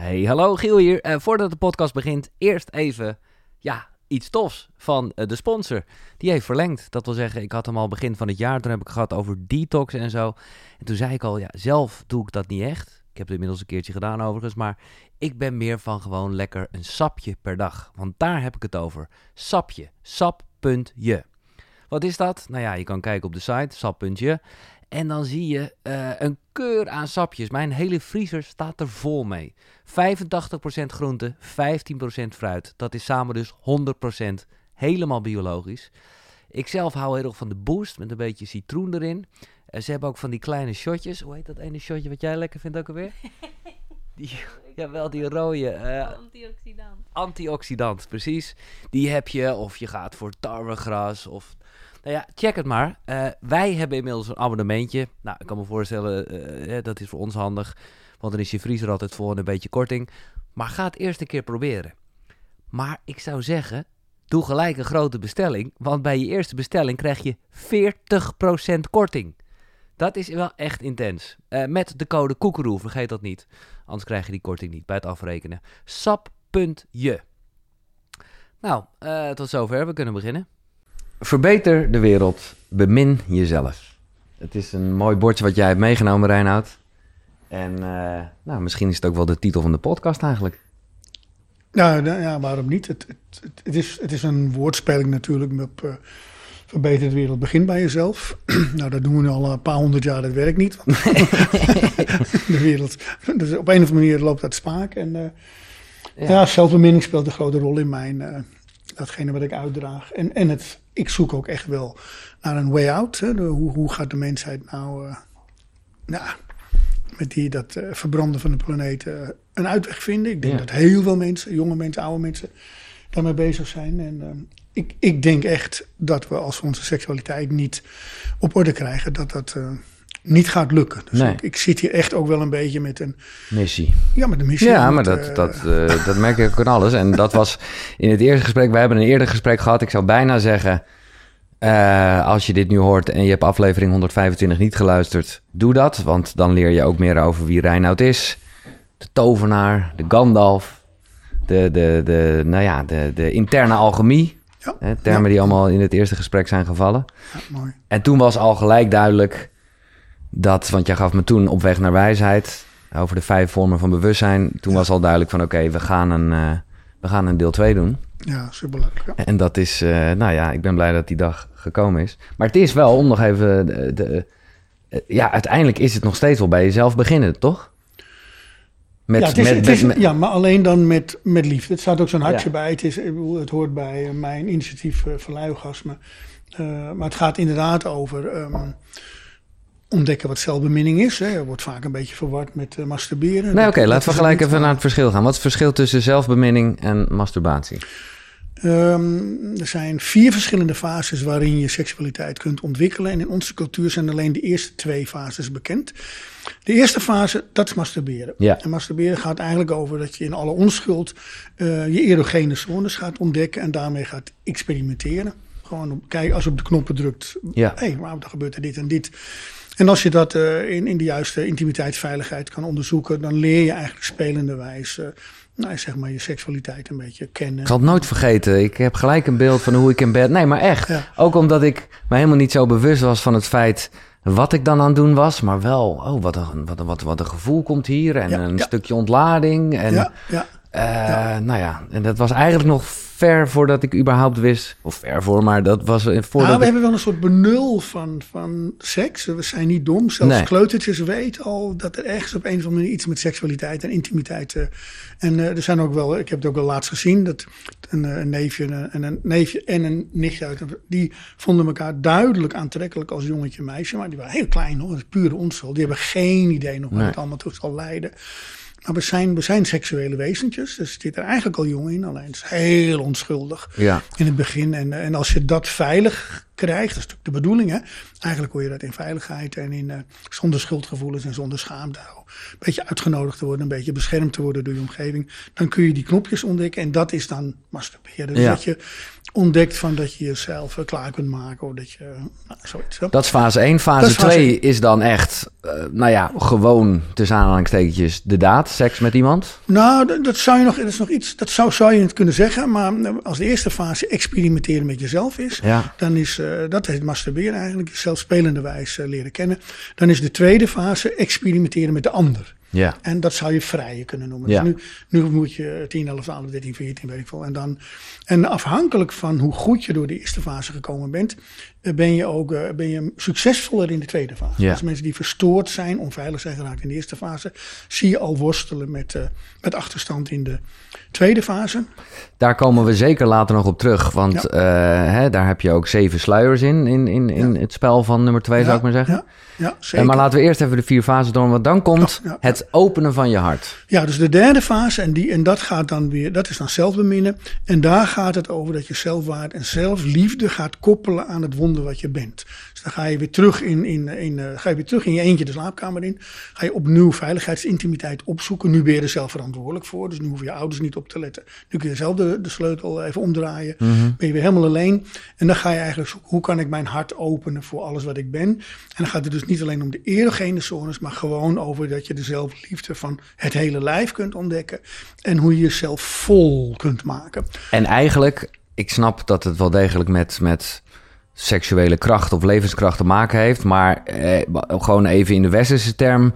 Hey, hallo Giel hier. Eh, voordat de podcast begint, eerst even ja, iets tofs van eh, de sponsor. Die heeft verlengd. Dat wil zeggen, ik had hem al begin van het jaar. Toen heb ik gehad over detox en zo. En toen zei ik al, ja, zelf doe ik dat niet echt. Ik heb het inmiddels een keertje gedaan overigens. Maar ik ben meer van gewoon lekker een sapje per dag. Want daar heb ik het over. Sapje. Sap.je. Wat is dat? Nou ja, je kan kijken op de site, sap.je. En dan zie je eh, een keur aan sapjes. Mijn hele vriezer staat er vol mee. 85% groente, 15% fruit. Dat is samen dus 100% helemaal biologisch. Ik zelf hou heel erg van de boost met een beetje citroen erin. Uh, ze hebben ook van die kleine shotjes. Hoe heet dat ene shotje wat jij lekker vindt ook alweer? Die, jawel, die rode. Uh, Antioxidant. Antioxidant, precies. Die heb je, of je gaat voor tarwegras of nou ja, check het maar. Uh, wij hebben inmiddels een abonnementje. Nou, ik kan me voorstellen, uh, dat is voor ons handig. Want dan is je vriezer altijd vol en een beetje korting. Maar ga het eerst een keer proberen. Maar ik zou zeggen, doe gelijk een grote bestelling. Want bij je eerste bestelling krijg je 40% korting. Dat is wel echt intens. Uh, met de code koekeroe, vergeet dat niet. Anders krijg je die korting niet bij het afrekenen. Sap.je. Nou, tot zover. We kunnen beginnen. Verbeter de wereld, bemin jezelf. Het is een mooi bordje wat jij hebt meegenomen, Reinoud. En uh, nou, misschien is het ook wel de titel van de podcast eigenlijk. Nou, ja, waarom niet? Het, het, het, is, het is een woordspeling natuurlijk op uh, verbeter de wereld, begin bij jezelf. nou, dat doen we nu al een paar honderd jaar, dat werkt niet. de wereld, dus op een of andere manier loopt dat spaak. En uh, ja. ja, zelfbeminning speelt een grote rol in mijn, datgene wat ik uitdraag. En, en het ik zoek ook echt wel naar een way out. Hè? hoe, hoe gaat de mensheid nou, uh, nou met die, dat uh, verbranden van de planeet uh, een uitweg vinden? Ik denk dat heel veel mensen, jonge mensen, oude mensen, daarmee bezig zijn. En ik, ik denk echt dat we als we onze seksualiteit niet op orde krijgen, dat dat niet gaat lukken. Dus nee. ik, ik, zit hier echt ook wel een beetje met een... Missie. Ja, met een missie. Ja, maar dat, uh, dat, uh, dat merk ik ook aan alles. En dat was in het eerste gesprek... We hebben een eerder gesprek gehad. Ik zou bijna zeggen... Uh, als je dit nu hoort en je hebt aflevering 125 niet geluisterd... Doe dat, want dan leer je ook meer over wie Reinoud is. De tovenaar, de Gandalf... De, de, de, nou ja, de, de interne alchemie... Ja, hè, termen ja. die allemaal in het eerste gesprek zijn gevallen. Ja, mooi. En toen was al gelijk duidelijk dat, want jij gaf me toen op weg naar wijsheid over de vijf vormen van bewustzijn. Toen Ja. was al duidelijk van oké, we gaan een eh, we gaan een deel 2 doen. Ja, superleuk. Ja. En dat is, eh, nou ja, ik ben blij dat die dag gekomen is. Maar het is wel om nog even, de, de- eh, ja, uiteindelijk is het nog steeds wel bij jezelf beginnen, toch? Met, ja, het is, met, het met- is- met- ja, maar alleen dan met, met liefde. Het staat ook zo'n hartje Ja. bij. Het, is, het hoort bij mijn initiatief uh, maar het gaat inderdaad over ehm, ontdekken wat zelfbeminning is. Hè. Er wordt vaak een beetje verward met eh, masturberen. Nee, Dat- oké, laten we gelijk even naar het verschil gaan. Wat is het verschil tussen zelfbeminning en masturbatie? Ehm, er zijn vier verschillende fases waarin je seksualiteit kunt ontwikkelen. En in onze cultuur zijn alleen de eerste twee fases bekend. De eerste fase, dat is masturberen. Ja. En masturberen gaat eigenlijk over dat je in alle onschuld eh, je erogene zones gaat ontdekken en daarmee gaat experimenteren. Gewoon op, kijk, als je op de knoppen drukt, Ja. hé, hey, waarom gebeurt er dit en dit. En als je dat eh, in, in de juiste intimiteitsveiligheid kan onderzoeken, dan leer je eigenlijk spelende wijze, nou, zeg maar, je seksualiteit een beetje kennen. Ik zal het nooit vergeten. Ik heb gelijk een beeld van hoe ik in bed... Nee, maar echt. Ja. Ook omdat ik me helemaal niet zo bewust was van het feit... wat ik dan aan het doen was. Maar wel, oh, wat een, wat een, wat, wat een gevoel komt hier. En Ja, een ja. stukje ontlading. En, ja, ja. eh, nou ja, en dat was eigenlijk nog ver voordat ik überhaupt wist... Of ver voor, maar dat was eh, voordat Nou, we ik... hebben wel een soort benul van, van seks. We zijn niet dom. Zelfs Nee. kleutertjes weten al dat er ergens op een of andere manier iets met seksualiteit en intimiteit. eh, en er zijn ook wel, ik heb het ook wel laatst gezien, dat een, een neefje en een, neefje en een nichtje uit, die vonden elkaar duidelijk aantrekkelijk als jongetje en meisje. Maar die waren heel klein hoor, pure onschuld. Die hebben geen idee nog Nee. het allemaal toe zal leiden. Maar we zijn, we zijn seksuele wezentjes, dus zit er eigenlijk al jong in, alleen het is heel onschuldig Ja, in het begin. En, en als je dat veilig krijgt. Dat is natuurlijk de bedoeling. Hè? Eigenlijk hoor je dat in veiligheid en in, uh, zonder schuldgevoelens en zonder schaamte. Een beetje uitgenodigd te worden, een beetje beschermd te worden door je omgeving. Dan kun je die knopjes ontdekken en dat is dan masturberen. Dus Ja. dat je ontdekt van dat je jezelf eh, klaar kunt maken. Of dat je, nou, zoiets. hè. Dat is fase 1. Dat Fase is fase 2 is dan echt, eh, nou ja, gewoon tussen aanhalingstekentjes de daad, seks met iemand. Nou, dat, dat zou je nog, dat is nog iets, dat zou, zou je het kunnen zeggen. Maar eh, als de eerste fase experimenteren met jezelf is, Ja. dan is dat heet masturberen eigenlijk, jezelf spelende wijze leren kennen. Dan is de tweede fase experimenteren met de ander. Ja. En dat zou je vrijen kunnen noemen. Ja. Dus nu, nu moet je 10, 11, 12, 13, 14, weet ik veel. En, dan, en afhankelijk van hoe goed je door de eerste fase gekomen bent, ben je ook eh, ben je succesvoller in de tweede fase. Ja. Dus mensen die verstoord zijn, onveilig zijn geraakt in de eerste fase, zie je al worstelen met, eh, met achterstand in de tweede fase. Daar komen we zeker later nog op terug. Want eh, hè, daar heb je ook zeven sluiers in, in, in, in het spel van nummer twee, zou ik maar zeggen. Ja, ja zeker. maar laten we eerst even de vier fasen door, want dan komt het openen van je hart. Ja, dus de derde fase, en, die, en dat gaat dan weer, dat is dan zelfbeminnen. En daar gaat het over dat je zelfwaarde en zelfliefde gaat koppelen aan het wonder wat je bent. Dus dan ga je weer terug in, in, in, eh, ga je weer terug in je eentje de slaapkamer in. Ga je opnieuw veiligheidsintimiteit opzoeken. Nu ben je er zelf verantwoordelijk voor. Dus nu hoeven je ouders niet op te letten. Nu kun je zelf de, de sleutel even omdraaien. Ben je weer helemaal alleen. En dan ga je eigenlijk zoeken, hoe kan ik mijn hart openen voor alles wat ik ben. En dan gaat het dus niet alleen om de erogene zones, maar gewoon over dat je de zelfliefde van het hele lijf kunt ontdekken. En hoe je jezelf vol kunt maken. En eigenlijk, ik snap dat het wel degelijk met, met seksuele kracht of levenskracht te maken heeft. Maar eh, gewoon even in de westerse term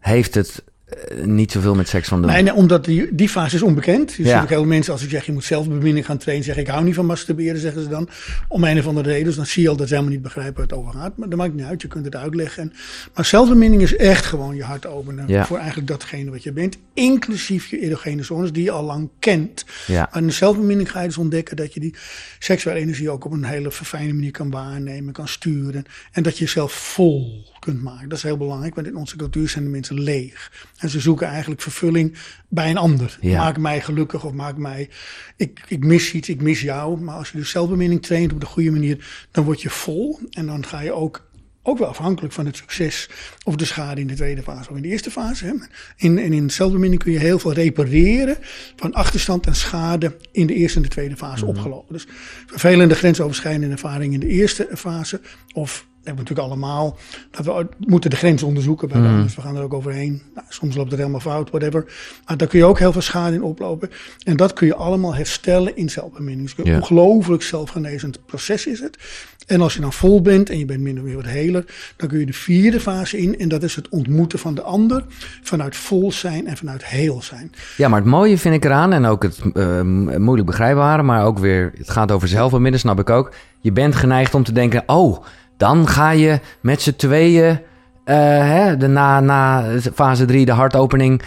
heeft het eh, niet zoveel met seks van doen. Nee, nee, omdat die, die fase is onbekend. Ziet Ja. heel veel mensen, als ik zeg je moet zelfbeminning gaan trainen, zeg ik hou niet van masturberen, zeggen ze dan. Om een of andere reden. Dus dan zie je al dat ze helemaal niet begrijpen waar het over gaat. Maar dat maakt niet uit, je kunt het uitleggen. En, maar zelfbeminning is echt gewoon je hart openen Ja. voor eigenlijk datgene wat je bent. Inclusief je erogene zones die je al lang kent. Ja. De zelfbeminning ga je dus ontdekken dat je die seksuele energie ook op een hele verfijnde manier kan waarnemen, kan sturen. En dat je jezelf vol kunt maken. Dat is heel belangrijk, want in onze cultuur zijn de mensen leeg. En ze zoeken eigenlijk vervulling bij een ander. Ja. Maak mij gelukkig of maak mij... Ik, ik mis iets, ik mis jou. Maar als je dus zelfbeminning traint op de goede manier, dan word je vol. En dan ga je ook ook wel afhankelijk van het succes of de schade in de tweede fase of in de eerste fase. Hè. In, en in zelfbeminning kun je heel veel repareren van achterstand en schade in de eerste en de tweede fase Mhm. opgelopen. Dus vervelende grensoverschrijdende ervaring in de eerste fase of we hebben natuurlijk allemaal dat we moeten de grens onderzoeken bij. Dus we gaan er ook overheen. Nou, soms loopt het helemaal fout, whatever. Maar daar kun je ook heel veel schade in oplopen. En dat kun je allemaal herstellen in zelfbeminning. Dus ongelooflijk zelfgenezend proces is het. En als je dan vol bent en je bent minder meer wat heler, dan kun je de vierde fase in. En dat is het ontmoeten van de ander vanuit vol zijn en vanuit heel zijn. Ja, maar het mooie vind ik eraan, en ook het eh, moeilijk begrijpbare, maar ook weer, het gaat over zelfbeminnen, snap ik ook. Je bent geneigd om te denken, oh, dan ga je met z'n tweeën, eh, hè, de, na, na fase 3, de hartopening,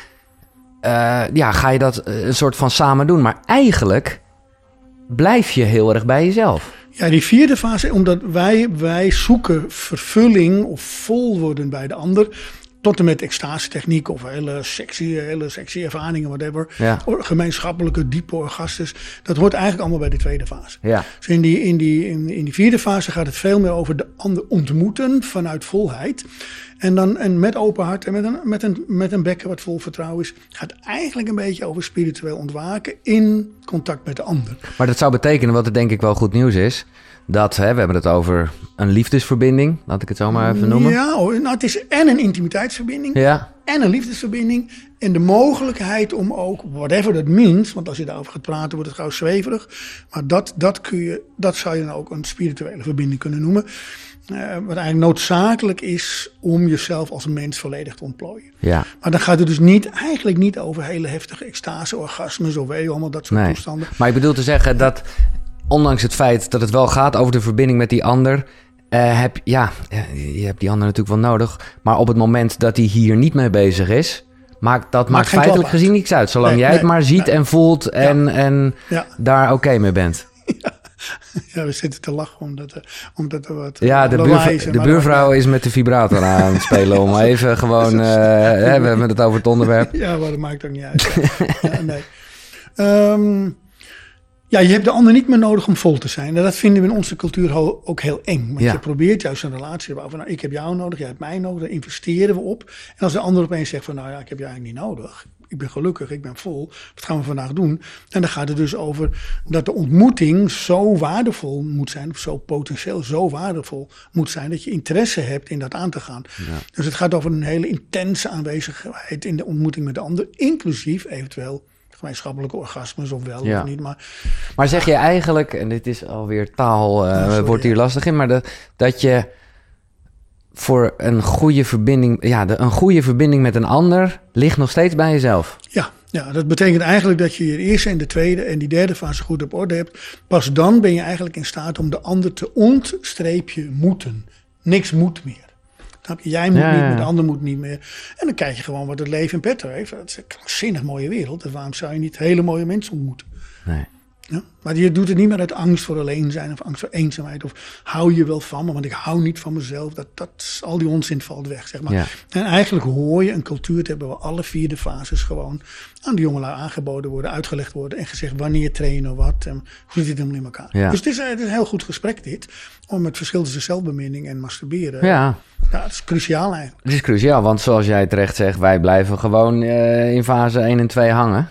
eh, ja, ga je dat eh, een soort van samen doen. Maar eigenlijk blijf je heel erg bij jezelf. Ja, die vierde fase, omdat wij, wij zoeken vervulling of vol worden bij de ander. Tot en met extase techniek of hele sexy, hele sexy ervaringen, whatever. Ja. Gemeenschappelijke, diepe orgastes. Dat hoort eigenlijk allemaal bij de tweede fase. Ja, Dus in die, in, die, in, in die vierde fase gaat het veel meer over de ander ontmoeten vanuit volheid. En, dan, en met open hart en met een, met, een, met een bekken wat vol vertrouwen is, gaat eigenlijk een beetje over spiritueel ontwaken in contact met de ander. maar dat zou betekenen, wat het denk ik wel goed nieuws is, dat, hè, we hebben het over een liefdesverbinding, laat ik het zo maar even noemen. Ja, hoor, nou, het is en een intimiteitsverbinding Ja, en een liefdesverbinding. En de mogelijkheid om ook, whatever that means, want als je daarover gaat praten wordt het gauw zweverig. Maar dat, dat, kun je, dat zou je dan ook een spirituele verbinding kunnen noemen. Eh, wat eigenlijk noodzakelijk is om jezelf als mens volledig te ontplooien. ja. Maar dan gaat het dus niet, eigenlijk niet over hele heftige extase, orgasmes of weet je, allemaal dat soort Nee. toestanden. Maar ik bedoel te zeggen dat, ondanks het feit dat het wel gaat over de verbinding met die ander, eh, heb, ja, eh, je hebt die ander natuurlijk wel nodig. Maar op het moment dat hij hier niet mee bezig is, maakt dat maakt, feitelijk gezien niks uit. Zolang Nee, jij het maar ziet en voelt en, en Ja, daar oké mee bent. ja, we zitten te lachen omdat, er- omdat er wat Ja, de, buurvrouw, is en de maar- buurvrouw is met de vibrator aan het spelen om even gewoon, eh, hè, we hebben het over het onderwerp. Ja, maar dat maakt ook niet uit. Ja, nee. Ehm, Ja, je hebt de ander niet meer nodig om vol te zijn. En dat vinden we in onze cultuur ook heel eng. Want Ja. je probeert juist een relatie te bouwen van, nou, ik heb jou nodig, jij hebt mij nodig, daar investeren we op. En als de ander opeens zegt van, nou ja, ik heb jou eigenlijk niet nodig. Ik ben gelukkig, ik ben vol. Wat gaan we vandaag doen? En dan gaat het dus over dat de ontmoeting zo waardevol moet zijn, of zo potentieel zo waardevol moet zijn, dat je interesse hebt in dat aan te gaan. Dus het gaat over een hele intense aanwezigheid in de ontmoeting met de ander, inclusief eventueel gemeenschappelijke orgasmes of wel Ja. of niet. Maar Maar zeg je eigenlijk, en dit is alweer taal, eh, sorry, wordt hier lastig in, maar dat, dat je voor een goede verbinding, ja, de, een goede verbinding met een ander ligt nog steeds bij jezelf. Ja, ja, dat betekent eigenlijk dat je je eerste en de tweede en die derde fase goed op orde hebt. Pas dan ben je eigenlijk in staat om de ander te ontstreepje moeten. Niks moet meer. Snap je? Jij moet Ja, niet ja. de ander moet niet meer. En dan kijk je gewoon wat het leven in petto heeft. Het is een krankzinnig mooie wereld. Dus waarom zou je niet hele mooie mensen ontmoeten? Nee. Ja? Maar je doet het niet meer uit angst voor alleen zijn of angst voor eenzaamheid. Of hou je wel van me, want ik hou niet van mezelf. Dat, dat, al die onzin valt weg, zeg maar. Ja. En eigenlijk hoor je een cultuur te hebben waar alle vier de fases gewoon aan de jongelui aangeboden worden, uitgelegd worden en gezegd wanneer trainen wat en hoe zit het helemaal in elkaar. Ja. Dus het is, het is een heel goed gesprek dit, om het verschil tussen zelfbeminning en masturberen. Ja, Ja, dat is cruciaal eigenlijk. het is cruciaal, want zoals jij terecht zegt, wij blijven gewoon eh, in fase 1 en 2 hangen.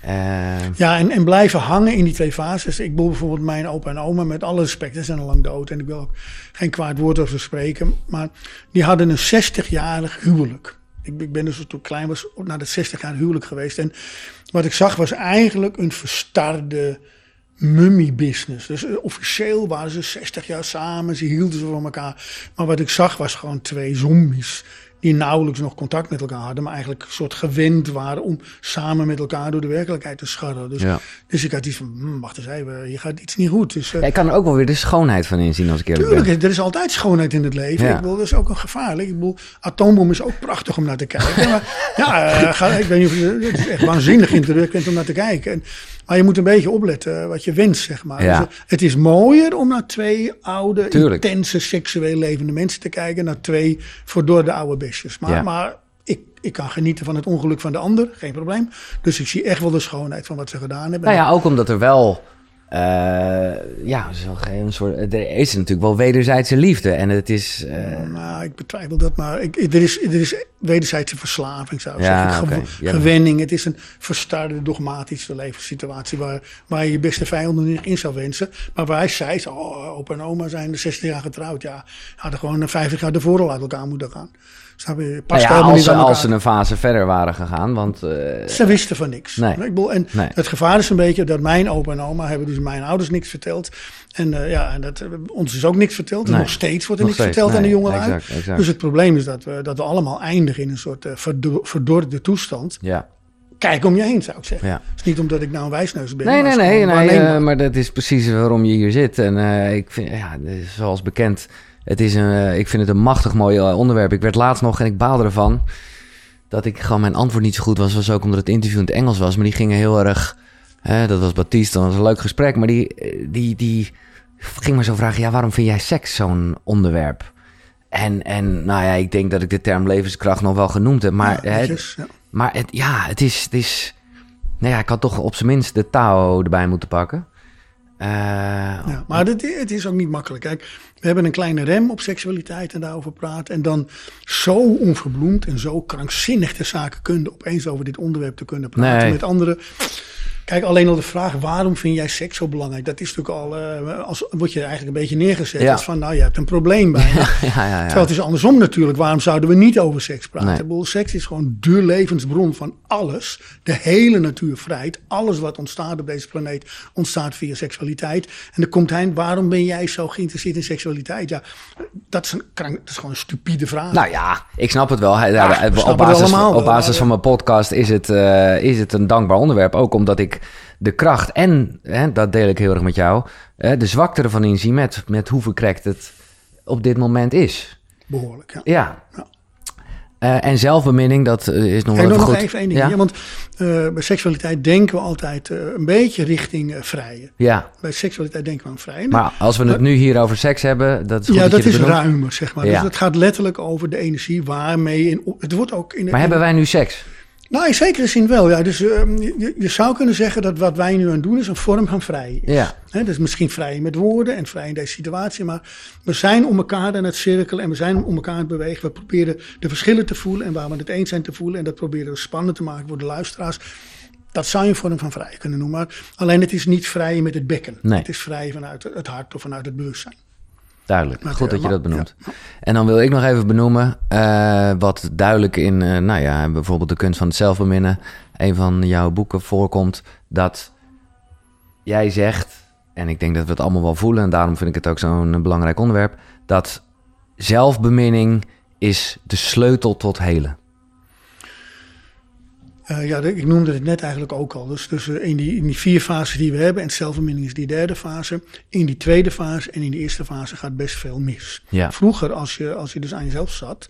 Eh, Ja, en, en blijven hangen in die twee fases. Ik bedoel bijvoorbeeld mijn opa en oma, met alle respect, ze zijn al lang dood. En ik wil ook geen kwaad woord over spreken. Maar die hadden een 60-jarig huwelijk. Ik, ik ben dus toen ik klein was naar dat 60-jarig huwelijk geweest. En wat ik zag was eigenlijk een verstarde mummy-business. Dus eh, officieel waren ze 60 jaar samen, ze hielden ze van elkaar. Maar wat ik zag was gewoon twee zombies. Die nauwelijks nog contact met elkaar hadden, maar eigenlijk een soort gewend waren om samen met elkaar door de werkelijkheid te scharrelen. Dus, Ja. dus ik had iets van, hm, wacht eens even, hier gaat iets niet goed. Dus, eh, ja, ik kan er ook wel weer de schoonheid van inzien als ik eerlijk ben. Tuurlijk, er is altijd schoonheid in het leven. Ja. Ik bedoel, dat is ook een gevaarlijk. Ik bedoel, atoombom is ook prachtig om naar te kijken. maar ja, eh, ga, ik weet niet of je, het is echt waanzinnig indrukwekkend om naar te kijken. En, maar je moet een beetje opletten wat je wenst, zeg maar. Ja. Dus, eh, het is mooier om naar twee oude, Tuurlijk. intense, seksueel levende mensen te kijken. Naar twee verdorde oude Maar, Ja. maar ik, ik kan genieten van het ongeluk van de ander, geen probleem. Dus ik zie echt wel de schoonheid van wat ze gedaan hebben. Nou ja, ook omdat er wel, eh, ja, zo geen soort, er is natuurlijk wel wederzijdse liefde en het is, Nou, ik betwijfel dat, maar ik, er, is, er is wederzijdse verslaving, zou ik Ja, zeggen. Gew- oké. Ja. Gewenning. Het is een verstarde, dogmatische levenssituatie waar, waar je je beste vijanden niet in zou wensen. Maar waar hij zei, oh, opa en oma zijn de 60 jaar getrouwd. Ja, hadden gewoon 50 jaar ervoor al uit elkaar moeten gaan. Snap je? nou ja, helemaal als, niet ze, aan elkaar. als ze een fase verder waren gegaan, want eh, Ze wisten van niks. Nee. Ik bedoel, en Nee. het gevaar is een beetje dat mijn opa en oma hebben dus mijn ouders niks verteld. En eh, ja, en dat, eh, ons is ook niks verteld. En Nee. nog steeds wordt er Nog niks steeds, verteld aan de nee, jongelui. exact, exact. Dus het probleem is dat we, dat we allemaal eindigen in een soort verdo- verdorde toestand. ja. Kijk om je heen, zou ik zeggen. Ja. Het is niet omdat ik nou een wijsneus ben. Nee, maar nee, nee, nee eh, maar dat is precies waarom je hier zit. En ik vind, ja, zoals bekend, het is een, eh, ik vind het een machtig mooi eh, onderwerp. Ik werd laatst nog, en ik baalde ervan, dat ik gewoon mijn antwoord niet zo goed was. was ook omdat het interview in het Engels was. Maar die gingen heel erg, hè, dat was Baptiste, dat was een leuk gesprek. Maar die, eh, die, die ging maar zo vragen, ja, waarom vind jij seks zo'n onderwerp? En, en nou ja, ik denk dat ik de term levenskracht nog wel genoemd heb. Maar, Ja, netjes, ja. maar het, ja, het is, het is... Nou ja, ik had toch op zijn minst de Tao erbij moeten pakken. Eh, Ja, maar het, het is ook niet makkelijk. Kijk, we hebben een kleine rem op seksualiteit en daarover praten. En dan zo onverbloemd en zo krankzinnig de zaken kunnen opeens over dit onderwerp te kunnen praten Nee. met anderen. Kijk, alleen al de vraag waarom vind jij seks zo belangrijk? Dat is natuurlijk al, eh, als word je eigenlijk een beetje neergezet. Ja. Als van, nou, je hebt een probleem bij ja, ja, ja. Terwijl het is andersom natuurlijk. Waarom zouden we niet over seks praten? Nee. Ik bedoel, seks is gewoon de levensbron van alles. De hele natuur vrijt. Alles wat ontstaat op deze planeet ontstaat via seksualiteit. En dan komt hij, waarom ben jij zo geïnteresseerd in seksualiteit? Ja, dat is, een, krank- dat is gewoon een stupide vraag. Nou ja, ik snap het wel. Op het basis, op basis van mijn podcast is het, eh, is het een dankbaar onderwerp. Ook omdat ik de kracht en, hè, dat deel ik heel erg met jou, hè, de zwakte ervan inzie met, met hoe verkrekt het op dit moment is. Behoorlijk, ja. Ja. Ja. Eh, en zelfbeminning, dat eh, is nog wel nog even goed. even één ding. ja? Ja, want eh, bij seksualiteit denken we altijd een beetje richting vrije. ja, Bij seksualiteit denken we aan vrije. maar als we het nu hier over seks hebben, dat is goed ja, dat, is benoemt. ruimer, zeg maar. Ja. Dus het gaat letterlijk over de energie waarmee... In, het wordt ook in Maar hebben wij nu seks? Nou, in zekere zin wel. Ja. Dus uh, je, je, zou kunnen zeggen dat wat wij nu aan het doen is een vorm van vrij. Ja. He, dus misschien vrij met woorden en vrij in deze situatie. Maar we zijn om elkaar aan het cirkelen en we zijn om elkaar aan het bewegen. We proberen de verschillen te voelen en waar we het eens zijn te voelen. En dat proberen we spannend te maken voor de luisteraars. Dat zou je een vorm van vrij kunnen noemen. Maar alleen het is niet vrij met het bekken. Nee. Het is vrij vanuit het hart of vanuit het bewustzijn. Duidelijk, goed dat je dat benoemt. Ja. En dan wil ik nog even benoemen uh, wat duidelijk in, uh, nou ja, bijvoorbeeld de kunst van het zelfbeminnen, een van jouw boeken voorkomt, dat jij zegt, en ik denk dat we het allemaal wel voelen, en daarom vind ik het ook zo'n belangrijk onderwerp, dat zelfbeminning is de sleutel tot helen. Uh, ja, ik noemde het net eigenlijk ook al. Dus, dus in, die, in die vier fases die we hebben, en zelfvermindering is die derde fase. In die tweede fase en in die eerste fase gaat best veel mis. Ja. Vroeger, als je, als je dus aan jezelf zat,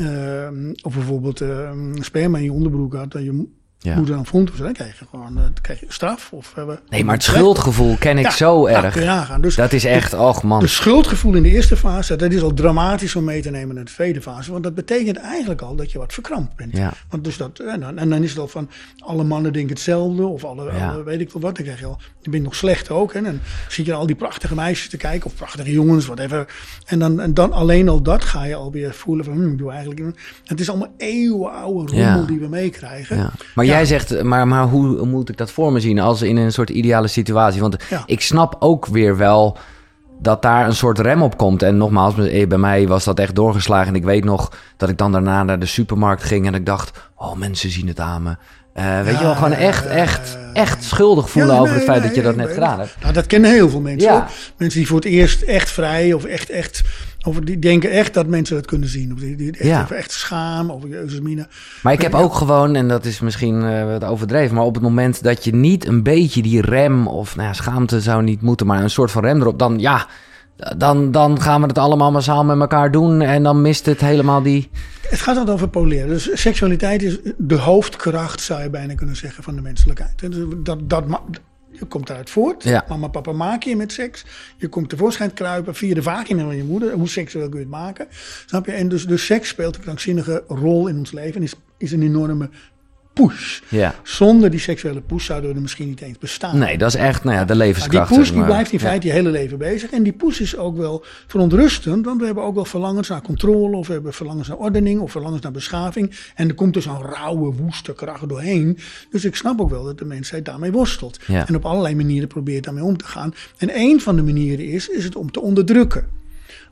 uh, of bijvoorbeeld uh, sperma in je onderbroek had, dat je Ja. moeder dan vond, dus dan krijg je gewoon dan krijg je straf. Of, hebben Nee, maar het schuldgevoel ken ik Ja, zo ja, erg. nagaan. Dus Dat is echt, och man. de schuldgevoel in de eerste fase, dat is al dramatisch om mee te nemen naar de tweede fase. Want dat betekent eigenlijk al dat je wat verkrampt bent. Ja. Want dus dat, en, dan, en dan is het al van, alle mannen denken hetzelfde. Of alle, Ja. alle weet ik veel wat. Dan krijg je al, je bent nog slecht ook. Hè, en dan zie je al die prachtige meisjes te kijken. Of prachtige jongens, whatever. En dan, en dan alleen al dat ga je alweer voelen van, hm, ik doe eigenlijk... Het is allemaal eeuwenoude rommel Ja. die we meekrijgen. Ja. Maar Ja. jij zegt, maar, maar hoe moet ik dat voor me zien als in een soort ideale situatie? Want Ja. ik snap ook weer wel dat daar een soort rem op komt. En nogmaals, eh, bij mij was dat echt doorgeslagen. En ik weet nog dat ik dan daarna naar de supermarkt ging en ik dacht, oh mensen zien het aan me. Eh, weet je wel, gewoon echt, echt, echt schuldig voelen Ja, over nee, het feit nee, dat je dat nee, net gedaan hebt. Nou, dat kennen heel veel mensen. Ja. Mensen die voor het eerst echt vrij of echt, echt, of die denken echt dat mensen dat kunnen zien. Of die, die echt, echt schaam of jezus mina. Maar ik heb ook gewoon, en dat is misschien eh, wat overdreven, maar op het moment dat je niet een beetje die rem, of nou ja, schaamte zou niet moeten, maar een soort van rem erop, dan ja, dan, dan gaan we het allemaal massaal met elkaar doen en dan mist het helemaal die. Het gaat altijd over poleren. Dus seksualiteit is de hoofdkracht, zou je bijna kunnen zeggen, van de menselijkheid. Dus Dat, dat, je komt eruit voort. Ja. Mama, papa maken je met seks. Je komt tevoorschijn kruipen via de vagina van je moeder. Hoe seksueel kun je het maken? Snap je? En dus, dus seks speelt een krankzinnige rol in ons leven. En is, is een enorme push. Ja. Zonder die seksuele push zouden we er misschien niet eens bestaan. Nee, dat is echt, nou ja, de Maar die levenskracht. push die blijft in feite je hele leven bezig. En die push is ook wel verontrustend. Want we hebben ook wel verlangens naar controle. Of we hebben verlangens naar ordening. Of verlangens naar beschaving. En er komt dus een rauwe, woeste kracht doorheen. Dus ik snap ook wel dat de mensheid daarmee worstelt. En op allerlei manieren probeert daarmee om te gaan. En een van de manieren is, is het om te onderdrukken.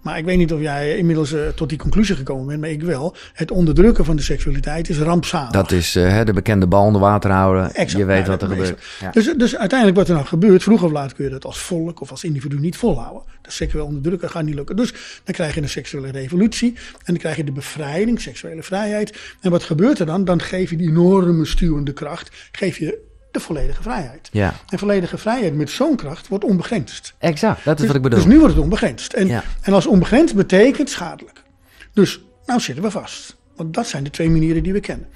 Maar ik weet niet of jij inmiddels eh, tot die conclusie gekomen bent, maar ik wel. Het onderdrukken van de seksualiteit is rampzalig. Dat is eh, hè, de bekende bal onder water houden. Exact, je weet wat er gebeurt. Ja. Dus, dus uiteindelijk wat er nou gebeurt, vroeg of laat kun je dat als volk of als individu niet volhouden. Dat seksueel onderdrukken gaat niet lukken. Dus dan krijg je een seksuele revolutie en dan krijg je de bevrijding, seksuele vrijheid. En wat gebeurt er dan? Dan geef je die enorme stuwende kracht, geef je de volledige vrijheid. ja, En volledige vrijheid met zo'n kracht wordt onbegrensd. exact. Dat is wat ik bedoel. Dus nu wordt het onbegrensd. En, Ja. en als onbegrensd betekent schadelijk. Dus nou zitten we vast. Want dat zijn de twee manieren die we kennen.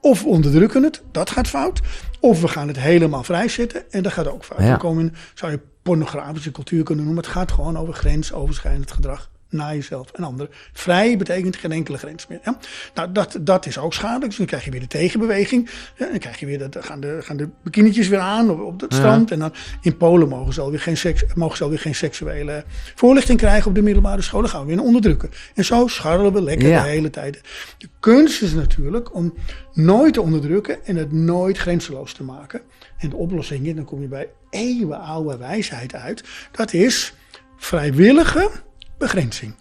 Of we onderdrukken het, dat gaat fout. Of we gaan het helemaal vrijzetten en dat gaat ook fout. Ja. We komen in, zou je pornografische cultuur kunnen noemen. Het gaat gewoon over grensoverschrijdend gedrag naar jezelf en anderen. Vrij betekent geen enkele grens meer. Ja? Nou, dat, dat is ook schadelijk. Dus dan krijg je weer de tegenbeweging. Ja, dan krijg je weer dat, gaan de, gaan de bikinietjes weer aan op, op het strand. En dan in Polen mogen ze, alweer geen seks, mogen ze alweer geen seksuele voorlichting krijgen op de middelbare school. Dan gaan we weer onderdrukken. En zo scharrelen we lekker de hele tijd. De kunst is natuurlijk om nooit te onderdrukken en het nooit grenzeloos te maken. En de oplossing, en dan kom je bij eeuwenoude wijsheid uit. Dat is vrijwillige begrenzing.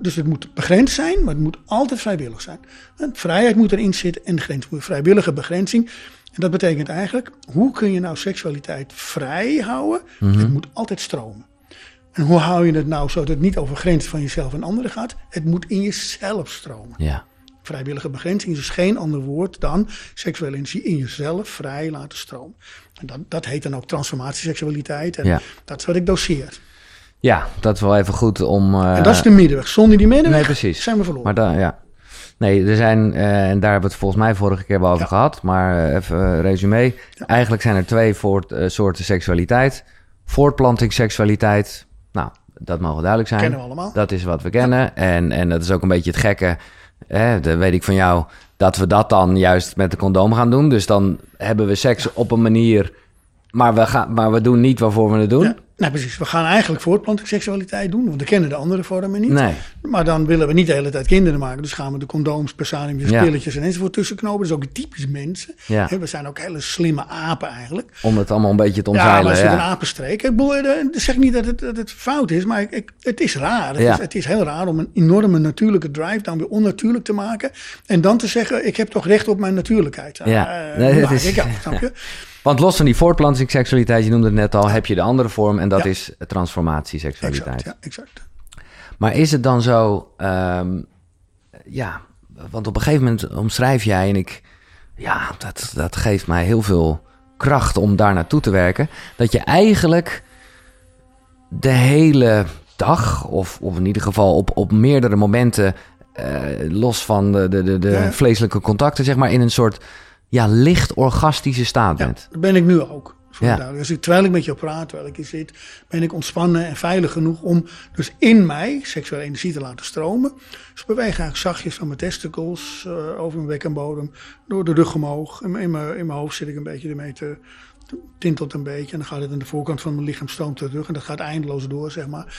Dus het moet begrensd zijn, maar het moet altijd vrijwillig zijn. En vrijheid moet erin zitten en grens vrijwillige begrenzing. En dat betekent eigenlijk, hoe kun je nou seksualiteit vrij houden? Het moet altijd stromen. En hoe hou je het nou zodat het niet over grenzen van jezelf en anderen gaat? Het moet in jezelf stromen. Ja. Vrijwillige begrenzing is dus geen ander woord dan seksuele energie in jezelf vrij laten stromen. En dat, dat heet dan ook transformatieseksualiteit. En Ja. dat is wat ik doseer. Ja, dat is wel even goed om... eh, en dat is de middenweg. Zonder die middenweg Nee, precies. zijn we verloren. Maar dan, ja. Nee, er zijn, eh, en daar hebben we het volgens mij vorige keer wel over Ja. gehad, maar eh, even resume. Eigenlijk zijn er twee voort, soorten seksualiteit. Voortplantingsseksualiteit, nou, dat mogen duidelijk zijn. Kennen we allemaal. Dat is wat we kennen. En, en dat is ook een beetje het gekke. hè, dan weet ik van jou, dat we dat dan juist met de condoom gaan doen. Dus dan hebben we seks op een manier, maar we, gaan, maar we doen niet waarvoor we het doen. Nou precies. We gaan eigenlijk voortplantingsseksualiteit doen, want we kennen de andere vormen niet. Nee. Maar dan willen we niet de hele tijd kinderen maken. Dus gaan we de condooms, persaniumjes, Ja. pilletjes en enzovoort tussenknopen. Dat is ook typisch mensen. Ja. We zijn ook hele slimme apen eigenlijk. Om het allemaal een beetje te Ja, maar omzeilen. het Ja, een apenstreek. Ik eh, ik zeg niet dat het, dat het fout is, maar ik, ik- het is raar. Het, Ja. is, het is heel raar om een enorme natuurlijke drive dan weer onnatuurlijk te maken. En dan te zeggen, ik heb toch recht op mijn natuurlijkheid. Ja. Eh, Nee, is- ik snap je? Want los van die voortplantingsseksualiteit, je noemde het net al, heb je de andere vorm en dat Ja. is transformatieseksualiteit. Exact, ja, exact. Maar is het dan zo, ehm, ja, want op een gegeven moment omschrijf jij en ik, ja, dat, dat geeft mij heel veel kracht om daar naartoe te werken, dat je eigenlijk de hele dag, of, of in ieder geval op, op meerdere momenten, eh, los van de, de, de, de Ja. vleeselijke contacten, zeg maar, in een soort ja, licht orgastische staat Ja, bent. dat ben ik nu ook. Ja. Dus ik, terwijl ik met je praat, terwijl ik hier zit, ben ik ontspannen en veilig genoeg om dus in mij seksuele energie te laten stromen. Dus beweeg eigenlijk zachtjes van mijn testicles eh, over mijn bekkenbodem, door de rug omhoog. In, mijn- in, mijn, in mijn hoofd zit ik een beetje ermee te, te- tintelt een beetje en dan gaat het aan de voorkant van mijn lichaam stroomt terug en dat gaat eindeloos door, zeg maar.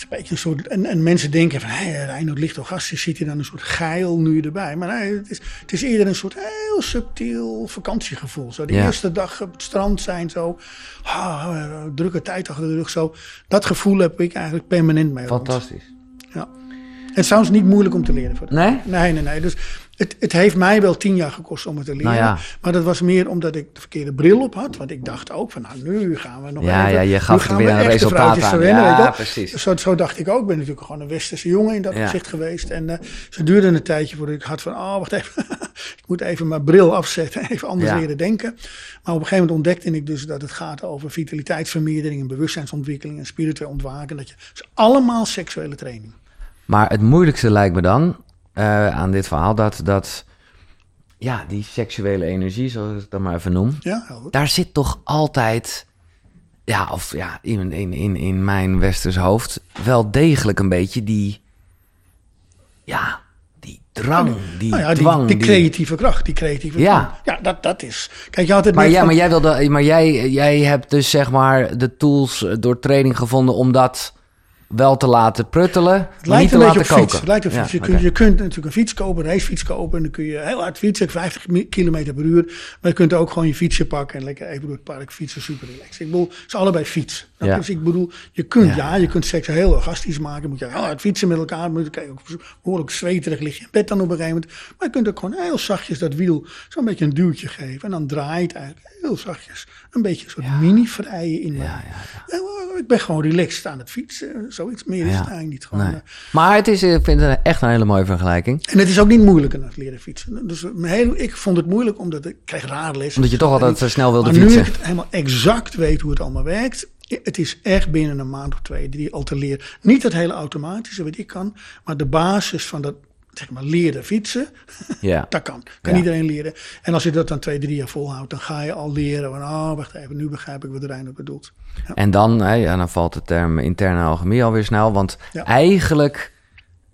Is een beetje een soort, en, en mensen denken van, hé, Reinoud ligt orgastisch, ziet hij dan een soort geil nu erbij. Maar nee, het is, het is eerder een soort heel subtiel vakantiegevoel. Zo, de Ja. eerste dag op het strand zijn, zo, ah, drukke tijd achter de rug, zo. Dat gevoel heb ik eigenlijk permanent mee. rond. Fantastisch. Ja. Het is trouwens niet moeilijk om te leren. Voor de- Nee? Nee, nee, nee. Dus het, het heeft mij wel tien jaar gekost om het te leren. Nou ja. Maar dat was meer omdat ik de verkeerde bril op had. Want ik dacht ook van, nou, nu gaan we nog Ja, even... ja, je nu gaf gaan er weer we een resultaat aan. Ja, precies. Zo, zo dacht ik ook. Ik ben natuurlijk gewoon een westerse jongen in dat Ja. gezicht geweest. En eh ze duurde een tijdje voordat ik had van, oh, wacht even. ik moet even mijn bril afzetten, even anders leren denken. Maar op een gegeven moment ontdekte ik dus dat het gaat over vitaliteitsvermeerdering en bewustzijnsontwikkeling en spiritueel ontwaken. Dat je, dus allemaal seksuele training. Maar het moeilijkste lijkt me dan eh, aan dit verhaal dat, dat ja, die seksuele energie, zoals ik het dan maar even noem, Ja, daar zit toch altijd, ja, of ja, in, in, in, in mijn westers hoofd wel degelijk een beetje die, ja, die drang, die Nou ja, die, dwang. die die- creatieve kracht, die creatieve Ja. Ja, dat, dat is... Kijk, je had het Maar, ja, van- maar, jij, wilde, maar jij, jij hebt dus zeg maar de tools door training gevonden om dat wel te laten pruttelen, Het maar niet lijkt te een beetje laten op koken. fiets. Het lijkt op Ja, fiets. Je, kunt, je kunt natuurlijk een fiets kopen, een racefiets kopen. En dan kun je heel hard fietsen, 50 mi- kilometer per uur. Maar je kunt ook gewoon je fietsje pakken en lekker even door het park fietsen. Super relaxed. Ik bedoel, het is allebei fiets. Ja. Dus ik bedoel, je kunt, Ja. ja, je kunt seks heel orgastisch maken. Moet je heel hard fietsen met elkaar. Moet je kijken, ook behoorlijk zweterig lig je in bed dan op een gegeven moment. Maar je kunt ook gewoon heel zachtjes dat wiel zo'n beetje een duwtje geven. En dan draait eigenlijk heel zachtjes een beetje een soort mini-vrije in. Ja, mij. ja, ja. Eh, Ik ben gewoon relaxed aan het fietsen. Zoiets meer is het eigenlijk niet. Gewoon, Nee. eh, Maar het is, ik vind het echt een hele mooie vergelijking. en het is ook niet moeilijker dan het leren fietsen. Dus hele, ik vond het moeilijk omdat ik kreeg raar les. Omdat je toch altijd zo snel wilde maar nu fietsen. ik het helemaal exact weet hoe het allemaal werkt. Het is echt binnen een maand of twee, drie al te leren. Niet het hele automatische wat ik kan. Maar de basis van dat zeg maar, leren fietsen. Ja. Dat kan. Kan Ja. iedereen leren. En als je dat dan twee, drie jaar volhoudt. Dan ga je al leren. Van, oh, wacht even. Nu begrijp ik wat Reiner bedoelt. En dan, hè, ja, dan valt de term interne alchemie alweer snel. Want Ja. eigenlijk,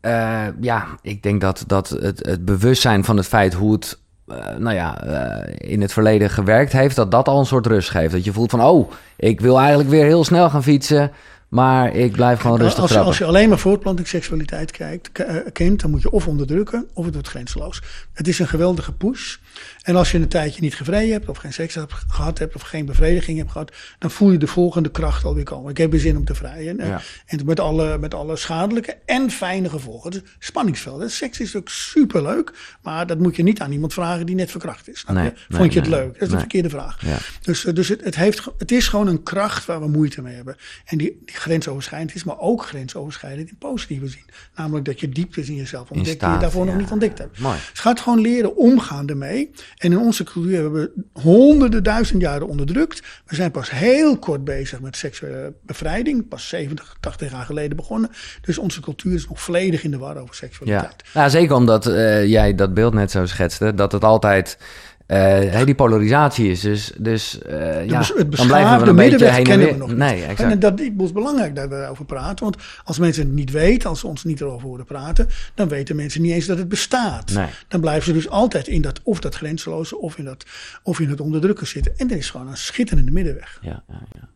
eh, ja, ik denk dat, dat het, het bewustzijn van het feit hoe het, eh, nou ja, eh, in het verleden gewerkt heeft, dat dat al een soort rust geeft. Dat je voelt van, oh, ik wil eigenlijk weer heel snel gaan fietsen, maar ik blijf gewoon rustig als, trappen. als je alleen maar voortplantingsseksualiteit kijkt, k- eh, kent, dan moet je of onderdrukken of het wordt grenzeloos. Het is een geweldige push. En als je een tijdje niet gevreden hebt, of geen seks hebt gehad hebt, of geen bevrediging hebt gehad, dan voel je de volgende kracht alweer komen. Ik heb weer zin om te vrijen. En, Ja. en met, alle, met alle schadelijke en fijne gevolgen. Een spanningsveld. hè. Seks is ook superleuk, maar dat moet je niet aan iemand vragen die net verkracht is. Nee, nee, Vond je het nee, leuk? Dat is de verkeerde vraag. Ja. Dus, eh, dus het, het, heeft, het is gewoon een kracht waar we moeite mee hebben. En die, die grensoverschrijdend is, maar ook grensoverschrijdend in positieve zin. Namelijk dat je dieptes in jezelf ontdekt die staat, je daarvoor ja. nog niet ontdekt hebt. Mooi. Dus ga het gewoon leren omgaan ermee. En in onze cultuur hebben we honderden duizend jaren onderdrukt. We zijn pas heel kort bezig met seksuele bevrijding. Pas 70, 80 jaar geleden begonnen. Dus onze cultuur is nog volledig in de war over seksualiteit. ja, zeker omdat eh, jij dat beeld net zo schetste, dat het altijd eh, die polarisatie is. Dus, dus uh, ja, het dan blijven we beschaafde middenweg kennen we nog niet. Nee, exact. En dat is belangrijk dat we daarover praten. Want als mensen het niet weten, als ze ons niet erover horen praten, dan weten mensen niet eens dat het bestaat. Nee. Dan blijven ze dus altijd in dat, of dat grenzeloze, of in dat, of in het onderdrukken zitten. En er is gewoon een schitterende middenweg. Ja, ja, ja.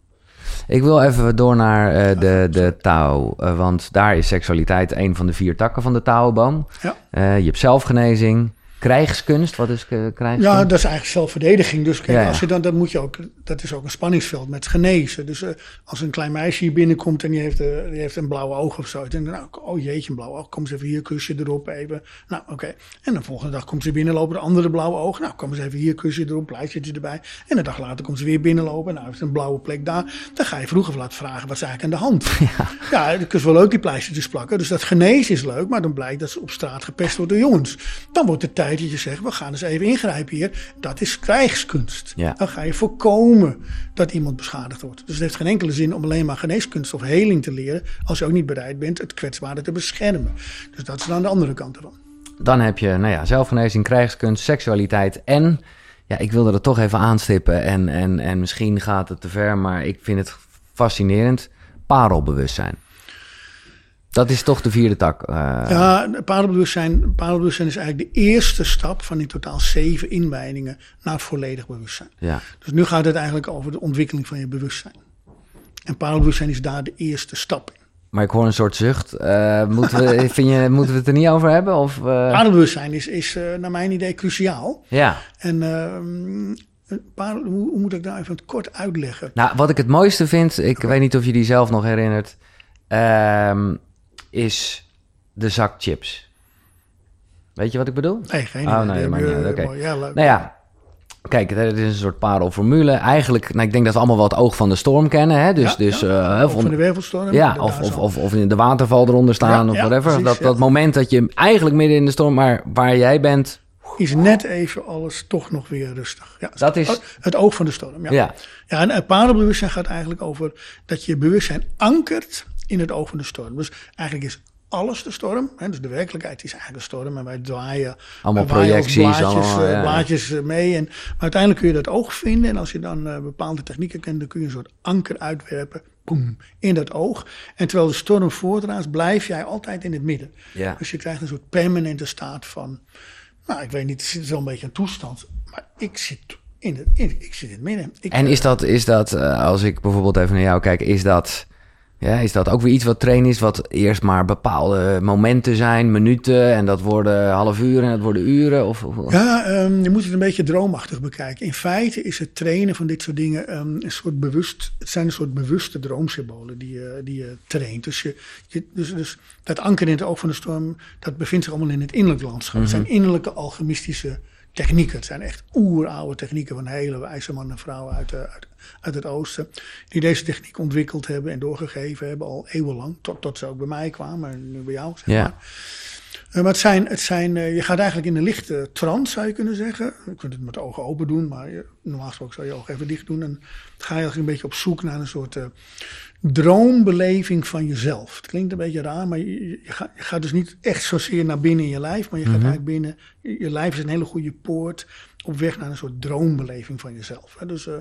Ik wil even door naar eh, de, de Tao. eh, want daar is seksualiteit een van de vier takken van de Taoboom. Ja. Je hebt zelfgenezing, krijgskunst. Wat is krijgskunst? Ja, dat is eigenlijk zelfverdediging. Dus kijk, Ja, ja. als je dan, dat moet je ook, dat is ook een spanningsveld met genezen. Dus eh, als een klein meisje hier binnenkomt en die heeft, eh, die heeft een blauwe oog of zo. Dan nou, oh jeetje, een blauwe oog. Kom eens even hier, kusje erop even. Nou, oké. En de volgende dag komt ze binnenlopen, de andere blauwe oog. Nou, kom eens even hier, kusje erop, pleistje erbij. En een dag later komt ze weer binnenlopen. Nou, heeft een blauwe plek daar. Dan ga je vroeger laat vragen, wat is eigenlijk aan de hand? Ja, dat is wel leuk die pleistertjes plakken. Dus dat genezen is leuk, maar dan blijkt dat ze op straat gepest wordt door jongens. Dan wordt het tijd dat je zegt, we gaan eens even ingrijpen hier. Dat is krijgskunst. Ja. Dan ga je voorkomen dat iemand beschadigd wordt. Dus het heeft geen enkele zin om alleen maar geneeskunst of heling te leren... als je ook niet bereid bent het kwetsbare te beschermen. Dus dat is dan de andere kant ervan. Dan heb je nou ja, zelfgenezing, krijgskunst, seksualiteit en... Ja, ik wilde het toch even aanstippen en, en, en misschien gaat het te ver, maar ik vind het fascinerend. Parelbewustzijn. Dat is toch de vierde tak. eh, Ja, padelbewustzijn, padelbewustzijn is eigenlijk de eerste stap van in totaal zeven inwijdingen naar volledig bewustzijn. ja. Dus nu gaat het eigenlijk over de ontwikkeling van je bewustzijn. En padelbewustzijn is daar de eerste stap in. Maar ik hoor een soort zucht. Eh, moeten, we, vind je, moeten we het er niet over hebben? Of, Padelbewustzijn is, is naar mijn idee cruciaal. Ja. En ehm, hoe, hoe moet ik daar even het kort uitleggen? Nou, wat ik het mooiste vind, ik weet niet of je die zelf nog herinnert, ehm, is de zak chips. Weet je wat ik bedoel? Nee, geen Oh, idee. nee, niet je, uit, oké. Ja, leuk. Nou ja, kijk, het is een soort parelformule. Eigenlijk, nou, ik denk dat we allemaal wel het oog van de storm kennen. Hè? Dus, Ja, dus, ja. eh, Of van- de wervelstorm. ja, of, of, of, of in de waterval eronder staan Ja, of whatever. precies, dat, dat moment dat je eigenlijk midden in de storm, maar waar jij bent, Is net even alles toch nog weer rustig. Ja, Dat is- Het oog van de storm, ja. ja. En het padelbewustzijn gaat eigenlijk over dat je bewustzijn ankert in het oog van de storm. Dus eigenlijk is alles de storm. Hè? Dus de werkelijkheid is eigenlijk de storm. En wij draaien, Allemaal wij projecties, blaadjes, allemaal, eh, ja. blaadjes eh, mee. En, maar uiteindelijk kun je dat oog vinden. En als je dan eh, bepaalde technieken kent, dan kun je een soort anker uitwerpen. Boem, in dat oog. En terwijl de storm voortraast, blijf jij altijd in het midden. Ja. Dus je krijgt een soort permanente staat van... Nou, ik weet niet, het is wel een beetje een toestand. Maar ik zit in het, in, ik zit in het midden. Ik, En is dat, is dat als ik bijvoorbeeld even naar jou kijk, is dat, ja, is dat ook weer iets wat trainen is, wat eerst maar bepaalde momenten zijn, minuten, en dat worden half uur en dat worden uren? Of, of- Ja, ehm, je moet het een beetje droomachtig bekijken. In feite is het trainen van dit soort dingen ehm, een soort bewust. Het zijn een soort bewuste droomsymbolen die je, die je traint. Dus, je, je, dus, dus dat anker in het oog van de storm, dat bevindt zich allemaal in het innerlijk landschap. Het zijn innerlijke alchemistische technieken. Het zijn echt oeroude technieken van hele wijze mannen en vrouwen uit, de- uit, uit het oosten. Die deze techniek ontwikkeld hebben en doorgegeven hebben al eeuwenlang. Tot, tot ze ook bij mij kwamen en nu bij jou. Zeg Ja. maar. Eh, maar het zijn, het zijn, eh, je gaat eigenlijk in een lichte trance, zou je kunnen zeggen. Je kunt het met de ogen open doen, maar je, normaal gesproken zou je ogen even dicht doen. En dan ga je eigenlijk een beetje op zoek naar een soort eh, droombeleving van jezelf. Het klinkt een beetje raar, maar je, gaat, je gaat dus niet echt zozeer naar binnen in je lijf, maar je gaat eigenlijk binnen. Je, je lijf is een hele goede poort op weg naar een soort droombeleving van jezelf. Hè. Dus eh,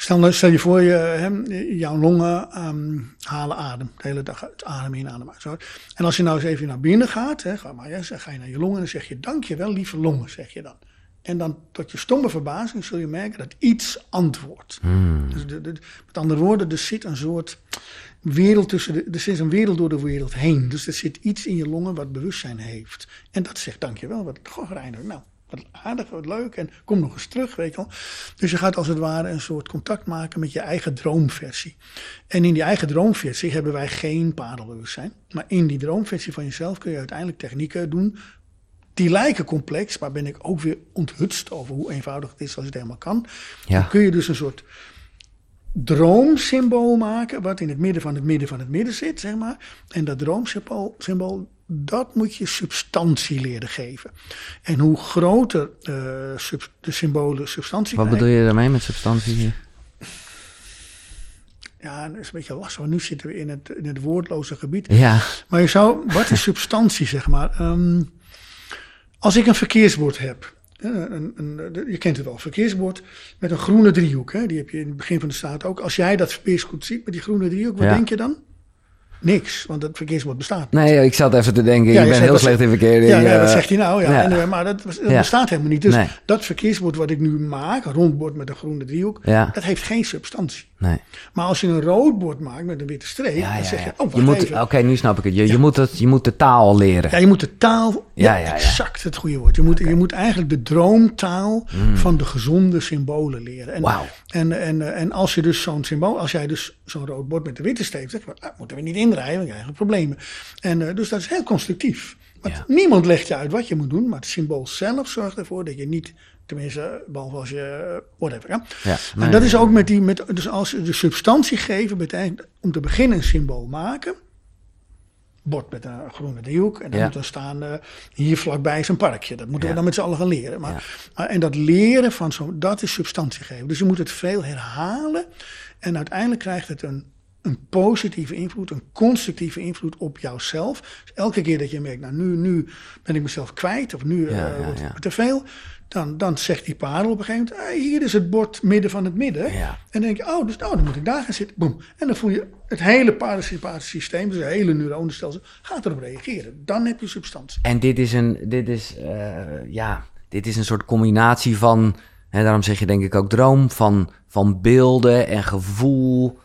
Stel, stel je voor, je, hè, jouw longen ehm, halen adem. De hele dag adem in, adem uit. Zo. En als je nou eens even naar binnen gaat, hè, ga, maar, ja, ga je naar je longen en dan zeg je, dankjewel lieve longen, zeg je dan. En dan tot je stomme verbazing zul je merken dat iets antwoordt. Dus de, de- met andere woorden, er zit een soort wereld tussen de, er zit een wereld door de wereld heen. Dus er zit iets in je longen wat bewustzijn heeft. En dat zegt dankjewel, wat goh, Reiner, nou, wat aardig, wat leuk en kom nog eens terug, weet je wel. Dus je gaat als het ware een soort contact maken met je eigen droomversie. En in die eigen droomversie hebben wij geen padelbewustzijn. Maar in die droomversie van jezelf kun je uiteindelijk technieken doen die lijken complex, maar ben ik ook weer onthutst over hoe eenvoudig het is als het helemaal kan. Ja. Dan kun je dus een soort droomsymbool maken, wat in het midden van het midden van het midden zit, zeg maar. En dat droomsymbool, symbool, dat moet je substantie leren geven. En hoe groter eh, sub- de symbolen substantie Wat krijgen- bedoel je daarmee met substantie hier? Ja, dat is een beetje lastig, want nu zitten we in het, in het woordloze gebied. Ja, Maar je zou, wat is substantie, zeg maar? Ehm, als ik een verkeersbord heb Een, een, een, je kent het wel, verkeersbord met een groene driehoek. Hè? Die heb je in het begin van de straat ook. Als jij dat verkeersbord ziet met die groene driehoek, wat Ja. denk je dan? Niks, want het verkeersbord bestaat niet. Nee, ik zat even te denken, Ja, bent zegt, heel slecht in verkeer. Ja, Ik, ja, wat eh, zegt hij nou? Ja, ja. en, eh, maar dat, bestaat helemaal niet. Dus Nee. dat verkeersbord wat ik nu maak, een rondbord met een groene driehoek, dat heeft geen substantie. Nee. Maar als je een rood bord maakt met een witte streep, dan zeg je, oh, wacht je moet, even. Oké, nu snap ik het. Je, je, moet het. je moet de taal leren. Ja, je moet de taal, Ja, ja, ja, ja. exact het goede woord. Je moet, je moet eigenlijk de droomtaal van de gezonde symbolen leren. En, Mm. En, en, eh, en als je dus zo'n symbool, als jij dus zo'n rood bord met een witte streep zegt, ah, moeten we niet indraaien, want we krijgen problemen. En eh, dus dat is heel constructief. Want Ja. niemand legt je uit wat je moet doen, maar het symbool zelf zorgt ervoor dat je niet, tenminste, behalve als je, eh, whatever. Ja? Ja, En dat is ook met die, met, dus als je de substantie geven, betekent om te beginnen een symbool maken. Bord met een groene driehoek. En dan Ja. moet er staan, eh, hier vlakbij is een parkje. Dat moeten Ja. we dan met z'n allen gaan leren. Maar, Ja. maar- en dat leren van zo'n, dat is substantie geven. Dus je moet het veel herhalen. En uiteindelijk krijgt het een, een positieve invloed, een constructieve invloed op jouzelf. Dus elke keer dat je merkt, nou nu, nu ben ik mezelf kwijt. Of nu eh, wordt het ja. me te veel. Dan, dan zegt die parel op een gegeven moment, "Ah, hier is het bord midden van het midden. Ja. En dan denk je, oh, dus, oh, dan moet ik daar gaan zitten. Boom. En dan voel je het hele parasympathische systeem, dus het hele neuronenstelsel, gaat erop reageren. Dan heb je substantie. En dit is een, dit is, eh, ja, dit is een soort combinatie van, hè, daarom zeg je denk ik ook droom, van, van beelden en gevoel,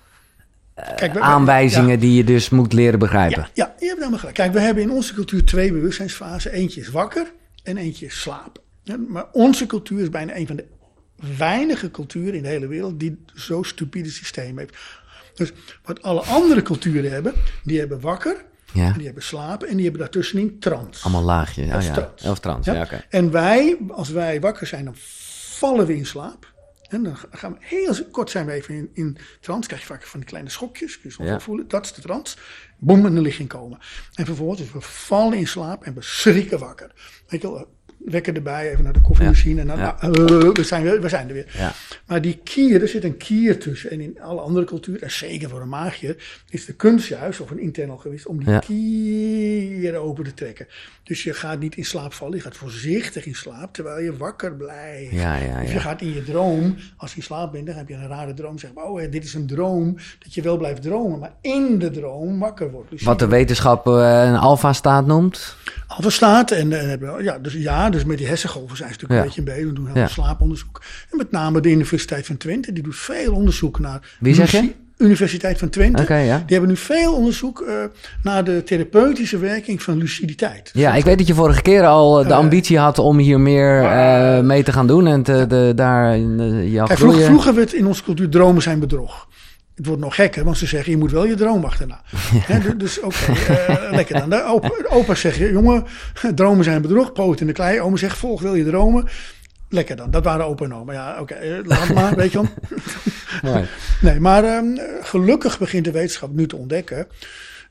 Kijk, we- aanwijzingen ja, die je dus moet leren begrijpen. Ja, ja, je hebt helemaal gelijk. Kijk, we hebben in onze cultuur twee bewustzijnsfasen. Eentje is wakker en eentje is slapen. Maar onze cultuur is bijna een van de weinige culturen in de hele wereld die zo'n stupide systeem heeft. Dus wat alle andere culturen hebben, die hebben wakker, Ja. die hebben slapen en die hebben daartussenin trance. Allemaal laagje. Dat Oh, ja. Of trans, ja. En wij, als wij wakker zijn, dan vallen we in slaap. En dan gaan we heel kort zijn we even in, in trance. Krijg je vaak van die kleine schokjes. Kun je soms Ja. voelen. Dat is de trance. Boom, in de ligging komen. En vervolgens, dus we vallen in slaap en we schrikken wakker. Weet je wel, wekker erbij, even naar de koffiemachine. En dan, nou, eh, we, zijn, we zijn er weer. Ja. Maar die kier, er zit een kier tussen. En in alle andere culturen, en zeker voor een maagje, is de kunst juist, of een internal geweest, om die kier open te trekken. Dus je gaat niet in slaap vallen, je gaat voorzichtig in slaap, terwijl je wakker blijft. Ja, ja, Of je gaat in je droom, als je in slaap bent, dan heb je een rare droom. Zeg maar, oh, dit is een droom, dat je wel blijft dromen, maar in de droom wakker wordt. Dus Wat de wetenschap eh, een alfa-staat noemt. Alpha staat. En, eh, hebben- ja, dus, ja, dus met die hersengolven zijn ze natuurlijk Ja. een beetje bezig. We doen heel Ja. veel slaaponderzoek. En met name de Universiteit van Twente, die doet veel onderzoek naar... Wie zeg je? Universiteit van Twente. Ja. Die hebben nu veel onderzoek eh, naar de therapeutische werking van luciditeit. Ja, ik weet dat je vorige keer al eh, de ambitie had om hier meer mee te gaan doen. En te, de, daar je Kijk, vroeg, groeien. vroeger werd in onze cultuur dromen zijn bedrog. Het wordt nog gekker, want ze zeggen je moet wel je droom achterna. Hè, du- dus oké, eh, lekker dan. De opa, zegt jongen, dromen zijn bedrog, poot in de klei. Oma zegt volg wil je dromen. Lekker dan, dat waren opa en oma. Ja, oké, eh, laat maar, weet je wel. Mooi. Nee, maar ehm, gelukkig begint de wetenschap nu te ontdekken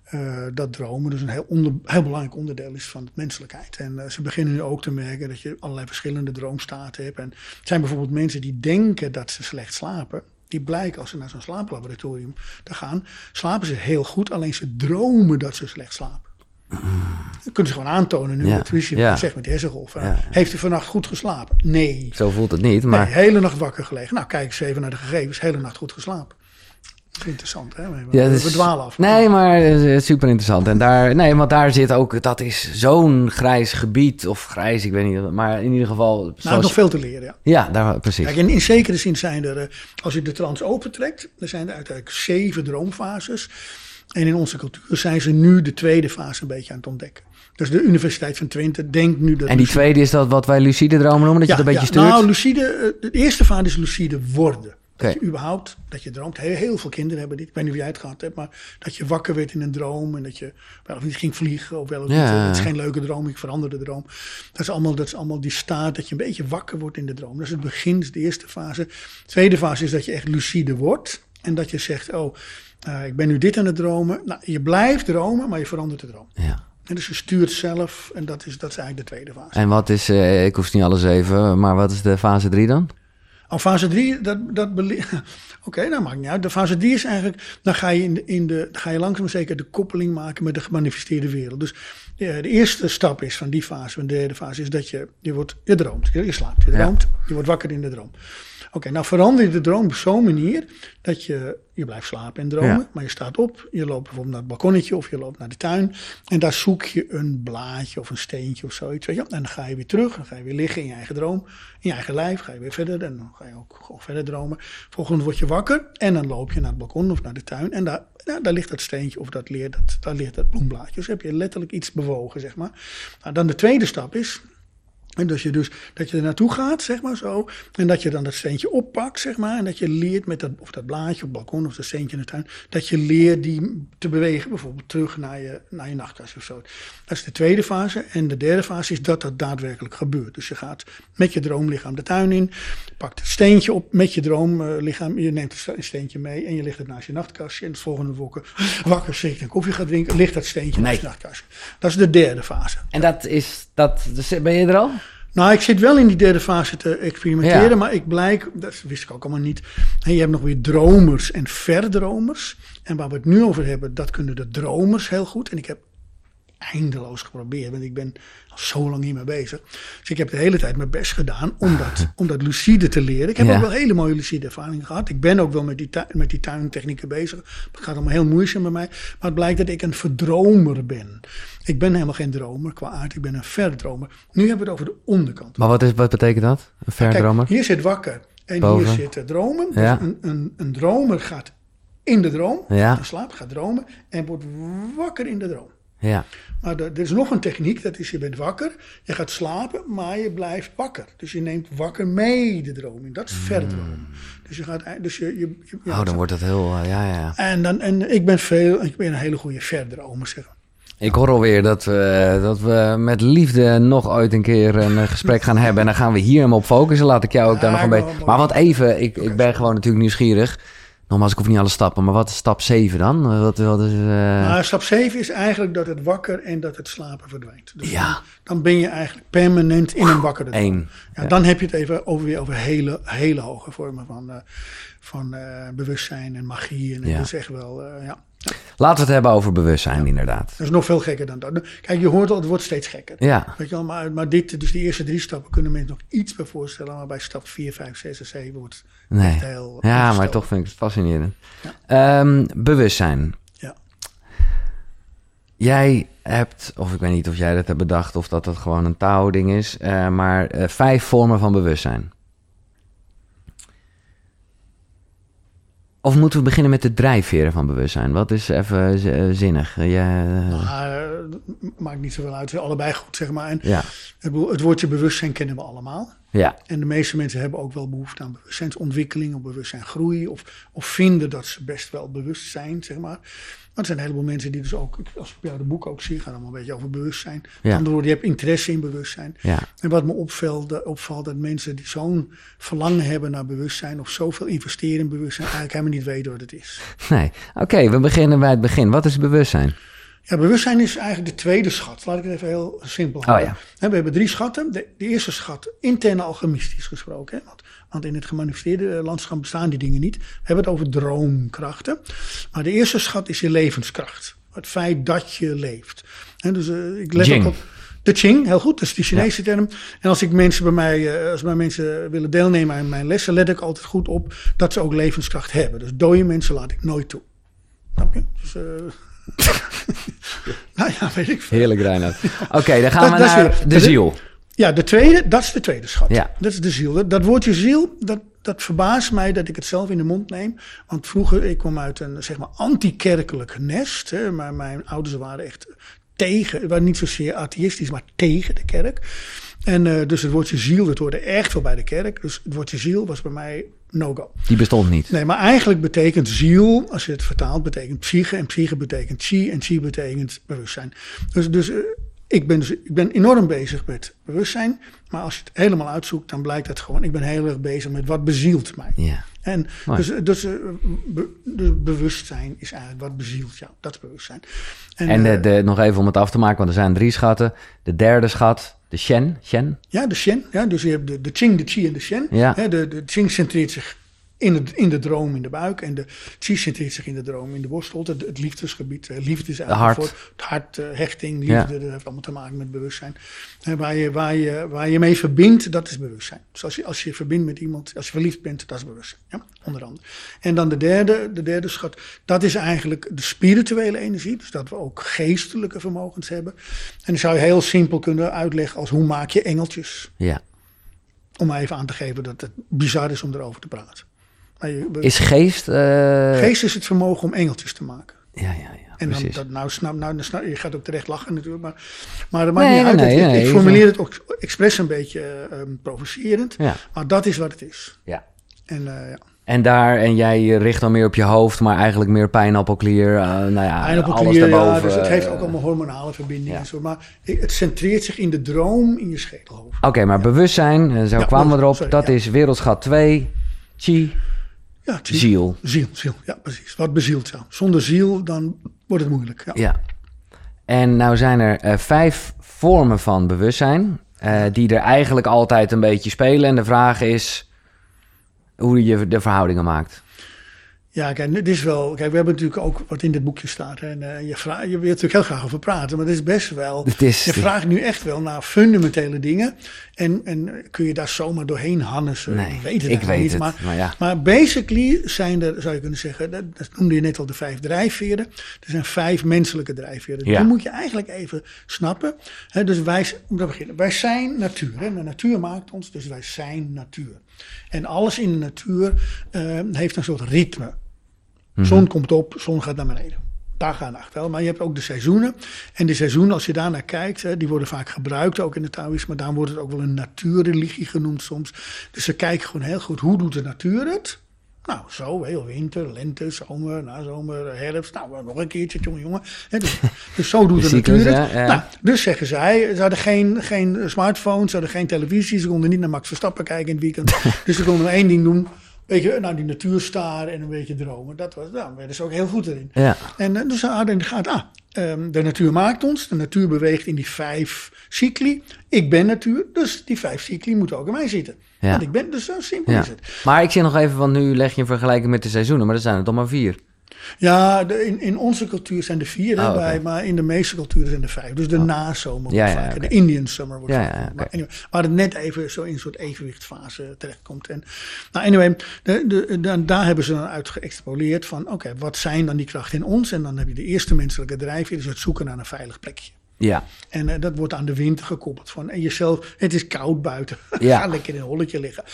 eh, dat dromen dus een heel, onder, heel belangrijk onderdeel is van de menselijkheid. En ze beginnen nu ook te merken dat je allerlei verschillende droomstaten hebt. En er zijn bijvoorbeeld mensen die denken dat ze slecht slapen. Die blijken als ze naar zo'n slaaplaboratorium te gaan, slapen ze heel goed, alleen ze dromen dat ze slecht slapen. Dat kunnen ze gewoon aantonen nu Ja, met ja. zegt met die hersengolven. Ja. Heeft u vannacht goed geslapen? Nee. Zo voelt het niet, maar... Nee, hele nacht wakker gelegen. Nou, kijk eens even naar de gegevens. Hele nacht goed geslapen. Interessant, hè? We, Ja, we dwalen af. Nee, maar eh, super interessant. En daar, nee, want daar zit ook, dat is zo'n grijs gebied, of grijs, ik weet niet, maar in ieder geval. Nou, Zoals, nog veel te leren, ja. Ja, daar, precies. Kijk, in, in zekere zin zijn er, eh, als je de trans opentrekt, dan zijn er uiteindelijk zeven droomfases. En in onze cultuur zijn ze nu de tweede fase een beetje aan het ontdekken. Dus de Universiteit van Twente denkt nu dat... En die tweede is dat wat wij lucide dromen noemen, dat je het een beetje stuurt? Nou, lucide, eh, de eerste fase is lucide worden. Dat je überhaupt, dat je droomt. Heel, heel veel kinderen hebben dit. Ik weet niet of jij het gehad hebt, maar dat je wakker werd in een droom. En dat je wel of niet ging vliegen of wel of Ja, niet. Het is geen leuke droom, ik verander de droom. Dat is, allemaal, dat is allemaal die staat dat je een beetje wakker wordt in de droom. Dat is het begin, de eerste fase. De tweede fase is dat je echt lucide wordt. En dat je zegt, oh, eh, ik ben nu dit aan het dromen. Nou, je blijft dromen, maar je verandert de droom. Ja. En dus je stuurt zelf. En dat is, dat is eigenlijk de tweede fase. En wat is, eh, ik hoef niet alles even, maar wat is de fase 3 dan? Nou, fase 3, dat, dat Oké, nou maakt niet uit. De fase 3 is eigenlijk, dan ga je, in de, in de, ga je langzaam zeker de koppeling maken met de gemanifesteerde wereld. Dus de, de eerste stap is van die fase, van de derde fase, is dat je, je, wordt, je droomt. Je, je slaapt, je Ja. droomt, je wordt wakker in de droom. Oké, nou verander je de droom op zo'n manier dat je, je blijft slapen en dromen, Ja. maar je staat op, je loopt bijvoorbeeld naar het balkonnetje of je loopt naar de tuin en daar zoek je een blaadje of een steentje of zoiets. Weet je? En dan ga je weer terug, dan ga je weer liggen in je eigen droom, in je eigen lijf, ga je weer verder en dan ga je ook gewoon verder dromen. Volgende word je wakker en dan loop je naar het balkon of naar de tuin en daar, daar ligt dat steentje of dat leer, dat, daar ligt dat bloemblaadje. Dus heb je letterlijk iets bewogen, zeg maar. Nou, dan de tweede stap is, en dus je dus dat je er naartoe gaat, zeg maar zo. En dat je dan dat steentje oppakt, zeg maar. En dat je leert met dat, of dat blaadje op het balkon of dat steentje in de tuin. Dat je leert die te bewegen, bijvoorbeeld terug naar je, naar je nachtkast of zo. Dat is de tweede fase. En de derde fase is dat dat daadwerkelijk gebeurt. Dus je gaat met je droomlichaam de tuin in. Pakt het steentje op met je droomlichaam. Je neemt het ste- steentje mee en je ligt het naast je nachtkastje. En het volgende wakker, wakker zit en koffie gaat drinken, ligt dat steentje Nee. naast je nachtkastje. Dat is de derde fase. En dat is, dat, dus ben je er al? Nou, ik zit wel in die derde fase te experimenteren, Ja. maar ik blijk, dat wist ik ook allemaal niet. En je hebt nog weer dromers en verdromers. En waar we het nu over hebben, dat kunnen de dromers heel goed. En ik heb eindeloos geprobeerd, want ik ben al zo lang hiermee bezig. Dus ik heb de hele tijd mijn best gedaan om dat, om dat lucide te leren. Ik heb Ja. ook wel hele mooie lucide ervaringen gehad. Ik ben ook wel met die, tu- met die tuintechnieken bezig. Het gaat allemaal heel moeizaam bij mij. Maar het blijkt dat ik een verdromer ben. Ik ben helemaal geen dromer qua aard, ik ben een verdromer. Nu hebben we het over de onderkant. Maar wat, is, wat betekent dat? Een verdromer? Kijk, hier zit wakker en Boven. hier zit dromen. Dus een, een, een dromer gaat in de droom, Ja. in slaap, gaat dromen en wordt wakker in de droom. Ja. Maar er is nog een techniek, dat is je bent wakker, je gaat slapen, maar je blijft wakker. Dus je neemt wakker mee de droom in. Dat is verdromen. Dus je gaat, dus je, je, Hmm. Oh, dan wordt dat heel, eh, ja, ja. en, dan, en ik ben veel, ik ben een hele goede verdromer, zeg maar. Ik hoor alweer dat we, dat we met liefde nog ooit een keer een eh, gesprek gaan hebben. En dan gaan we hier hem op focussen. Laat ik jou ook daar nog een beetje... Maar want even, ik, ik ben gewoon natuurlijk nieuwsgierig. Nogmaals, ik hoef niet alle stappen. Maar wat is stap 7 dan? Wat, wat is... eh, Maar stap 7 is eigenlijk dat het wakker en dat het slapen verdwijnt. Dus Ja. dan, dan ben je eigenlijk permanent in een wakkere droom. één. Ja, Dan heb je het even over, weer over hele, hele hoge vormen van, eh, van eh, bewustzijn en magie. En Ja. dat is echt wel, ja. Laten we het hebben over bewustzijn, inderdaad. Dat is nog veel gekker dan dat. Kijk, je hoort al, het wordt steeds gekker. Ja. Weet je wel, maar, maar dit, dus die eerste drie stappen kunnen mensen nog iets bij voorstellen. Maar bij stap 4, 5, 6 en 7 wordt het Nee. heel Ja, maar toch vind ik het fascinerend. Ehm, bewustzijn. Ja. Jij hebt, of ik weet niet of jij dat hebt bedacht of dat dat gewoon een taalding is, eh, maar eh, vijf vormen van bewustzijn. Of moeten we beginnen met de drijfveren van bewustzijn? Wat is even z- eh, zinnig? Eh, jij, eh, eh, maakt niet zoveel uit. Allebei goed, zeg maar. En ja, het woordje bewustzijn kennen we allemaal. ja, En de meeste mensen hebben ook wel behoefte aan bewustzijnsontwikkeling of bewustzijngroei. Of, of vinden dat ze best wel bewust zijn, zeg maar. Maar er zijn een heleboel mensen die dus ook, als ik bij jou de boek ook zie, gaan allemaal een beetje over bewustzijn. Ja. andere woorden, je hebt interesse in bewustzijn. ja. En wat me opvalt, opvalt dat mensen die zo'n verlangen hebben naar bewustzijn of zoveel investeren in bewustzijn, eigenlijk helemaal niet weten wat het is. Nee. Oké, we beginnen bij het begin. Wat is bewustzijn? Ja, bewustzijn is eigenlijk de tweede schat. Laat ik het even heel simpel houden. ja. Hè, We hebben drie schatten. De, de eerste schat, interne alchemistisch gesproken. Hè? Want, want in het gemanifesteerde landschap bestaan die dingen niet. We hebben het over droomkrachten. Maar de eerste schat is je levenskracht. Het feit dat je leeft. Hè, dus eh, ik let Jing. ook op. De Qing, heel goed, dat is die Chinese term. En als ik mensen bij mij, eh, als bij mensen willen deelnemen aan mijn lessen, let ik altijd goed op dat ze ook levenskracht hebben. Dus dode mensen laat ik nooit toe. Snap je? Dus, eh, nou ja, weet ik veel. Heerlijk, Reinhard. Oké, dan gaan Dat- we naar de ziel. Ja, de tweede, dat is de tweede schat. Ja. Dat is de ziel. Dat, dat woordje ziel, dat, dat verbaast mij dat ik het zelf in de mond neem. Want vroeger, ik kwam uit een zeg maar anti-kerkelijk nest. Hè, maar mijn ouders waren echt tegen, waren niet zozeer atheïstisch, maar tegen de kerk. En eh, dus het woordje ziel, dat hoorde echt wel bij de kerk. Dus het woordje ziel was bij mij no-go. Die bestond niet. Nee, maar eigenlijk betekent ziel, als je het vertaalt, betekent psyche. En psyche betekent chi en chi betekent bewustzijn. Dus, dus eh, ik ben, dus, ik ben enorm bezig met bewustzijn. Maar als je het helemaal uitzoekt, dan blijkt het gewoon. Ik ben heel erg bezig met wat bezielt mij. Ja. En Mooi. dus, dus, eh, be- dus bewustzijn is eigenlijk wat bezielt jou. Dat is bewustzijn. En eh, de, de, nog even om het af te maken, want er zijn drie schatten. De derde schat, de Shen. Shen? Ja, de Shen. Ja, dus je hebt de, de Qing, de Qi en de Shen. Ja. De, de Qing centreert zich in, het, in de droom in de buik. En de Qi centreert zich in de droom in de borstholte. Het, het liefdesgebied. eh, Liefde is eigenlijk hart. voor het hart, eh, hechting, liefde. Ja. Dat heeft allemaal te maken met bewustzijn. En waar, je, waar, je, waar je mee verbindt, dat is bewustzijn. Dus als je, als je verbindt met iemand, als je verliefd bent, dat is bewustzijn. Ja, onder andere. En dan de derde, de derde schat. Dat is eigenlijk de spirituele energie. Dus dat we ook geestelijke vermogens hebben. En die zou je heel simpel kunnen uitleggen als hoe maak je engeltjes. Ja. Om maar even aan te geven dat het bizar is om erover te praten. Is geest... eh, geest is het vermogen om engeltjes te maken. Ja, ja, ja. En dan, precies. dat, nou, snap, nou, snap- je gaat ook terecht lachen natuurlijk, maar, maar dat maakt Nee, niet uit. nee, Ik- nee, ik, nee. formuleer het ook expres een beetje eh, ehm, provocerend, Ja. maar dat is wat het is. ja. En eh, ja. En daar, en jij richt dan meer op je hoofd, maar eigenlijk meer pijnappelklier. nou ja, alles daarboven. ja, dus het heeft ook allemaal hormonale verbindingen. ja. en zo, maar het centreert zich in de droom in je schedelhoofd. Oké, maar bewustzijn, zo kwamen we erop. sorry, dat is wereldschat 2, chi, Ja, zie- ziel. Ziel, ziel, ja precies. Wat bezielt jou. Zonder ziel, dan wordt het moeilijk. Ja. Ja. En nou zijn er eh, vijf vormen van bewustzijn, eh, die er eigenlijk altijd een beetje spelen. En de vraag is hoe je de verhoudingen maakt. Ja, kijk, dit is wel. Kijk, we hebben natuurlijk ook wat in dit boekje staat. hè, En eh, je, vraagt, je wilt natuurlijk heel graag over praten, maar het is best wel. Is- je vraagt nu echt wel naar fundamentele dingen. En, en kun je daar zomaar doorheen hannissen? Nee, ik weet het ik weet niet. het, Maar, maar ja. maar basically zijn er, zou je kunnen zeggen, dat, dat noemde je net al de vijf drijfveren. Er zijn vijf menselijke drijfveren. Ja. Die moet je eigenlijk even snappen. Hè, dus wij, om te beginnen, wij zijn natuur. Hè. De natuur maakt ons, dus wij zijn natuur. En alles in de natuur eh, heeft een soort ritme. Mhm. Zon komt op, zon gaat naar beneden. Dag en nacht wel. Maar je hebt ook de seizoenen. En de seizoenen, als je daar naar kijkt, hè, die worden vaak gebruikt, ook in het Taoïsme. Maar daar wordt het ook wel een natuurreligie genoemd soms. Dus ze kijken gewoon heel goed, hoe doet de natuur het? Nou, zo, heel winter, lente, zomer, nazomer, herfst. Nou, nog een keertje, jongen, jongen. Dus, dus zo doet De de, natuur het. ja. Nou, dus zeggen zij, ze hadden geen, geen smartphones, ze hadden geen televisie. Ze konden niet naar Max Verstappen kijken in het weekend. dus ze konden maar één ding doen. Weet je, nou, die natuur staren en een beetje dromen. Dat was, nou, daar werden ze ook heel goed in. Ja. En dus ze hadden in de gaten, ah, ehm, de natuur maakt ons. De natuur beweegt in die vijf cycli. Ik ben natuur, dus die vijf cycli moeten ook in mij zitten. Ja. Want ik ben, dus zo simpel Ja. is het. Maar ik zie nog even, want nu leg je een vergelijking met de seizoenen, maar er zijn er toch maar vier. Ja, de, in, in onze cultuur zijn er vier, Oh, oké. bij, maar in de meeste culturen zijn er vijf. Dus de nazomer wordt Ja, vaker, de Indian summer wordt Ja, vaker. Maar anyway, waar het net even zo in een soort evenwichtfase terechtkomt. En, nou, anyway, de, de, de- daar hebben ze dan uit geëxtrapoleerd van, oké, wat zijn dan die krachten in ons? En dan heb je de eerste menselijke drijfveer, dus het zoeken naar een veilig plekje. Ja. En eh, dat wordt aan de winter gekoppeld. Van, en jezelf, het is koud buiten. Ja. Ga lekker in een holletje liggen.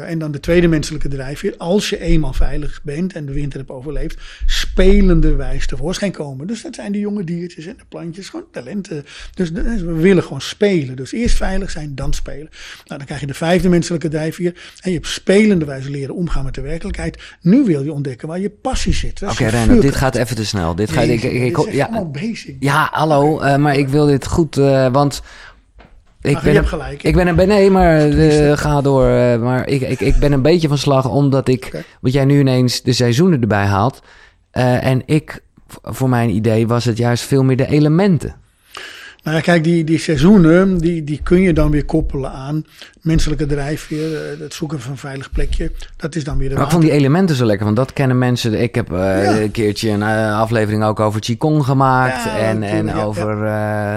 En dan de tweede menselijke drijfveer. Als je eenmaal veilig bent en de winter hebt overleefd, spelenderwijs tevoorschijn komen. Dus dat zijn de jonge diertjes en de plantjes, gewoon talenten. Dus de- we willen gewoon spelen. Dus eerst veilig zijn, dan spelen. Nou, dan krijg je de vijfde menselijke drijfveer. En je hebt spelenderwijs leren omgaan met de werkelijkheid. Nu wil je ontdekken waar je passie zit. Oké, Reinhard, dit gaat even te snel. Dit gaat, ik, ik, ik- dit is echt ja, allemaal basic. ja, hallo, eh, maar ik wil dit goed, eh, want... Ik Ach, je hebt gelijk. Ik ben een, nee, maar eh, ga door. eh, maar ik, ik, ik ben een beetje van slag omdat ik, wat jij nu ineens de seizoenen erbij haalt. en ik, voor mijn idee, was het juist veel meer de elementen. Nou ja, kijk, die, die seizoenen, die, die kun je dan weer koppelen aan menselijke drijfveer, eh, het zoeken van een veilig plekje. Dat is dan weer de Maar water. vond die elementen zo lekker, want dat kennen mensen. Ik heb eh, een keertje een eh, aflevering ook over Qigong gemaakt. Ja, en en ja, over,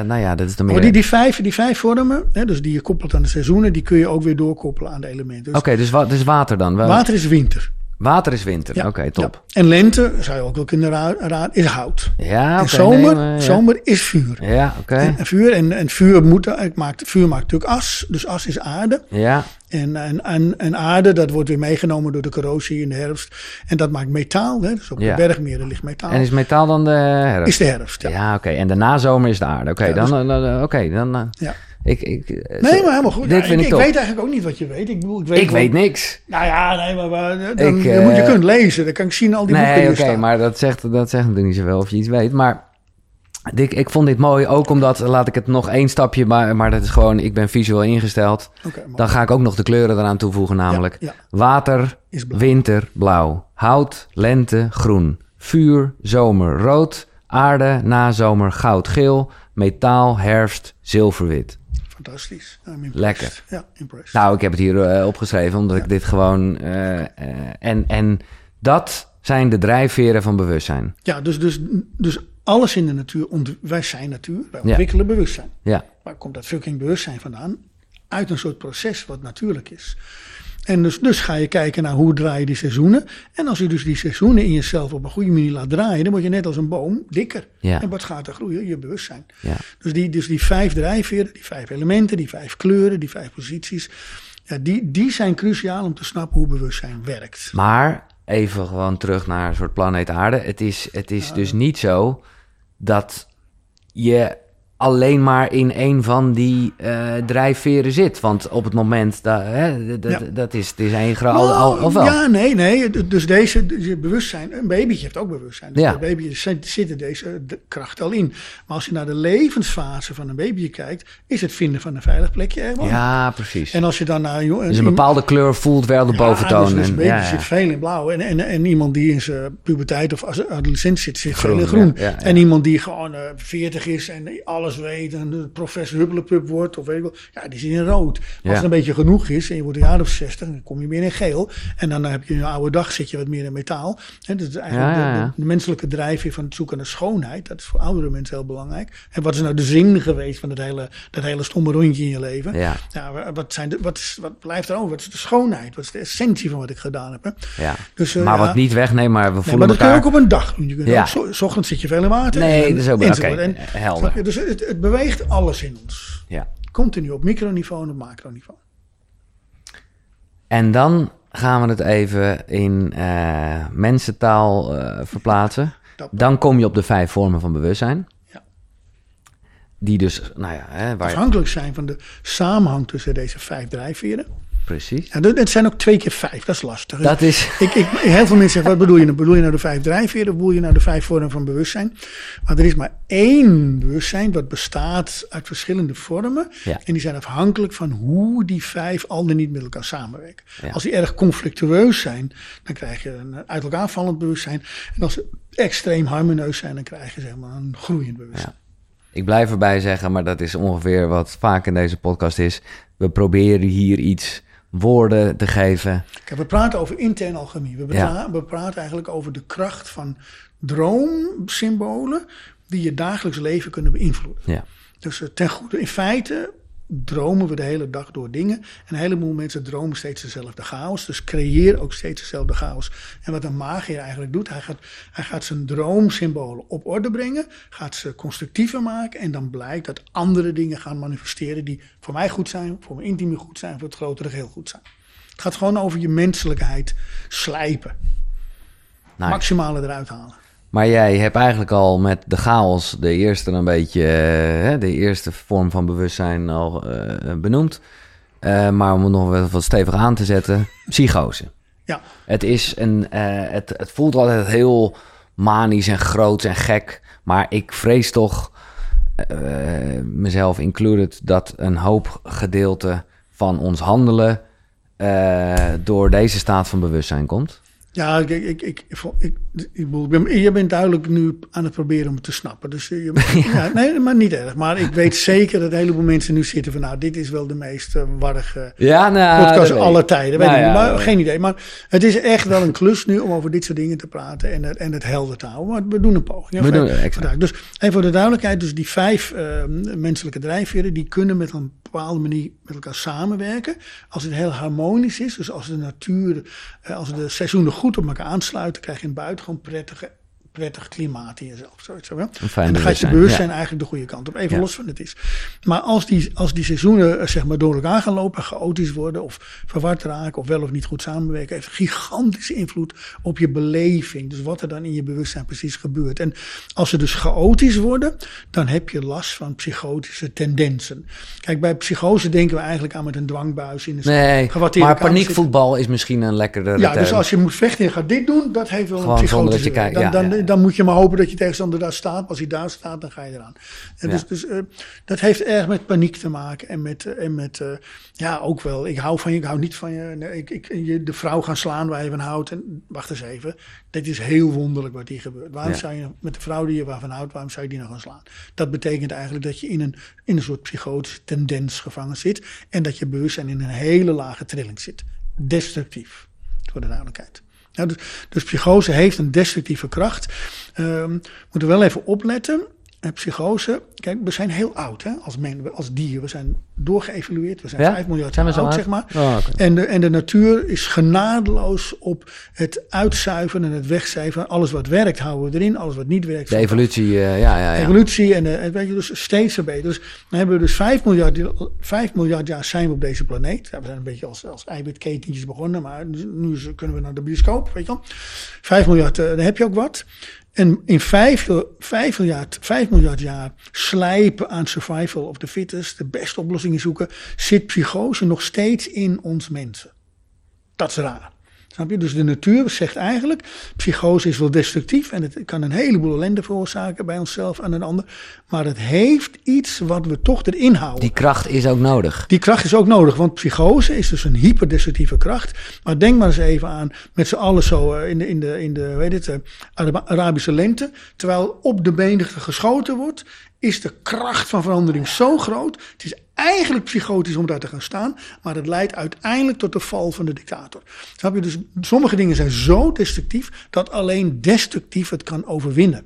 nou ja, dat is dan meer... Maar die, die, vijf, die vijf vormen, hè, dus die je koppelt aan de seizoenen, die kun je ook weer doorkoppelen aan de elementen. Dus Oké, dus, wa dus water dan. Wa- water is winter. Water is winter. Ja, Oké, top. ja. En lente, zou je ook wel kunnen ra- raden, is hout. Ja, en zomer, nee, maar ja. zomer is vuur. Ja, oké. En, en vuur, en, en vuur, moet, het maakt, vuur maakt natuurlijk as, dus as is aarde. Ja, En, en, en, en aarde, dat wordt weer meegenomen door de corrosie in de herfst. En dat maakt metaal. Hè? Dus op Ja. de bergmeren ligt metaal. en is metaal dan de herfst? is de herfst, ja. Ja, oké. En de nazomer is de aarde. Oké, dan... dus- Oké, dan... eh, Ja. Ik, ik, eh, Nee, maar helemaal goed. Dit Ja, vind ik, ik, ik weet eigenlijk ook niet wat je weet. Ik, bedoel, ik weet, Ik wel- weet niks. Nou ja, nee, maar, maar dan, Ik, dan moet je eh, kunnen lezen. Dan kan ik zien al die boeken Nee, die oké, er staan. maar dat zegt, dat zegt natuurlijk niet zoveel of je iets weet. Maar Dick, ik vond dit mooi, ook omdat, laat ik het nog één stapje, maar, maar dat is gewoon, ik ben visueel ingesteld. Dan ga ik ook nog de kleuren eraan toevoegen, namelijk Ja, ja. water, Is blauw. winter, blauw, hout, lente, groen, vuur, zomer, rood, aarde, nazomer, goud, geel, metaal, herfst, zilverwit. Fantastisch. Impressed. Lekker. Ja, impressed. Nou, ik heb het hier eh, opgeschreven, omdat ik dit gewoon... eh, eh, en, en dat zijn de drijfveren van bewustzijn. Ja, dus, dus, dus alles in de natuur, wij zijn natuur, wij Ja. ontwikkelen bewustzijn. Ja, Waar komt dat fucking bewustzijn vandaan? Uit een soort proces wat natuurlijk is. En dus, dus ga je kijken naar hoe draaien die seizoenen. En als je dus die seizoenen in jezelf op een goede manier laat draaien, dan word je net als een boom dikker. Ja. En wat gaat er groeien? Je bewustzijn. ja. Dus die, dus die vijf drijfveren, die vijf elementen, die vijf kleuren, die vijf posities. Ja, die, die zijn cruciaal om te snappen hoe bewustzijn werkt. Maar even gewoon terug naar een soort planeet aarde. Het is, het is dus niet zo dat je alleen maar in een van die eh, drijfveren zit. Want op het moment, dat, hè, d- d- Ja. dat is, het is één groot... al- al- Nou, Of wel? Ja, nee, nee. Dus deze dus bewustzijn, een babytje heeft ook bewustzijn. Dus Ja. Bij baby zit- zitten deze eh, de kracht al in. Maar als je naar de levensfase van een baby kijkt, is het vinden van een veilig plekje belangrijk. Ja, precies. En als je dan naar dus een bepaalde kleur voelt wel de boventoon. Ja, dus, dus en- een baby zit veel in blauw. En, en, en iemand die in zijn puberteit of adolescent zit, zit veel in Groen. En iemand die gewoon eh 40 is en alles weet en de professor Hubblepup wordt of weet ik wel. Ja, die zit in rood. Ja. als het een beetje genoeg is en je wordt een jaar of 60, dan kom je meer in geel. En dan heb je een oude dag, zit je wat meer in metaal. En dat is eigenlijk Ja, ja, de-. De, menselijke drijfveer van het zoeken naar schoonheid. Dat is voor oudere mensen heel belangrijk. En wat is nou de zin geweest van dat hele, dat hele stomme rondje in je leven? Ja. Wat, zijn de, wat, is, wat blijft er over? Wat is de schoonheid? Wat is de essentie van wat ik gedaan heb? Hè? Ja. Dus, eh, maar wat niet wegneemt, maar we Nee, voelen maar dat kun je ook op een dag doen. Je kunt Ja. ook, zo- s ochtends zit je veel in water. Nee, en- dat is ook- En- helder. je? Dus het, het beweegt alles in ons. Ja. Continu op microniveau en op macroniveau. En dan gaan we het even in eh, mensentaal eh, verplaatsen. Dan kom je op de vijf vormen van bewustzijn. Ja. Die dus, nou ja, hè, waar je, Afhankelijk zijn van de samenhang tussen deze vijf drijfveren. Precies. Ja, het zijn ook twee keer vijf, dat is lastig. Dat is, Ik, ik, heel veel mensen zeggen, wat bedoel je nou? Bedoel je nou de vijf drijfveren of bedoel je nou de vijf vormen van bewustzijn? Maar er is maar één bewustzijn wat bestaat uit verschillende vormen. Ja. En die zijn afhankelijk van hoe die vijf al dan niet met elkaar samenwerken. Ja. Als die erg conflictueus zijn, dan krijg je een uit elkaar vallend bewustzijn. En als ze extreem harmonieus zijn, dan krijg je zeg maar een groeiend bewustzijn. ik blijf erbij zeggen, maar dat is ongeveer wat vaak in deze podcast is. We proberen hier iets woorden te geven. Kijk, we praten over interne alchemie. We, Ja. we praten eigenlijk over de kracht van droomsymbolen die je dagelijks leven kunnen beïnvloeden. Ja. Dus eh, ten goede, in feite dromen we de hele dag door dingen. En een heleboel mensen dromen steeds dezelfde chaos. Dus creëer ook steeds dezelfde chaos. En wat een magier eigenlijk doet, hij gaat, hij gaat zijn droomsymbolen op orde brengen. Gaat ze constructiever maken. En dan blijkt dat andere dingen gaan manifesteren die voor mij goed zijn, voor mijn intieme goed zijn, voor het grotere geheel goed zijn. Het gaat gewoon over je menselijkheid slijpen. Nice. Maximale eruit halen. Maar jij hebt eigenlijk al met de chaos de eerste een beetje, eh, hè, de eerste vorm van bewustzijn al eh, benoemd. Eh, maar om het nog wel wat stevig aan te zetten, psychose. Ja, Het is een, het, het voelt altijd heel manisch en groot en gek. Maar ik vrees toch, mezelf included, dat een hoop gedeelte van ons handelen door deze staat van bewustzijn komt. Ja, ik, ik, ik, ik, je bent duidelijk nu aan het proberen om het te snappen. Dus je, ja. nee, maar niet erg. Maar ik weet zeker dat een heleboel mensen nu zitten van, nou, dit is wel de meest uh, warrige Ja, nou, podcast aller tijden. Weet Nou ik maar geen idee. Maar het is echt wel een klus nu om over dit soort dingen te praten en het, en het helder te houden. Maar we doen een poging. We doen. Dus even voor de duidelijkheid, dus die vijf eh, menselijke drijfveren, die kunnen met een bepaalde manier met elkaar samenwerken. Als het heel harmonisch is, dus als de natuur, eh, als de seizoenen goed op elkaar aansluiten, krijg je een buitengewoon prettige prettig klimaat in jezelf. Zoiets, en dan gaat je bewustzijn, ja. eigenlijk de goede kant op. Even Ja. los van het is. Maar als die, als die seizoenen eh, zeg maar, door elkaar gaan lopen, chaotisch worden of verward raken of wel of niet goed samenwerken, heeft gigantische invloed op je beleving. Dus wat er dan in je bewustzijn precies gebeurt. En als ze dus chaotisch worden, dan heb je last van psychotische tendensen. Kijk, bij psychose denken we eigenlijk aan met een dwangbuis in een Nee, maar zitten. paniekvoetbal is misschien een lekkere Ja, term. dus als je moet vechten en gaat dit doen, dat heeft wel Gewoon een psychotische dat je kijkt, dan, dan, ja. Dan, dan moet je maar hopen dat je tegenstander daar staat. Als hij daar staat, dan ga je eraan. En dus Ja. dus eh, dat heeft erg met paniek te maken. En met, eh, en met eh, ja, ook wel, ik hou van je, ik hou niet van je. Nee, ik, ik, je de vrouw gaan slaan waar je van houdt. En wacht eens even, dit is heel wonderlijk wat hier gebeurt. Waarom Ja. zou je met de vrouw die je waarvan houdt, waarom zou je die nou gaan slaan? Dat betekent eigenlijk dat je in een, in een soort psychotische tendens gevangen zit. En dat je bewustzijn in een hele lage trilling zit. Destructief, voor de duidelijkheid. Dus, dus psychose heeft een destructieve kracht. Ehm moeten we wel even opletten. En psychose, kijk, we zijn heel oud hè, als, men, als dier. We zijn doorgeëvalueerd. We zijn Ja? 5 miljard Zijn we jaar zo oud, zeg maar. Oh. En, de, en de natuur is genadeloos op het uitzuiveren en het wegcijferen. Alles wat werkt houden we erin, alles wat niet werkt. De evolutie, eh, ja, ja, ja. Evolutie en, eh, en weet je, dus steeds verbeterd. Dus dan hebben we dus 5 miljard, 5 miljard jaar zijn we op deze planeet. Ja, we zijn een beetje als, als eiwitketentjes begonnen, maar nu, kunnen we naar de bioscoop, weet je wel. 5 miljard, eh, dan heb je ook wat. En in 5, 5, miljard, 5 miljard jaar slijpen aan survival of the fittest, de beste oplossingen zoeken, zit psychose nog steeds in ons mensen. Dat is raar. Snap je? Dus de natuur zegt eigenlijk, psychose is wel destructief en het kan een heleboel ellende veroorzaken bij onszelf en een ander. Maar het heeft iets wat we toch erin houden. Die kracht is ook nodig. Die kracht is ook nodig, want psychose is dus een hyperdestructieve kracht. Maar denk maar eens even aan met z'n allen zo eh, in de, in de, in de weet het, eh, Arabische lente. Terwijl op de menigte geschoten wordt, is de kracht van verandering zo groot. Het is eigenlijk psychotisch om daar te gaan staan, maar het leidt uiteindelijk tot de val van de dictator. Snap je? Dus sommige dingen zijn zo destructief dat alleen destructief het kan overwinnen.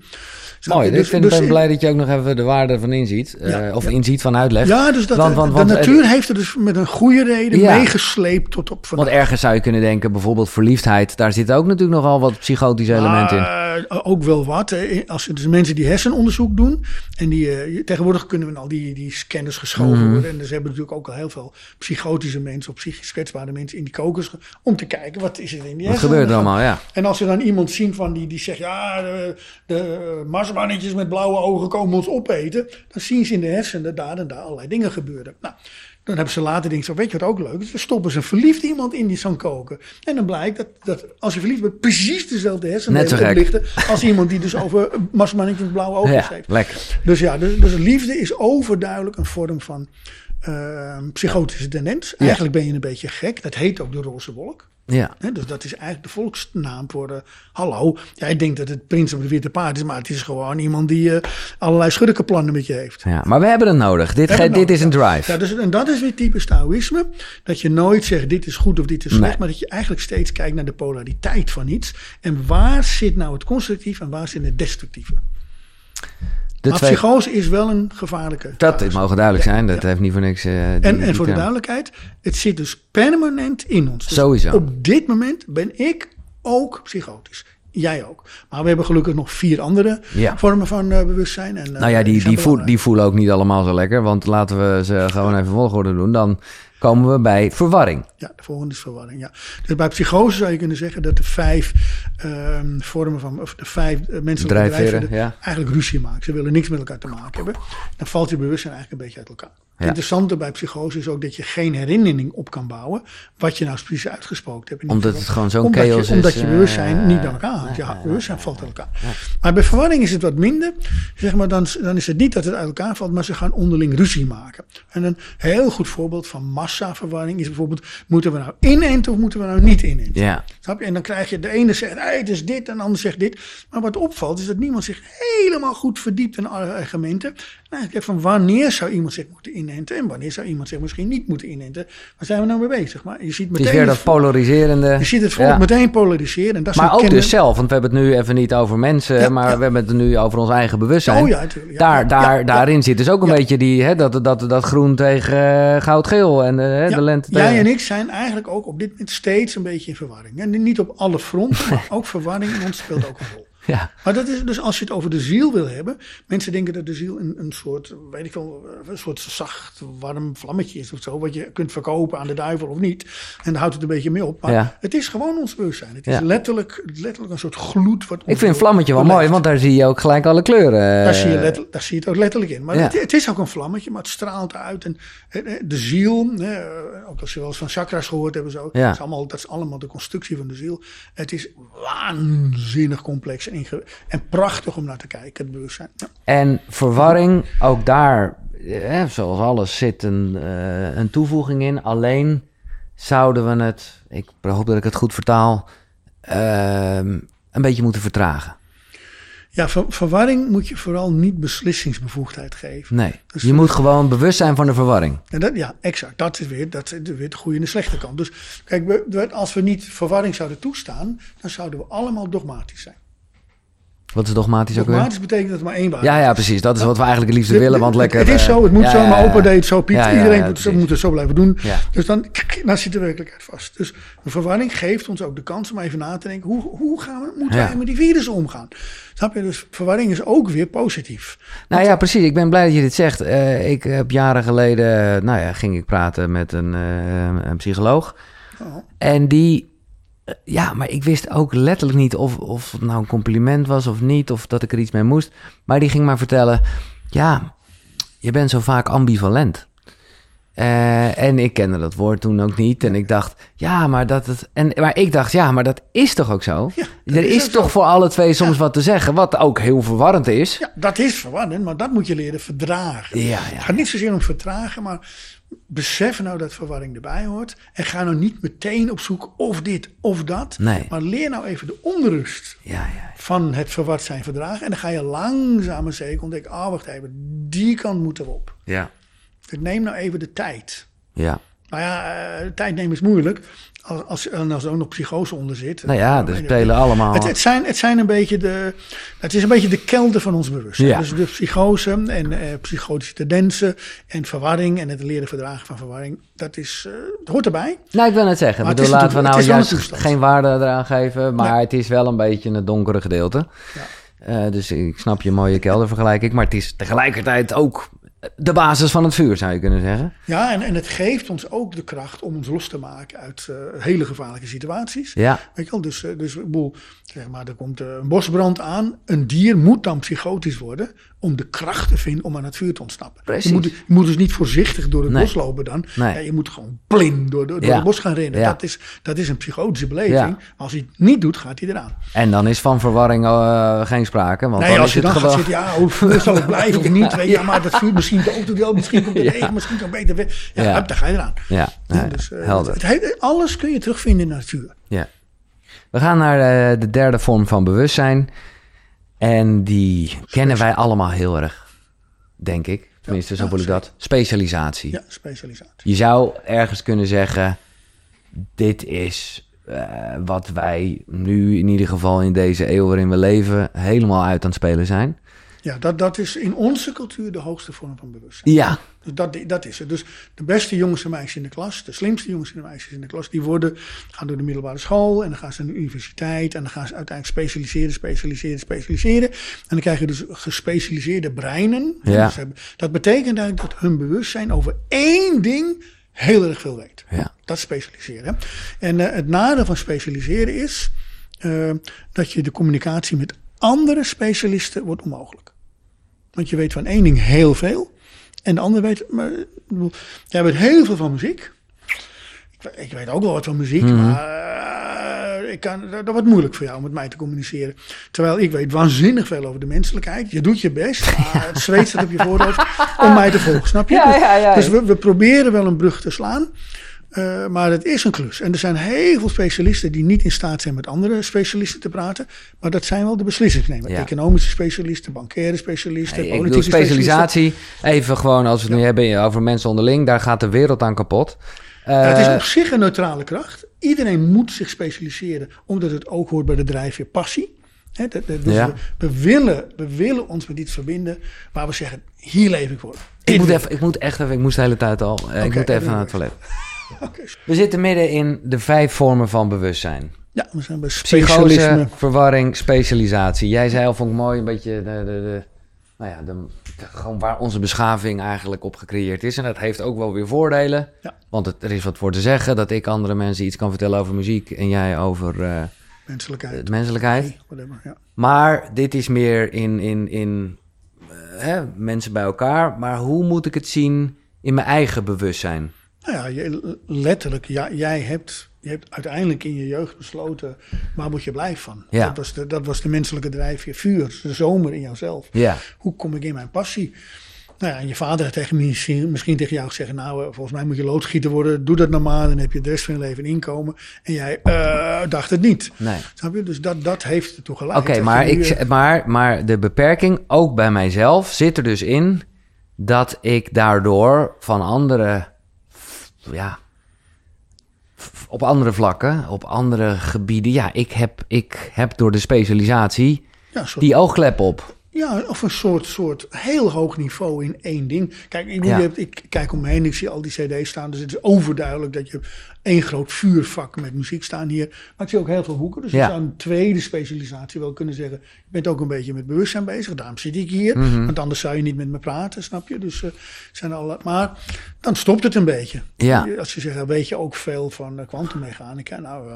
Snap Mooi, je? ik Dus- vind dus ben blij dat je ook nog even de waarde van inziet. eh, of ja. inziet van uitleg. Ja, dus dat, Want- want- de want- natuur heeft er dus met een goede reden Ja. meegesleept tot op vandaag. Want ergens zou je kunnen denken, bijvoorbeeld verliefdheid. Daar zitten ook natuurlijk nogal wat psychotische elementen in. Uh, ook wel wat. Als dus mensen die hersenonderzoek doen. En die, eh, tegenwoordig kunnen we al die, die scanners geschoven Mhm. Worden. En dus hebben natuurlijk ook al heel veel psychotische mensen of psychisch kwetsbare mensen in die kokers. Om te kijken wat is er in die Wat gebeurt er allemaal, ja. En als ze dan iemand zien van die, die zegt, ja, de, de marsmannetjes met blauwe ogen komen ons opeten. Dan zien ze in de hersenen daar en daar allerlei dingen gebeuren. Nou, dan hebben ze later denken, zo, weet je wat ook leuk is? Dan stoppen ze een verliefd iemand in die zo'n koken. En dan blijkt dat, dat als je verliefd bent, precies dezelfde hersenen oplichten. Als iemand die dus over marsmannetjes met blauwe ogen Ja, heeft. lekker. Dus ja, dus, dus liefde is overduidelijk een vorm van eh, psychotische tendens. Eigenlijk ben je een beetje gek. Dat heet ook de roze wolk. Ja. Dus dat is eigenlijk de volksnaam voor. eh, hallo, ja, ik denk dat het prins op de witte paard is, maar het is gewoon iemand die eh, allerlei schurkenplannen met je heeft. ja. Maar we hebben het nodig. Dit, ge- dit is een drive. Ja, dus, en dat is weer typisch Taoïsme. Dat je nooit zegt dit is goed of dit is slecht, Nee. maar dat je eigenlijk steeds kijkt naar de polariteit van iets. En waar zit nou het constructief en waar zit het destructieve? De maar twee, psychose is wel een gevaarlijke. dat dit mogen duidelijk zijn. Dat heeft niet voor niks... eh, die- En, die en voor de duidelijkheid, het zit dus permanent in ons. Dus Sowieso. Op dit moment ben ik ook psychotisch. Jij ook. Maar we hebben gelukkig nog vier andere Ja. vormen van eh, bewustzijn. En, eh, Nou ja, die, zijn die, voel, belangrijk. die voelen ook niet allemaal zo lekker. Want laten we ze gewoon even volgorde doen. Dan komen we bij verwarring. Ja, de volgende is verwarring. Ja. Dus bij psychose zou je kunnen zeggen dat de vijf ehm, vormen van, of de vijf eh, menselijke Drijfveren, drijfveren ja. eigenlijk ruzie maken. Ze willen niks met elkaar te maken hebben. Dan valt je bewustzijn eigenlijk een beetje uit elkaar. Het interessante bij psychose is ook dat je geen herinnering op kan bouwen wat je nou precies uitgesproken hebt. Omdat het gewoon zo'n omdat chaos je, Omdat is, je bewustzijn eh, niet bij elkaar hangt. Ja, bewustzijn valt uit elkaar. Maar bij verwarring is het wat minder. Zeg maar, dan, dan is het niet dat het uit elkaar valt, maar ze gaan onderling ruzie maken. En een heel goed voorbeeld van massaverwarring is bijvoorbeeld, moeten we nou inenten of moeten we nou niet inenten? Ja. Snap je? En dan krijg je de ene zegt, hey, het is dit en de ander zegt dit. Maar wat opvalt is dat niemand zich helemaal goed verdiept in argumenten. Nou, ik heb van wanneer zou iemand zich moeten inenten en wanneer zou iemand zich misschien niet moeten inenten. Waar zijn we nou mee bezig? Maar je ziet Het meteen is weer dat polariserende. je ziet het Ja. meteen polariseren. En dat Maar ook kennen- dus zelf, want we hebben het nu even niet over mensen, Ja, maar ja. we hebben het nu over ons eigen bewustzijn. Oh ja, natuurlijk. Ja, daar, daar, daarin zit dus ook een beetje die, hè, dat, dat, dat groen tegen eh, goud-geel en eh, de lente jij en ik zijn eigenlijk ook op dit moment steeds een beetje in verwarring. En niet op alle fronten, maar ook verwarring in ons speelt ook een rol. Ja. Maar dat is dus als je het over de ziel wil hebben. Mensen denken dat de ziel een, een soort, weet ik wel, een soort zacht, warm vlammetje is of zo. Wat je kunt verkopen aan de duivel of niet. En daar houdt het een beetje mee op. Maar Ja. het is gewoon ons bewustzijn. Het is Ja. letterlijk, letterlijk een soort gloed. Wat Ik vind een vlammetje wel mooi, want daar zie je ook gelijk alle kleuren. daar zie, je eh, daar zie je het ook letterlijk in. Maar Ja. het, het is ook een vlammetje, maar het straalt uit. En eh, eh, de ziel, eh, ook als je wel eens van chakras gehoord hebben, zo, dat, is allemaal, dat is allemaal de constructie van de ziel. Het is waanzinnig complex. En, prachtig om naar te kijken, het bewustzijn. Ja. En verwarring, ook daar, eh, zoals alles, zit een, eh, een toevoeging in. Alleen zouden we het, ik hoop dat ik het goed vertaal, ehm, een beetje moeten vertragen. Ja, ver- verwarring moet je vooral niet beslissingsbevoegdheid geven. Nee, Dus je moet gewoon bewust zijn van de verwarring. En dat, ja, exact. Dat is weer, dat is weer de goede en de slechte kant. Dus kijk, we- als we niet verwarring zouden toestaan, dan zouden we allemaal dogmatisch zijn. Wat is dogmatisch ook weer? Dogmatisch betekent dat er maar één waarheid Ja, ja, precies. Dat is wat we eigenlijk het liefste De- willen, want lekker... Het is eh, zo, het moet ja, zo, mijn ja, opa deed zo, Piet. Iedereen moet, het zo blijven doen. Dus dan, dan zit de werkelijkheid vast. Dus de verwarring geeft ons ook de kans om even na te denken, hoe, hoe gaan we, moeten wij met die virussen omgaan? Snap je? Dus verwarring is ook weer positief. Nou ja, precies. Ik ben blij dat je dit zegt. Eh, ik heb jaren geleden, nou ja, ging ik praten met een, eh, een psycholoog. Oh. En die, ja, maar ik wist ook letterlijk niet of, of het nou een compliment was of niet, of dat ik er iets mee moest. Maar die ging maar vertellen, ja, je bent zo vaak ambivalent. Eh, en ik kende dat woord toen ook niet. En ik dacht, ja, maar dat het. En, maar ik dacht, ja, maar dat is toch ook zo? Ja, er is toch zo. voor alle twee soms wat te zeggen, wat ook heel verwarrend is. Ja, dat is verwarrend, maar dat moet je leren verdragen. Ja, ja. Het gaat niet zozeer om vertragen, maar besef nou dat verwarring erbij hoort. En ga nou niet meteen op zoek of dit of dat. Nee. Maar leer nou even de onrust Ja, ja. van het verward zijn verdragen. En dan ga je langzaam maar zeker ontdekken, ah wacht even, die kant moeten we op. Ja. Dus neem nou even de tijd. Ja. Nou ja, eh, tijd nemen is moeilijk. Als, als, en als er ook nog psychose onder zit. Nou ja, spelen allemaal. Het, het, zijn, het zijn een beetje de. Het is een beetje de kelder van ons bewustzijn. Ja. Dus de psychose en eh, psychotische tendensen en verwarring en het leren verdragen van verwarring. Dat is, eh, hoort erbij. Nou, ik wil net zeggen, Maar bedoel, laten we nou juist geen waarde eraan geven, maar Nee. het is wel een beetje het donkere gedeelte. Ja. Eh, dus ik snap je mooie keldervergelijking, maar het is tegelijkertijd ook de basis van het vuur, zou je kunnen zeggen. Ja, en, en het geeft ons ook de kracht om ons los te maken uit eh, hele gevaarlijke situaties. Ja, Weet je wel, dus, eh, dus ik bedoel, zeg maar, er komt eh, een bosbrand aan. Een dier moet dan psychotisch worden om de kracht te vinden om aan het vuur te ontsnappen. Precies. Je moet, je moet dus niet voorzichtig door het Nee. bos lopen dan. Nee. Ja, je moet gewoon blind door, door, door Ja. het bos gaan rennen. Ja. Dat, is, dat is een psychotische beleving. Als hij het niet doet, gaat hij eraan. en dan is van verwarring eh, geen sprake, want nee, dan als is je het dan gaat gewoon... zitten, ja, hoe vuur zal het blijven of niet? Weet ja, maar dat vuur misschien doodt het wel, misschien komt het regen, misschien kan het beter weg. Ja, dan ga je eraan. Ja, dus, eh, helder. het, het- alles kun je terugvinden in de natuur. Ja. We gaan naar eh, de derde vorm van bewustzijn. En die kennen wij allemaal heel erg, denk ik. Tenminste, zo voel ik dat. Specialisatie. Ja, specialisatie. Je zou ergens kunnen zeggen: dit is eh, wat wij nu in ieder geval in deze eeuw waarin we leven helemaal uit aan het spelen zijn. Ja, dat, dat is in onze cultuur de hoogste vorm van bewustzijn. Ja, Dus dat, dat is het. Dus de beste jongens en meisjes in de klas, de slimste jongens en meisjes in de klas, die worden, gaan door de middelbare school en dan gaan ze naar de universiteit en dan gaan ze uiteindelijk specialiseren, specialiseren, specialiseren. En dan krijg je dus gespecialiseerde breinen. Ja. Dus dat betekent eigenlijk dat hun bewustzijn over één ding heel erg veel weet. ja, Dat is specialiseren. En eh, het nadeel van specialiseren is eh, dat je de communicatie met andere specialisten wordt onmogelijk. Want je weet van één ding heel veel. En de ander weet. Maar, jij weet heel veel van muziek. Ik, we- ik weet ook wel wat van muziek, maar eh, ik kan, dat, dat wordt moeilijk voor jou om met mij te communiceren. Terwijl ik weet waanzinnig veel over de menselijkheid. Je doet je best, maar het zweet staat op je voorhoofd om mij te volgen, snap je? Ja, ja, ja. Dus we, we proberen wel een brug te slaan. Eh, maar het is een klus. En er zijn heel veel specialisten die niet in staat zijn met andere specialisten te praten. Maar dat zijn wel de beslissingsnemers. Ja. Economische specialisten, bankaire specialisten, Hey, ik politieke specialisten. specialisatie. Even gewoon als we het nu hebben over mensen onderling, daar gaat de wereld aan kapot. Het is Eh, op zich een neutrale kracht. Iedereen moet zich specialiseren, omdat het ook hoort bij de drijfveer passie. Hè, dat- dat- dus Ja. we, we, willen, we willen ons met iets verbinden waar we zeggen, hier leef ik voor. ik, moet even, ik moet echt even, ik moest de hele tijd al. eh, ik moet even naar het toilet. We zitten midden in de vijf vormen van bewustzijn. Ja, we zijn bij Psychose, specialisme. verwarring, specialisatie. Jij zei al, vond ik mooi, een beetje de, de, de, nou ja, de, de- gewoon waar onze beschaving eigenlijk op gecreëerd is. En dat heeft ook wel weer voordelen. Ja. Want het, er is wat voor te zeggen dat ik andere mensen iets kan vertellen over muziek en jij over eh, Menselijkheid. de menselijkheid. Nee, whatever, ja. Maar dit is meer in, in, in eh, hè, mensen bij elkaar. Maar hoe moet ik het zien in mijn eigen bewustzijn? Nou ja, letterlijk, ja, jij hebt je hebt uiteindelijk in je jeugd besloten, waar word je blij van? Ja. Dat, was de, dat was de menselijke drijfveer, vuur, de zomer in jouzelf. Ja. Hoe kom ik in mijn passie? Nou ja, en je vader heeft tegen misschien, misschien tegen jou gezegd, nou, eh, volgens mij moet je loodgieter worden. Doe dat normaal, dan heb je de rest van je leven inkomen. En jij eh, dacht het niet. Nee. Snap je? Dus dat, dat heeft ertoe Oké, geleid. dat maar, ik, eh, maar, maar de beperking, ook bij mijzelf, zit er dus in dat ik daardoor van andere, ja, op andere vlakken, op andere gebieden, ja, ik heb, ik heb door de specialisatie ja, soort die oogklep op. Ja, of een soort, soort heel hoog niveau in één ding. Kijk, ik, bedoel, Ja. je hebt, ik kijk om me heen, ik zie al die cd's staan. Dus het is overduidelijk dat je één groot vuurvak met muziek staan hier. Maar ik zie ook heel veel boeken. Dus Ja. je zou een tweede specialisatie wel kunnen zeggen. Je bent ook een beetje met bewustzijn bezig. Daarom zit ik hier. Mhm. Want anders zou je niet met me praten, snap je? Dus, eh, zijn alle, maar dan stopt het een beetje. Ja. Als je zegt, weet je ook veel van eh, kwantummechanica. nou,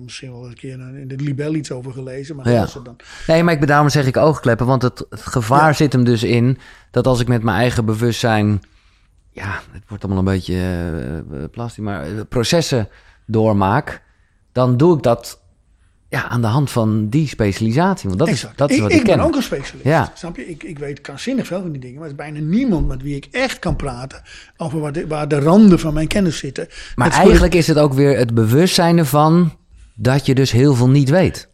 misschien wel een keer in de Libel iets over gelezen. Maar Ja. dan. Nee, maar ik, daarom zeg ik oogkleppen, want het, het gevaar Ja. zit hem dus in dat als ik met mijn eigen bewustzijn, ja, het wordt allemaal een beetje plastisch, maar eh, processen doormaak, dan doe ik dat ja, aan de hand van die specialisatie. Want dat is, dat is ik, wat ik, ik ken. ben ook een specialist. Ja. Snap je? Ik, ik weet krankzinnig veel van die dingen. Maar er is bijna niemand met wie ik echt kan praten over waar de, waar de randen van mijn kennis zitten. Maar Het eigenlijk is het ook weer het bewustzijn ervan dat je dus heel veel niet weet.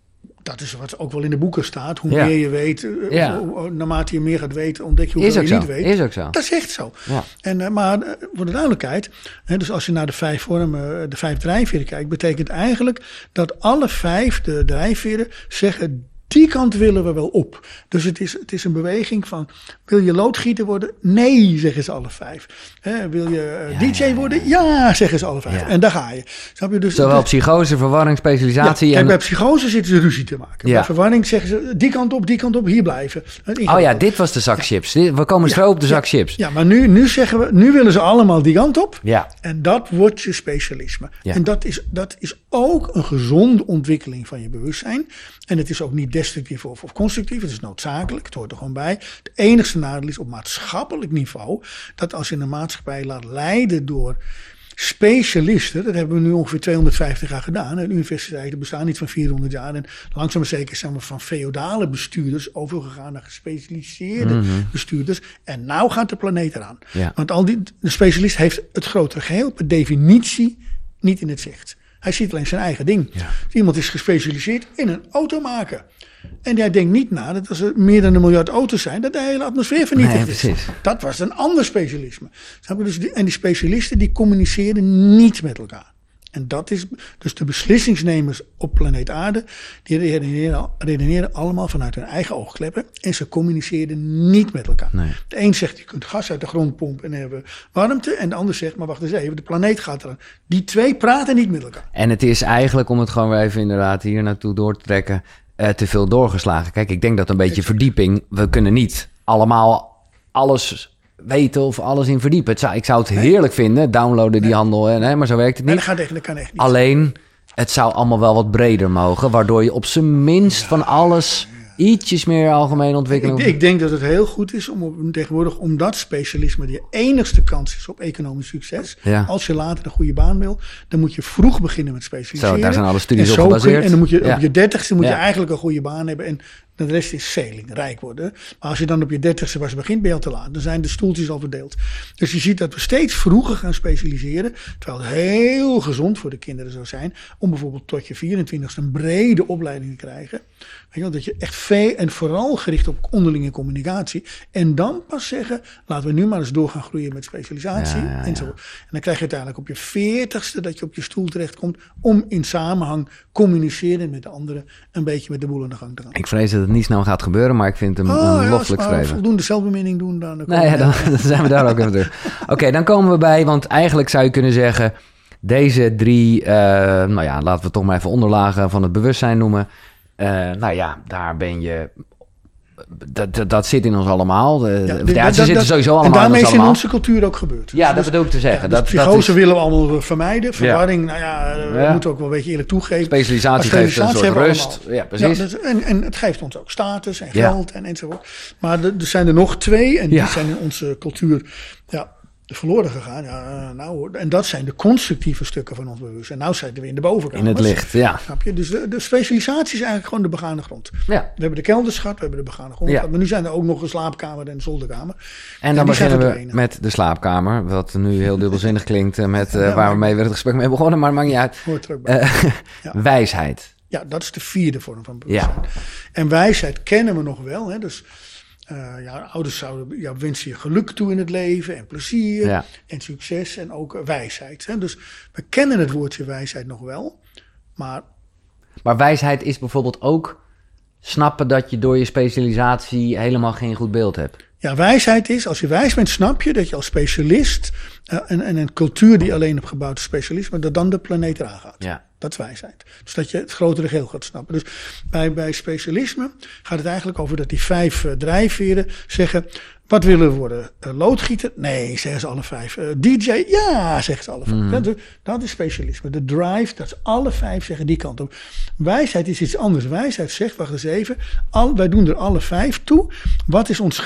Dat is wat ook wel in de boeken staat. Hoe Ja. meer je weet, eh, Ja. hoe- hoe- naarmate je meer gaat weten, ontdek je hoeveel ook je zo. niet weet. Is ook zo. Dat is echt zo. Ja. En, eh, maar eh, voor de duidelijkheid, hè, dus als je naar de vijf vormen, de vijf drijfveren kijkt, betekent eigenlijk dat alle vijf de drijfveren zeggen. Die kant willen we wel op. Dus het is, het is een beweging van: wil je loodgieter worden? Nee, zeggen ze alle vijf. Wil je eh, Ja, DJ ja, ja. worden? Ja, zeggen ze alle vijf. En daar ga je. Snap je? Dus Zowel het- psychose, verwarring, specialisatie ja, kijk, en... bij psychose zitten ze ruzie te maken. Ja. Bij verwarring zeggen ze die kant op, die kant op, hier blijven. Oh ja, dit was de zak chips. We komen zo op de zak chips. Ja, maar nu, nu zeggen we, nu willen ze allemaal die kant op. Ja. En dat wordt je specialisme. Ja. En dat is, dat is ook een gezonde ontwikkeling van je bewustzijn. En het is ook niet destructief of, of constructief. Het is noodzakelijk. Het hoort er gewoon bij. Het enigste nadeel is op maatschappelijk niveau. Dat als je een maatschappij laat leiden door specialisten. Dat hebben we nu ongeveer 250 jaar gedaan. En universiteiten bestaan niet van 400 jaar. En langzaam maar zeker zijn we van feodale bestuurders overgegaan naar gespecialiseerde bestuurders. En nou gaat de planeet eraan. Ja. Want al die, de specialist heeft het grotere geheel per definitie niet in het zicht. Hij ziet alleen zijn eigen ding. Ja. Iemand is gespecialiseerd in een auto maken. En jij denkt niet na dat als er meer dan een miljard auto's zijn, dat de hele atmosfeer vernietigd Nee, is. precies. Dat was een ander specialisme. Dus en die specialisten die communiceren niet met elkaar. En dat is dus de beslissingsnemers op planeet Aarde, die redeneren, redeneren allemaal vanuit hun eigen oogkleppen. En ze communiceren niet met elkaar. Nee. De een zegt je kunt gas uit de grond pompen en hebben warmte. En de ander zegt, maar wacht eens even, de planeet gaat eraan. Die twee praten niet met elkaar. En het is eigenlijk, om het gewoon weer even inderdaad hier naartoe door te trekken, eh, te veel doorgeslagen. Kijk, ik denk dat een beetje verdieping, we kunnen niet allemaal alles weten of alles in verdiepen. Het zou, ik zou het heerlijk vinden, downloaden die handel, en, hè, maar zo werkt het niet. dat, gaat echt, dat kan echt niet. Alleen, het zou allemaal wel wat breder mogen, waardoor je op zijn minst van alles ietsjes meer algemene ontwikkeling... Ik, ik denk dat het heel goed is om tegenwoordig om dat specialisme die enigste kans is op economisch succes. Ja. Als je later een goede baan wil, dan moet je vroeg beginnen met specialiseren. Zo, daar zijn alle studies En op kun gebaseerd. En dan moet je Ja. op je dertigste moet je eigenlijk een goede baan hebben en de rest is sailing, rijk worden. Maar als je dan op je dertigste pas begint, ben je al te laat. Dan zijn de stoeltjes al verdeeld. Dus je ziet dat we steeds vroeger gaan specialiseren. Terwijl het heel gezond voor de kinderen zou zijn. Om bijvoorbeeld tot je 24ste een brede opleiding te krijgen. Weet je wel, dat je echt veel en vooral gericht op onderlinge communicatie. En dan pas zeggen, laten we nu maar eens door gaan groeien met specialisatie. Ja, ja, ja. En, zo. en dan krijg je uiteindelijk op je 40ste dat je op je stoel terechtkomt. Om in samenhang communiceren met de anderen. Een beetje met de boel aan de gang te gaan. Ik vrees dat het niet snel gaat gebeuren, maar ik vind hem Oh, een ja, loffelijk streven. voldoende zelfbeminning doen, dan... dan Nee, dan zijn we daar ook even terug. Oké, dan komen we bij, want eigenlijk zou je kunnen zeggen... deze drie, eh, nou ja, laten we toch maar even onderlagen van het bewustzijn noemen. Eh, nou ja, daar ben je... Dat, dat, zit in ons allemaal. Ja, dit- ja, dat- ze zitten dat- sowieso En allemaal in daarmee ons is in onze cultuur ook gebeurd. Ja, dat Dus- bedoel ik te zeggen. Ja, dat, dus dat psychose is, willen we allemaal vermijden. Verwarring, nou ja, we moeten ook wel een beetje eerlijk toegeven. specialisatie geeft een soort rust. Ja, precies. Dat- en, en het geeft ons ook status en geld en enzovoort. Maar er er zijn er nog twee en die zijn in onze cultuur ja, verloren gegaan. Ja, nou, en dat zijn de constructieve stukken van ons bewustzijn. Nou zitten we in de bovenkant. In het licht, ja. Snap je? Dus de, de specialisatie is eigenlijk gewoon de begane grond. ja. We hebben de kelders gehad, we hebben de begane grond Ja. gehad. Maar nu zijn er ook nog een slaapkamer en een zolderkamer. En dan beginnen we met de slaapkamer. Wat nu heel dubbelzinnig klinkt eh, met eh, Ja, waar we het gesprek mee begonnen. Maar het maakt niet uit. Hoort er bij. Eh. Wijsheid. Ja, dat is de vierde vorm van bewustzijn. En wijsheid kennen we nog wel. Hè? Dus eh, ja, ouders zouden ja, wensen je geluk toe in het leven en plezier Ja. en succes en ook eh, wijsheid. Hè? Dus we kennen het woordje wijsheid nog wel. Maar Maar wijsheid is bijvoorbeeld ook snappen dat je door je specialisatie helemaal geen goed beeld hebt. Ja, wijsheid is, als je wijs bent, snap je dat je als specialist eh, en, en een cultuur die alleen op gebouwd is specialisme, dat dan de planeet eraan gaat. Ja. Dat is wijsheid. Dus dat je het grotere geheel gaat snappen. Dus bij, bij specialisme gaat het eigenlijk over dat die vijf eh, drijfveren zeggen: wat willen we worden? Eh, loodgieter? Nee, zeggen ze alle vijf. Eh, DJ? Ja, zeggen ze alle vijf. Dat, is- dat is specialisme. De drive, dat is alle vijf zeggen die kant op. Wijsheid is iets anders. Wijsheid zegt, wacht eens even, al, wij doen er alle vijf toe. Wat is ons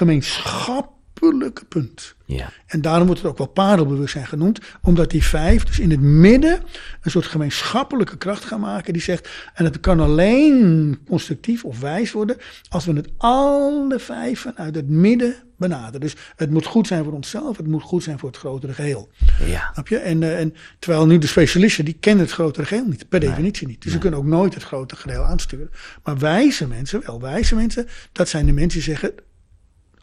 punt? Ja. En daarom wordt het ook wel parelbewustzijn genoemd, omdat die vijf dus in het midden een soort gemeenschappelijke kracht gaan maken die zegt, en het kan alleen constructief of wijs worden als we het alle vijf vanuit het midden benaderen. Dus het moet goed zijn voor onszelf, het moet goed zijn voor het grotere geheel. Ja. Snap je? En, eh, en terwijl nu de specialisten, die kennen het grotere geheel niet, per definitie niet. Dus ze kunnen ook nooit het grotere geheel aansturen. Maar wijze mensen, wel wijze mensen, dat zijn de mensen die zeggen,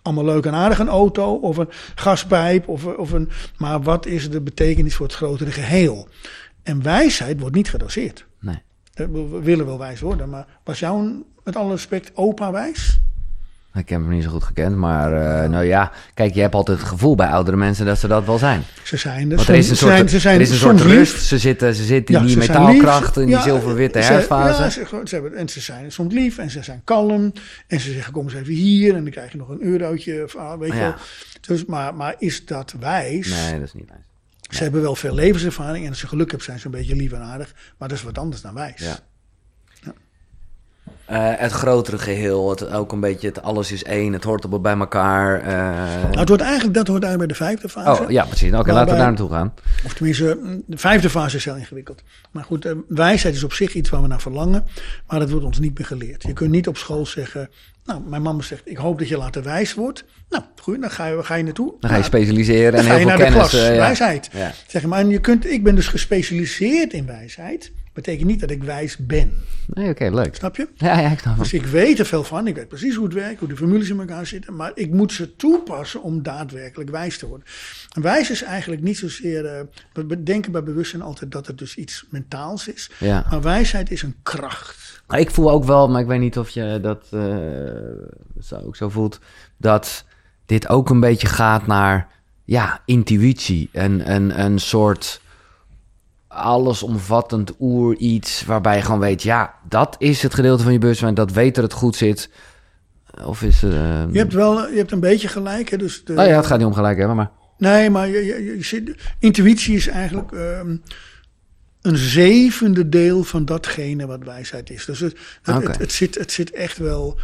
allemaal leuk en aardig een auto of een gaspijp of, of een, maar wat is de betekenis voor het grotere geheel? En wijsheid wordt niet gedoseerd. Nee. We we willen wel wijs worden, maar was jouw, met alle respect, opa wijs? Ik heb hem niet zo goed gekend, maar eh, nou ja, kijk, je hebt altijd het gevoel bij oudere mensen dat ze dat wel zijn. Ze zijn er. Want er is een soms- soort, zijn, ze zijn er is een soort rust, ze zitten, ze zitten in die metaalkracht, in die Ja, zilverwitte herfstfase. Ja, ze, ze hebben, en ze zijn soms lief en ze zijn kalm. En ze zeggen, kom eens even hier en dan krijg je nog een eurotje. Of, ah, weet je wel. Dus, maar, maar is dat wijs? Nee, dat is niet wijs. Ze hebben wel veel levenservaring en als ze geluk hebben zijn ze een beetje lief en aardig. Maar dat is wat anders dan wijs. Ja. Eh, het grotere geheel, het, ook een beetje het alles is één, het hoort allemaal bij elkaar. eh. Nou, het wordt eigenlijk, dat hoort eigenlijk bij de vijfde fase. oh ja, precies. Oké, laten we daar naartoe gaan. Of tenminste, de vijfde fase is heel ingewikkeld. Maar goed, eh, wijsheid is op zich iets waar we naar verlangen. Maar dat wordt ons niet meer geleerd. Je kunt niet op school zeggen... Nou, mijn mama zegt, ik hoop dat je later wijs wordt. Nou, goed, dan ga je, ga je naartoe. Dan ga je Nou, specialiseren dan en ga heel je veel naar de kennis. klas, ja. wijsheid. Ja. Zeg maar, en je kunt, ik ben dus gespecialiseerd in wijsheid. Betekent niet dat ik wijs ben. Nee, oké, leuk. Snap je? Ja, ja, ik snap Dus ik weet er veel van. Ik weet precies hoe het werkt, hoe de formules in elkaar zitten. Maar ik moet ze toepassen om daadwerkelijk wijs te worden. En wijs is eigenlijk niet zozeer... eh, we bedenken bij bewustzijn altijd dat het dus iets mentaals is. Ja. Maar wijsheid is een kracht. Maar ik voel ook wel, maar ik weet niet of je dat eh, zo ook zo voelt, dat dit ook een beetje gaat naar ja, intuïtie. En een, een soort allesomvattend oer iets waarbij je gewoon weet, ja, dat is het gedeelte van je bewustzijn, dat weet dat het goed zit. Of is het... eh, Je hebt wel je hebt een beetje gelijk. Hè? Dus de, nou ja, het gaat niet om gelijk hebben, maar... Nee, maar je, je, je zit, intuïtie is eigenlijk ehm, een zevende deel van datgene wat wijsheid is. Dus het, het, Oké. het, het zit, het zit echt wel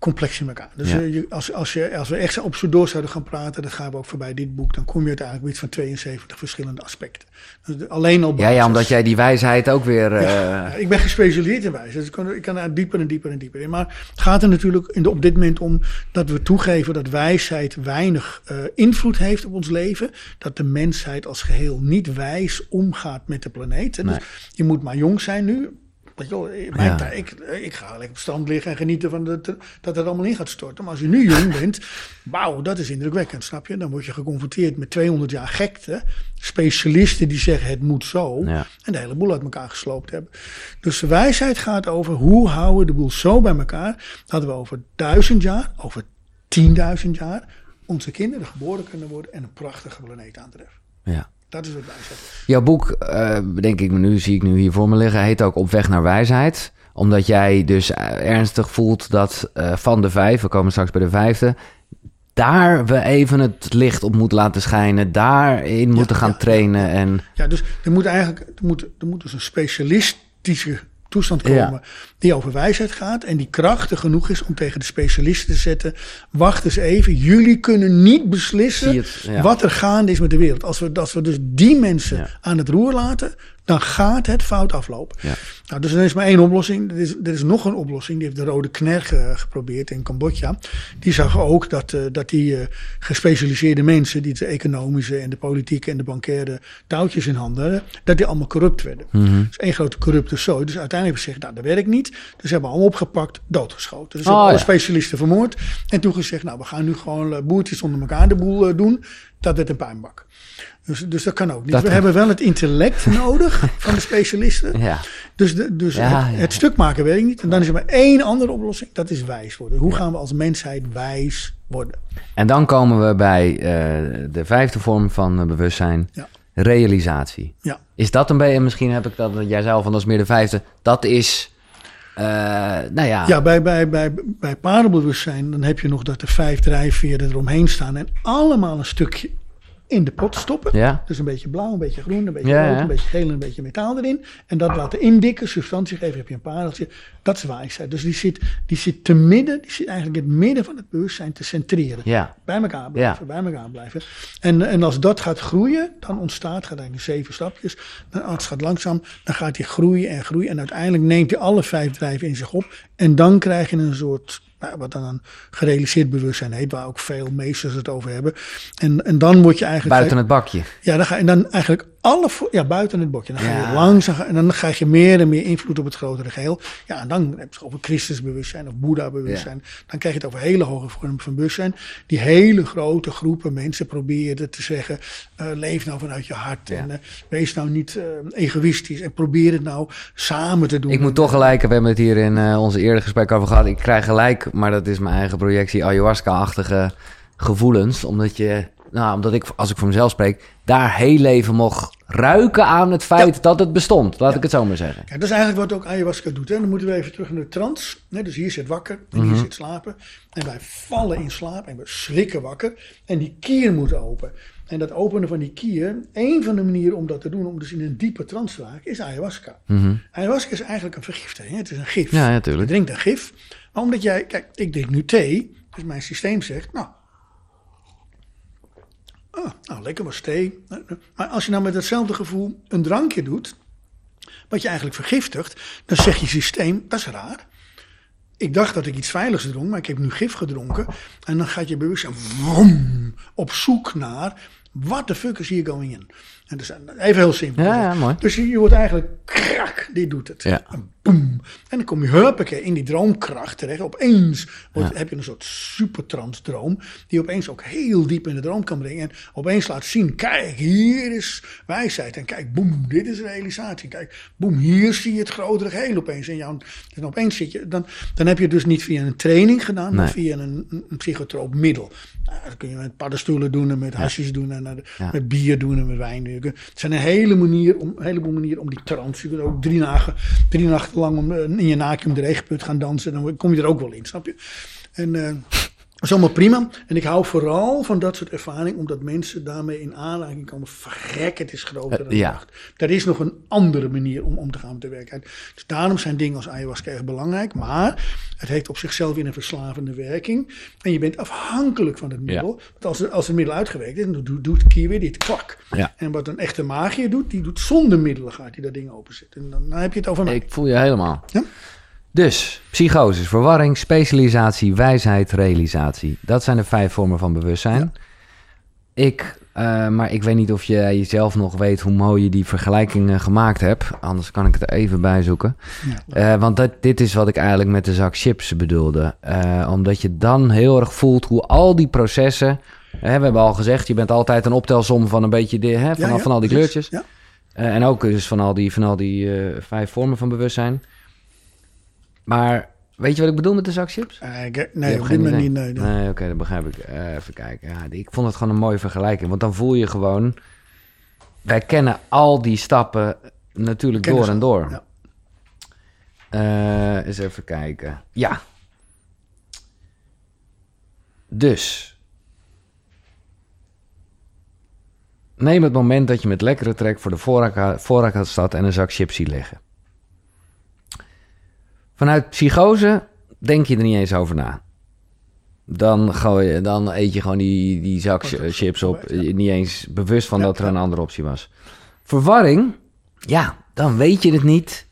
complex in elkaar. Dus Ja. eh, je, als, als, je, als we echt op zo door zouden gaan praten, dat gaan we ook voorbij dit boek, dan kom je uiteindelijk bij iets van 72 verschillende aspecten. Dus alleen al Ja, ja, omdat jij die wijsheid ook weer... eh, Ja, ik ben gespecialiseerd in wijsheid. Dus ik kan, ik kan dieper en dieper en dieper in. Maar het gaat er natuurlijk in de, op dit moment om dat we toegeven dat wijsheid weinig eh, invloed heeft op ons leven. Dat de mensheid als geheel niet wijs omgaat met de planeet. Dus je moet maar jong zijn nu. Weet je wel, in mijn Ja. ik, ik ga lekker op strand liggen en genieten van dat, dat het allemaal in gaat storten. Maar als je nu jong bent, wauw, dat is indrukwekkend, snap je? Dan word je geconfronteerd met 200 jaar gekte. Specialisten die zeggen het moet zo. Ja. En de hele boel uit elkaar gesloopt hebben. Dus de wijsheid gaat over hoe houden we de boel zo bij elkaar. Dat we over duizend jaar, over tienduizend jaar, onze kinderen geboren kunnen worden en een prachtige planeet aantreffen. ja. Dat is wat is. Jouw boek, eh, denk ik nu, zie ik nu hier voor me liggen, heet ook Op weg naar wijsheid. Omdat jij dus eh, ernstig voelt dat eh, van de vijf, we komen straks bij de vijfde, daar we even het licht op moeten laten schijnen, daarin moeten gaan ja, trainen. En Ja, dus er moet eigenlijk er moet, er moet dus een specialistische toestand Ja. komen die over wijsheid gaat en die krachtig genoeg is om tegen de specialisten te zetten. Wacht eens even, jullie kunnen niet beslissen het? Ja. wat er gaande is met de wereld. Als we, als we dus die mensen Ja. aan het roer laten, dan gaat het fout aflopen. Ja. Nou, dus er is maar één oplossing. Er is, er is nog een oplossing. Die heeft de Rode ge- geprobeerd in Cambodja. Die zag ook dat, eh, dat die eh, gespecialiseerde mensen, die de economische en de politieke en de bankaire touwtjes in handen hadden, dat die allemaal corrupt werden. Mhm. Dus één grote corrupte zooi. Dus uiteindelijk hebben ze gezegd, nou, dat werkt niet. Dus ze hebben allemaal opgepakt, doodgeschoten. Dus Oh, alle ja. specialisten vermoord. En toen gezegd, nou, we gaan nu gewoon eh, boertjes onder elkaar de boel doen. Dat werd een puinbak. Dus, dus dat kan ook niet. Dat we hebben wel het intellect nodig van de specialisten. Ja. Dus, de, dus Ja, het, ja. het stuk maken werkt niet. En dan is er maar één andere oplossing. Dat is wijs worden. Hoe gaan we als mensheid wijs worden? En dan komen we bij eh, de vijfde vorm van eh, bewustzijn. Ja. Realisatie. Ja. Is dat een beetje, misschien heb ik dat, jij zei al van dat is meer de vijfde. Dat is, eh, nou ja, Ja, bij, bij, bij, bij dan heb je nog dat er vijf drijfveren eromheen staan. En allemaal een stukje in de pot stoppen. ja, Dus een beetje blauw, een beetje groen, een beetje Ja, rood, ja. een beetje geel en een beetje metaal erin. En dat laten indikken, substantie geven, heb je een pareltje. Dat is wijsheid. Dus die zit, die zit te midden, die zit eigenlijk in het midden van het bewustzijn te centreren. ja, Bij elkaar blijven, bij elkaar blijven. En, en als dat gaat groeien, dan ontstaat, gaat eigenlijk zeven stapjes. Dan, als het gaat langzaam, dan gaat hij groeien en groeien. En uiteindelijk neemt hij alle vijf drijven in zich op. En dan krijg je een soort, nou, wat dan een gerealiseerd bewustzijn heet, waar ook veel meesters het over hebben. En, en dan word je eigenlijk... buiten het bakje. Ja, dan ga je dan eigenlijk alle, ja, buiten het bokje. Dan ga Ja. je langzaam, en dan krijg je meer en meer invloed op het grotere geheel. Ja, en dan heb je het over Christusbewustzijn of Boeddha-bewustzijn. Dan krijg je het over hele hoge vormen van bewustzijn. Die hele grote groepen mensen proberen te zeggen, eh, leef nou vanuit je hart. Ja. En eh, wees nou niet eh, egoïstisch en probeer het nou samen te doen. Ik moet toch gelijk, we hebben het hier in onze eerdere gesprek over gehad. Ik krijg gelijk, maar dat is mijn eigen projectie, ayahuasca-achtige gevoelens. Omdat je, nou, omdat ik, als ik voor mezelf spreek, daar heel leven mocht ruiken aan het feit dat het bestond. Laat ik het zo maar zeggen. Ja, dat is eigenlijk wat ook ayahuasca doet. Hè. Dan moeten we even terug naar de trance. Dus hier zit wakker en Mhm. hier zit slapen. En wij vallen in slaap en we schrikken wakker. En die kier moet open. En dat openen van die kier, één van de manieren om dat te doen, om dus in een diepe trance te raken, is ayahuasca. Mhm. Ayahuasca is eigenlijk een vergiftiging. hè. Het is een gif. Ja, Je natuurlijk. drinkt een gif. Maar omdat jij, kijk, ik drink nu thee. Dus mijn systeem zegt, nou. Ah, nou, lekker was thee. Maar als je nou met hetzelfde gevoel een drankje doet. Wat je eigenlijk vergiftigt. Dan zegt je systeem, dat is raar. Ik dacht dat ik iets veiligs dronk, maar ik heb nu gif gedronken. En dan gaat je bewustzijn vroom, op zoek naar. What the fuck is hier going in? En dus, even heel simpel. Ja, ja, mooi. Dus je, je wordt eigenlijk krak, dit doet het. Ja. En boem. En dan kom je huppakee in die droomkracht terecht. Opeens wordt, heb je een soort supertrans droom. Die opeens ook heel diep in de droom kan brengen. En opeens laat zien, kijk, hier is wijsheid. En kijk, boem, dit is realisatie. Kijk, boem, hier zie je het grotere geheel opeens in jou. En opeens zit je, dan, dan heb je het dus niet via een training gedaan, maar via een, een, psychotroop middel. Nou, dat kun je met paddenstoelen doen en met hasjes doen en eh, Ja. met bier doen en met wijn Het zijn een hele manier om, een heleboel manieren om die trance. Je kunt ook drie, nachten, drie nachten lang om, eh, in je naakje om de regenput gaan dansen. Dan kom je er ook wel in, snap je? En eh, dat is allemaal prima. En ik hou vooral van dat soort ervaring, omdat mensen daarmee in aanraking komen. Verrek, het is groter dan Eh, ja. ik dacht. Er is nog een andere manier om om te gaan met de werkelijkheid. Dus daarom zijn dingen als ayahuasca erg belangrijk. Maar het heeft op zichzelf weer een verslavende werking. En je bent afhankelijk van het middel. Want als, het- als het middel uitgewerkt is, dan doet, doet weer dit kwak. Ja. En wat een echte magier doet, die doet zonder middelen gaat hij dat ding openzetten. En dan, dan heb je het over mij. Ik voel je helemaal. Ja? Dus, psychose, verwarring, specialisatie, wijsheid, realisatie. Dat zijn de vijf vormen van bewustzijn. Ik, eh, maar ik weet niet of je jezelf nog weet hoe mooi je die vergelijking gemaakt hebt. Anders kan ik het er even bij zoeken. Ja. Eh, want dat, dit is wat ik eigenlijk met de zak chips bedoelde. Eh, omdat je dan heel erg voelt hoe al die processen... Hè, we hebben al gezegd, je bent altijd een optelsom van een beetje... De, hè, van, Ja, al- ja, van al die kleurtjes. Ja. En ook dus van al die, van al die vijf vormen van bewustzijn. Maar weet je wat ik bedoel met de zak chips? Eh, ik- nee, op dit moment niet. Nee, nee. Nee, oké, dat begrijp ik. Eh, even kijken. Ja, ik vond het gewoon een mooie vergelijking. Want dan voel je gewoon... Wij kennen al die stappen natuurlijk door en door. ja. Eh, eens even kijken. Ja. Dus. Neem het moment dat je met lekkere trek voor de voorraad, voorraad staat en een zak chips ziet liggen. Vanuit psychose denk je er niet eens over na. Dan, gooi je, dan eet je gewoon die, die zak chips op. Niet eens bewust van dat er een andere optie was. Verwarring, ja, dan weet je het niet.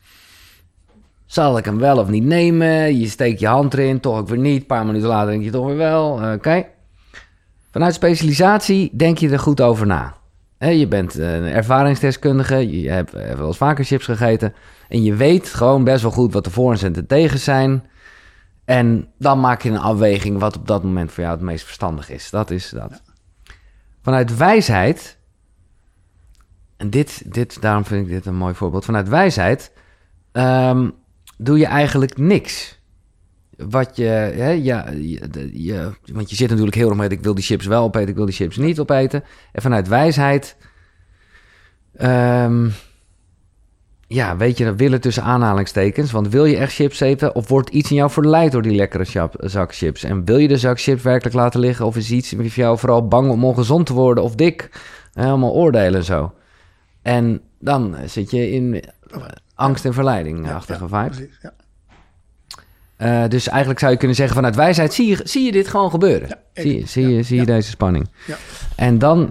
Zal ik hem wel of niet nemen? Je steekt je hand erin, toch ook weer niet. Een paar minuten later denk je toch weer wel. Eh, Oké. Vanuit specialisatie denk je er goed over na. Je bent een ervaringsdeskundige, je hebt eh, wel eens vaker chips gegeten. En je weet gewoon best wel goed wat de voor- en de tegen zijn. En dan maak je een afweging wat op dat moment voor jou het meest verstandig is. Dat is dat. Vanuit wijsheid, en dit, dit, daarom vind ik dit een mooi voorbeeld. Vanuit wijsheid ehm, doe je eigenlijk niks. Wat je, hè, ja, je, want je zit natuurlijk heel erg met ik wil die chips wel opeten, ik wil die chips niet opeten. En vanuit wijsheid, ehm, ja, weet je, dat willen tussen aanhalingstekens. Want wil je echt chips eten of wordt iets in jou verleid door die lekkere chap- zak chips? En wil je de zak chips werkelijk laten liggen of is iets voor jou vooral bang om ongezond te worden of dik? Helemaal oordelen en zo. En dan zit je in angst en verleiding-achtige ja, precies, ja. Eh, dus eigenlijk zou je kunnen zeggen vanuit wijsheid, zie je, zie je dit gewoon gebeuren. Ja, zie je, zie je, ja, zie je deze spanning. Ja. En dan...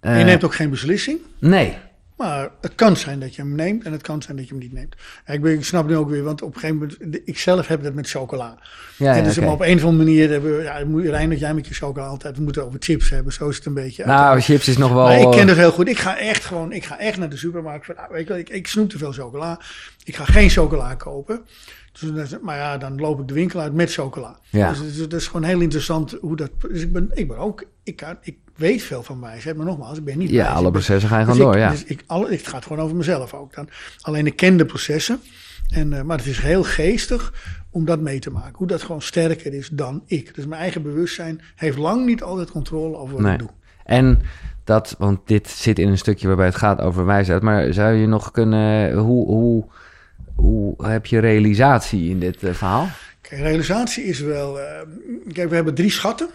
En eh, je neemt ook geen beslissing. Nee. Maar het kan zijn dat je hem neemt en het kan zijn dat je hem niet neemt. Ik, ben, ik snap nu ook weer, want op een gegeven moment, ik zelf heb dat met chocola. Ja, en dus op een of andere manier hebben we, ja, moet- Rijn, dat jij met je chocola altijd, we moeten over chips hebben, zo is het een beetje. Nou, chips is nog wel... maar ik ken het heel goed. Ik ga echt gewoon, ik ga echt naar de supermarkt. Van, nou, weet je, ik, ik snoep te veel chocola. Ik ga geen chocola kopen. Dus, maar ja, dan loop ik de winkel uit met chocola. Ja. Dus, dus, dat is gewoon heel interessant hoe dat. Dus ik ben, ik ben ook, ik, kan, ik weet veel van wijsheid, maar nogmaals, ik ben niet Ja, wijs. alle processen gaan dus gewoon ik- door, ja. Dus ik, alle, het gaat gewoon over mezelf ook dan. Alleen ik ken de processen. En, eh, maar het is heel geestig om dat mee te maken. Hoe dat gewoon sterker is dan ik. Dus mijn eigen bewustzijn heeft lang niet altijd controle over wat Nee. ik doe. En dat, want dit zit in een stukje waarbij het gaat over wijsheid. Maar zou je nog kunnen... Hoe, hoe, hoe heb je realisatie in dit eh, verhaal? Kijk, realisatie is wel. eh, kijk, we hebben drie schatten.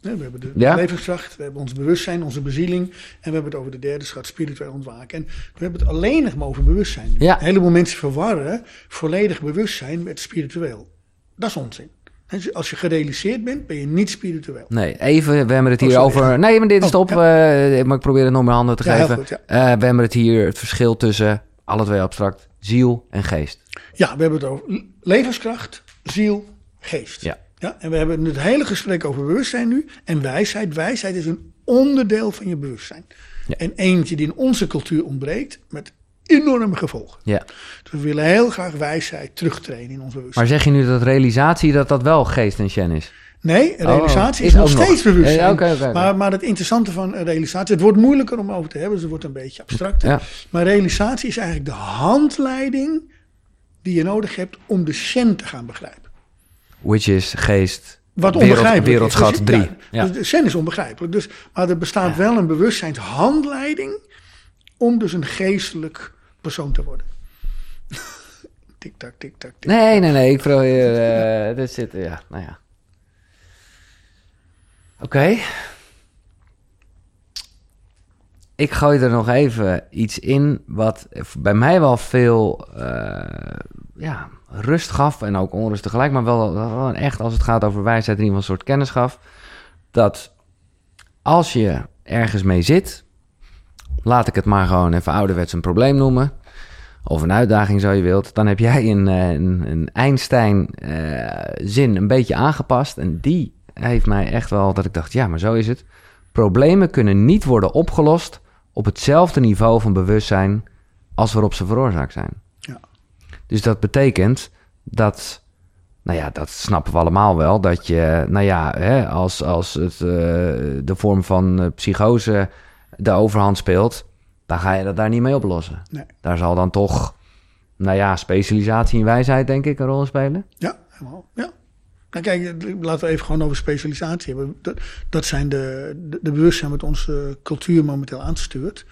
We hebben de Ja. levenskracht, we hebben ons bewustzijn, onze bezieling. En we hebben het over de derde schat, spiritueel ontwaken. En we hebben het alleen nog maar over bewustzijn. Ja. Een heleboel mensen verwarren volledig bewustzijn met spiritueel. Dat is onzin. Als je gerealiseerd bent, ben je niet spiritueel. Nee, even, we hebben het Oh, hier over... Nee, maar dit is Oh, eh, maar ik probeer het nog maar handen te Ja, geven. goed, we hebben het hier, het verschil tussen, alle twee abstract, ziel en geest. Ja, we hebben het over levenskracht, ziel, geest. Ja. Ja, en we hebben het hele gesprek over bewustzijn nu. En wijsheid. Wijsheid is een onderdeel van je bewustzijn. Ja. En eentje die in onze cultuur ontbreekt, met enorme gevolgen. Ja. Dus we willen heel graag wijsheid terugtrainen in ons bewustzijn. Maar zeg je nu dat realisatie, dat dat wel geest en shen is? Nee, realisatie Oh, is, is nog ook nog. steeds bewustzijn. Ja. Maar, maar het interessante van eh, realisatie, het wordt moeilijker om over te hebben, dus het wordt een beetje abstracter. Ja. Maar realisatie is eigenlijk de handleiding die je nodig hebt om de Shen te gaan begrijpen. Which is geest, Wat wereld- onbegrijpelijk wereldschat is. Dus, 3. ja, Ja. Dus de Zen is onbegrijpelijk. Dus, maar er bestaat wel een bewustzijnshandleiding om dus een geestelijk persoon te worden. tik-tak, tik-tak, tik Nee, nee, nee. Ik probeer... eh dit zit... Ja, nou ja. Oké. Ik gooi er nog even iets in wat bij mij wel veel eh, ja, rust gaf en ook onrust tegelijk, maar wel, wel echt als het gaat over wijsheid in ieder geval een soort kennis gaf. Dat als je ergens mee zit, laat ik het maar gewoon even ouderwets een probleem noemen, of een uitdaging zo je wilt, dan heb jij een, eh, een, een Einstein-zin een beetje aangepast en die heeft mij echt wel dat ik dacht, ja, maar zo is het. Problemen kunnen niet worden opgelost op hetzelfde niveau van bewustzijn als waarop ze veroorzaakt zijn. Ja. Dus dat betekent dat, nou ja, dat snappen we allemaal wel, dat je, nou ja, hè, als, als het, eh, de vorm van eh, psychose de overhand speelt, dan ga je dat daar niet mee oplossen. Nee. Daar zal dan toch, nou ja, specialisatie in wijsheid, denk ik, een rol spelen. Ja, helemaal. Ja. Nou kijk, laten we even gewoon over specialisatie hebben. Dat, dat zijn de, de, de bewustzijn wat onze cultuur momenteel aanstuurt.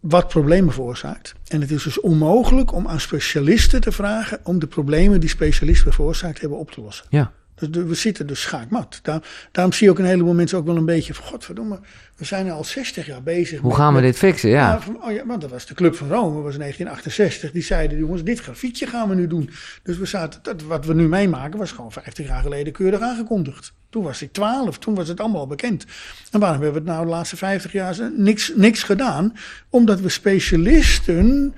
Wat problemen veroorzaakt. En het is dus onmogelijk om aan specialisten te vragen om de problemen die specialisten veroorzaakt hebben op te lossen. Ja. Dus we zitten dus schaakmat. Daar, daarom zie je ook een heleboel mensen ook wel een beetje van... Godverdomme, we zijn al 60 jaar bezig. Hoe met- gaan we dit fixen? Ja. van- oh ja, want dat was de Club van Rome, was in 1968. Die zeiden, jongens, dit grafietje gaan we nu doen. Dus we zaten, dat, wat we nu meemaken, was gewoon 50 jaar geleden keurig aangekondigd. Toen was ik 12, toen was het allemaal bekend. En waarom hebben we het nou de laatste 50 jaar niks, niks gedaan? Omdat we specialisten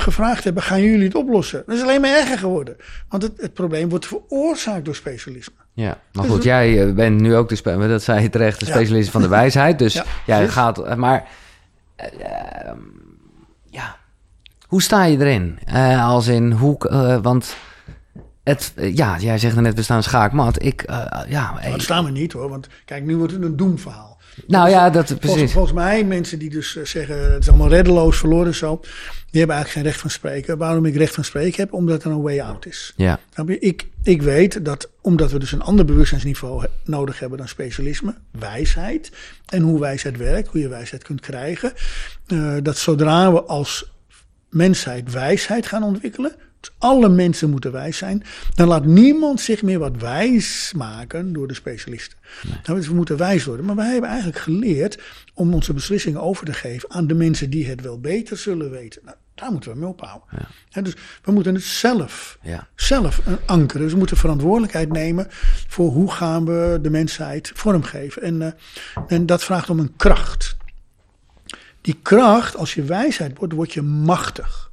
gevraagd hebben, gaan jullie het oplossen? Dat is alleen maar erger geworden. Want het, het probleem wordt veroorzaakt door specialisme. Ja, maar Dus goed, jij eh, bent nu ook de, dat zei je terecht, de Ja. specialist van de wijsheid. Dus Ja, jij precies. gaat, eh, maar eh, ehm, ja, hoe sta je erin? Als in hoe, want het, ja, jij zegt net, we staan schaakmat. Ik, ja, dat staan we niet hoor, want kijk, nu wordt het een doemverhaal. Nou ja, dat Volgens, precies. volgens mij, mensen die dus eh, zeggen het is allemaal reddeloos verloren zo, die hebben eigenlijk geen recht van spreken. Waarom ik recht van spreken heb? Omdat er een way out is. Ja? Ik, ik weet dat omdat we dus een ander bewustzijnsniveau nodig hebben dan specialisme, wijsheid en hoe wijsheid werkt, hoe je wijsheid kunt krijgen, eh, dat zodra we als mensheid wijsheid gaan ontwikkelen, alle mensen moeten wijs zijn, dan laat niemand zich meer wat wijs maken door de specialisten. Nou, dus we moeten wijs worden. Maar wij hebben eigenlijk geleerd om onze beslissingen over te geven aan de mensen die het wel beter zullen weten. Nou, daar moeten we mee ophouden. Hè, dus we moeten het zelf ja, zelf een ankeren. Dus we moeten verantwoordelijkheid nemen voor hoe gaan we de mensheid vormgeven. En, eh, en dat vraagt om een kracht. Die kracht, als je wijsheid wordt, word je machtig.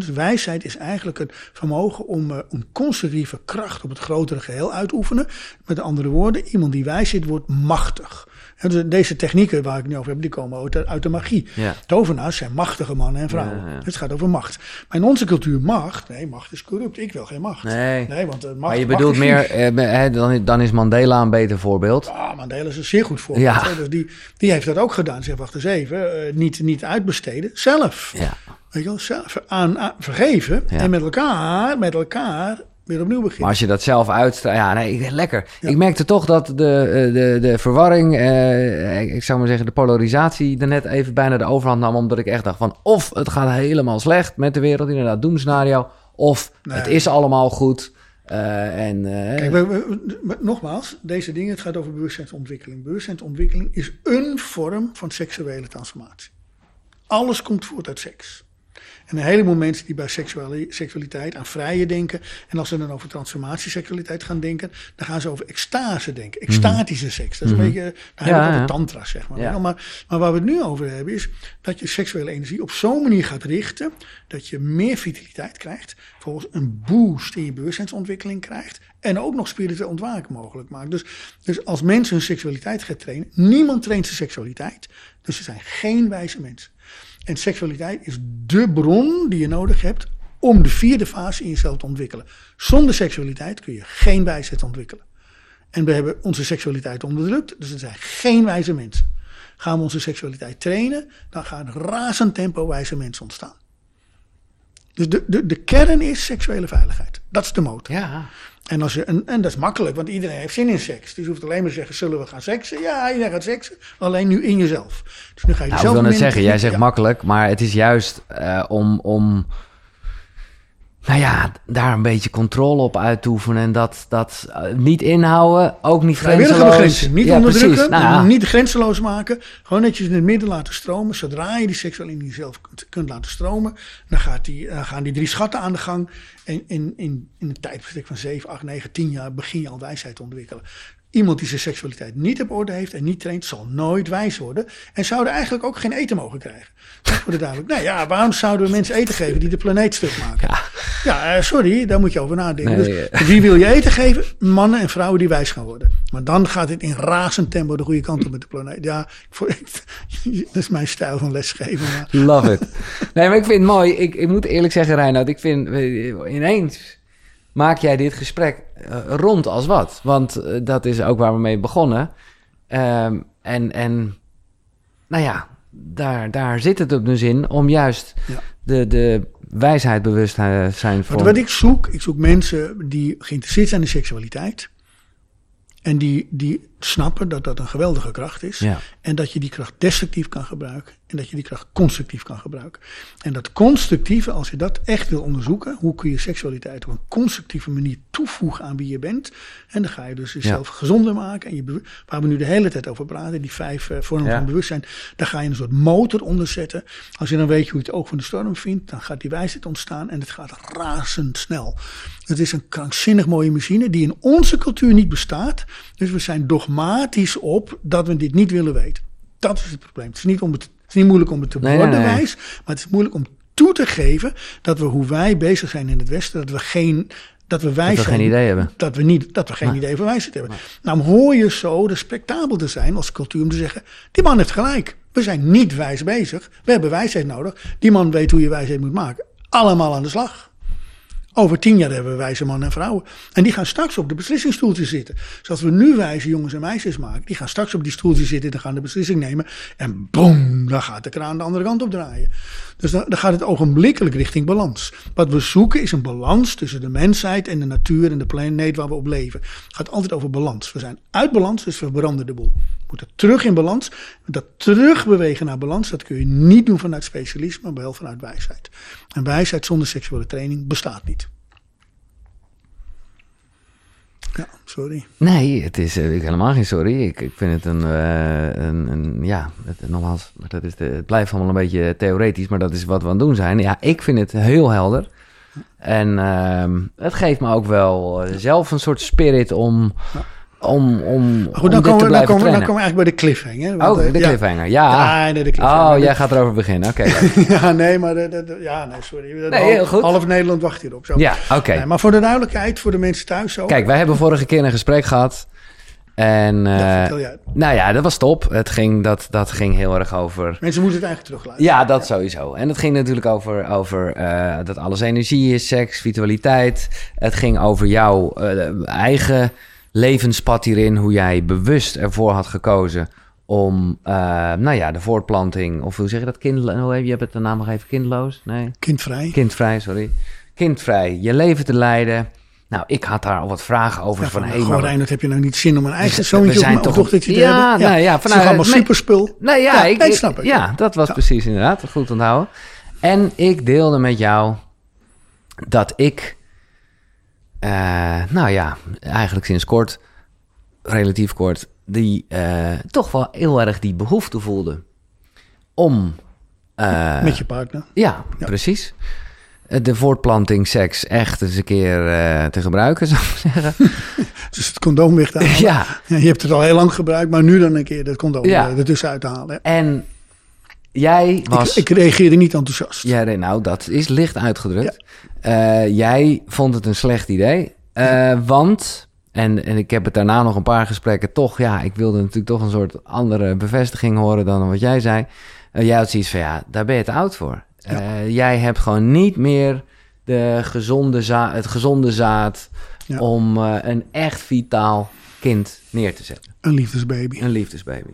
Dus wijsheid is eigenlijk het vermogen om eh, een constructieve kracht op het grotere geheel uit te oefenen. Met andere woorden, iemand die wijs zit, wordt machtig. En dus deze technieken waar ik nu over heb, die komen uit, uit de magie. ja, Tovenaars zijn machtige mannen en vrouwen. Ja, ja. Het gaat over macht. Maar in onze cultuur macht, nee, macht is corrupt. Ik wil geen macht. nee. Nee, want eh, macht, Maar je bedoelt meer, eh, dan, dan is Mandela een beter voorbeeld. Ah, Mandela is een zeer goed voorbeeld. Ja. Dus die, die heeft dat ook gedaan. Zeg, wacht eens even. eh, niet, niet uitbesteden. Zelf. Ja, Weet je wel, aan, aan- vergeven. Ja. En met elkaar, met elkaar weer opnieuw Maar beginnen. als je dat zelf uitstraalt, ja, nee, lekker. Ik merkte toch dat de, eh, de, de verwarring, eh, ik- zou maar zeggen, de polarisatie er net even bijna de overhand nam, omdat ik echt dacht van, of het gaat helemaal slecht met de wereld, inderdaad, doemscenario, of Nee. het is allemaal goed. eh, en, eh, Kijk, we, we- we- nogmaals, deze dingen, het gaat over bewustzijnsontwikkeling. Bewustzijnsontwikkeling is een vorm van seksuele transformatie. Alles komt voort uit seks. En een heleboel mensen die bij seksuali- seksualiteit aan vrije denken. En als ze dan over transformatieseksualiteit gaan denken, dan gaan ze over extase denken. Extatische seks. Dat is een beetje, daar hebben we Ja, het over ja. tantra, zeg maar. Ja. maar. Maar waar we het nu over hebben is dat je seksuele energie op zo'n manier gaat richten dat je meer vitaliteit krijgt, volgens een boost in je bewustzijnsontwikkeling krijgt en ook nog spiritueel ontwaken mogelijk maakt. Dus, dus als mensen hun seksualiteit gaan trainen, niemand traint zijn seksualiteit, dus ze zijn geen wijze mensen. En seksualiteit is dé bron die je nodig hebt om de vierde fase in jezelf te ontwikkelen. Zonder seksualiteit kun je geen wijsheid ontwikkelen. En we hebben onze seksualiteit onderdrukt, dus er zijn geen wijze mensen. Gaan we onze seksualiteit trainen, dan gaan razend tempo wijze mensen ontstaan. Dus de, de, de kern is seksuele veiligheid. Dat is de motor. ja, En, als je, en, en dat is makkelijk, want iedereen heeft zin in seks. Dus je hoeft alleen maar te zeggen, zullen we gaan seksen? Ja, iedereen gaat seksen, alleen nu in jezelf. Dus nu ga je nou, ik jezelf wil net zeggen, jij zegt Ja. makkelijk, maar het is juist eh, om, om, nou ja, daar een beetje controle op uit te oefenen en dat, dat eh, niet inhouden, ook niet grenzeloos. begrenzen. Niet ja, onderdrukken. Nou, ja. niet grenzeloos maken. Gewoon netjes in het midden laten stromen. Zodra je die seksuele in jezelf kunt, kunt laten stromen, dan, gaat die, dan gaan die drie schatten aan de gang. En in, in, in een tijdbestek van 7, 8, 9, 10 jaar begin je al wijsheid te ontwikkelen. Iemand die zijn seksualiteit niet op orde heeft en niet traint, zal nooit wijs worden. En zouden eigenlijk ook geen eten mogen krijgen. Dat wordt duidelijk. Nou ja, waarom zouden we mensen eten geven die de planeet stuk maken? Ja, eh, sorry, daar moet je over nadenken. Nee, dus, eh. wie wil je eten geven? Mannen en vrouwen die wijs gaan worden. Maar dan gaat het in razend tempo de goede kant op met de planeet. Ja, ik dat is mijn stijl van lesgeven. Maar Love it. Nee, maar ik vind het mooi. Ik, ik moet eerlijk zeggen, Reinoud, ik vind eh, ineens maak jij dit gesprek rond als wat. Want dat is ook waar we mee begonnen. Ehm, en, en nou ja, daar, daar zit het op dus in om juist Ja. de, de wijsheid bewust te zijn voor... wat, wat ik zoek, ik zoek mensen die geïnteresseerd zijn in seksualiteit. En die, die snappen dat dat een geweldige kracht is. Ja. En dat je die kracht destructief kan gebruiken. En dat je die kracht constructief kan gebruiken. En dat constructieve, als je dat echt wil onderzoeken, hoe kun je seksualiteit op een constructieve manier toevoegen aan wie je bent. En dan ga je dus jezelf gezonder maken. En je, waar we nu de hele tijd over praten, die vijf eh, vormen Ja. van bewustzijn. Daar ga je een soort motor onder zetten. Als je dan weet hoe je het oog van de storm vindt, dan gaat die wijsheid ontstaan. En het gaat razendsnel. Het is een krankzinnig mooie machine die in onze cultuur niet bestaat. Dus we zijn dogmatisch op dat we dit niet willen weten. Dat is het probleem. Het is niet, om het, het is niet moeilijk om het te worden nee, maar het is moeilijk om toe te geven dat we hoe wij bezig zijn in het Westen, dat we geen dat we wijs we geen idee hebben. Dat we, niet, dat we geen idee van wijsheid hebben. Nou hoor je zo respectabel te zijn als cultuur om te zeggen, die man heeft gelijk. We zijn niet wijs bezig. We hebben wijsheid nodig. Die man weet hoe je wijsheid moet maken. Allemaal aan de slag. Over tien jaar hebben we wijze mannen en vrouwen. En die gaan straks op de beslissingsstoeltjes zitten. Zoals we nu wijze jongens en meisjes maken. Die gaan straks op die stoeltjes zitten en gaan de beslissing nemen. En boom, dan gaat de kraan de andere kant op draaien. Dus dan, dan gaat het ogenblikkelijk richting balans. Wat we zoeken is een balans tussen de mensheid en de natuur en de planeet waar we op leven. Het gaat altijd over balans. We zijn uit balans, dus we branden de boel. Moeten terug in balans. Dat terugbewegen naar balans, dat kun je niet doen vanuit specialisme, maar wel vanuit wijsheid. En wijsheid zonder seksuele training bestaat niet. Ja, sorry. Nee, het is eh, helemaal geen sorry. Ik, ik vind het een, eh, een, een ja, het, nogmaals, dat is de, het blijft allemaal een beetje theoretisch, maar dat is wat we aan het doen zijn. Ja, ik vind het heel helder. En ehm, het geeft me ook wel eh, zelf een soort spirit om, om, om, goed, om dan dit te komen, we, dan, komen, we- dan trainen. komen we eigenlijk bij de cliffhanger. want, Oh, eh, de ja. cliffhanger, ja. Ja, de cliffhanger. Oh, jij gaat erover beginnen, oké. ja, nee, maar de, de- de- ja, nee, sorry. Nee, heel goed. Half Nederland wacht hierop. Zo. Ja, oké. Nee, maar voor de duidelijkheid, voor de mensen thuis zo. Kijk, wij hebben vorige keer een gesprek gehad. En eh, jij. nou ja, dat was top. Het ging, dat, dat ging heel erg over Mensen moeten het eigenlijk terugluisteren. Ja, dat sowieso. En het ging natuurlijk over, over eh, dat alles energie is, seks, vitaliteit. Het ging over jouw eh, eigen levenspad hierin, hoe jij bewust ervoor had gekozen om, eh, nou ja, de voortplanting, of hoe zeg je dat, kind, hoe heb je hebt het de naam nog even, kindloos? Nee, Kindvrij. kindvrij, sorry. Kindvrij, je leven te leiden. Nou, ik had daar al wat vragen over Ja, van, van, hey, goh, Reinhard, heb je nou niet zin om een eigen zoontje zijn of een toch- dochtertje te Ja, hebben? nou ja, het is vanuit- allemaal nee. superspul. Nou ja, Ja, ik, nee, snap ik, Ja, ja. dat was Ja. precies inderdaad. Goed onthouden. En ik deelde met jou dat ik, eh, nou ja, eigenlijk sinds kort, relatief kort, die eh, toch wel heel erg die behoefte voelde om. eh, Met je partner. ja, Ja. precies. De voortplanting seks echt eens een keer te gebruiken, zou ik zeggen. Dus het condoom weg te halen. ja, je hebt het al heel lang gebruikt, maar nu dan een keer dat condoom Ja. ertussen uit te halen. en jij was... Ik, ik reageerde niet enthousiast. Ja, nee, nou, dat is licht uitgedrukt. Eh, jij vond het een slecht idee. Eh, want, en, en ik heb het daarna nog een paar gesprekken toch, ja, ik wilde natuurlijk toch een soort andere bevestiging horen dan wat jij zei. Eh, jij had zoiets van, ja, daar ben je te oud voor. Jij hebt gewoon niet meer de gezonde het gezonde zaad Ja. om een echt vitaal kind neer te zetten. Een liefdesbaby. Een liefdesbaby.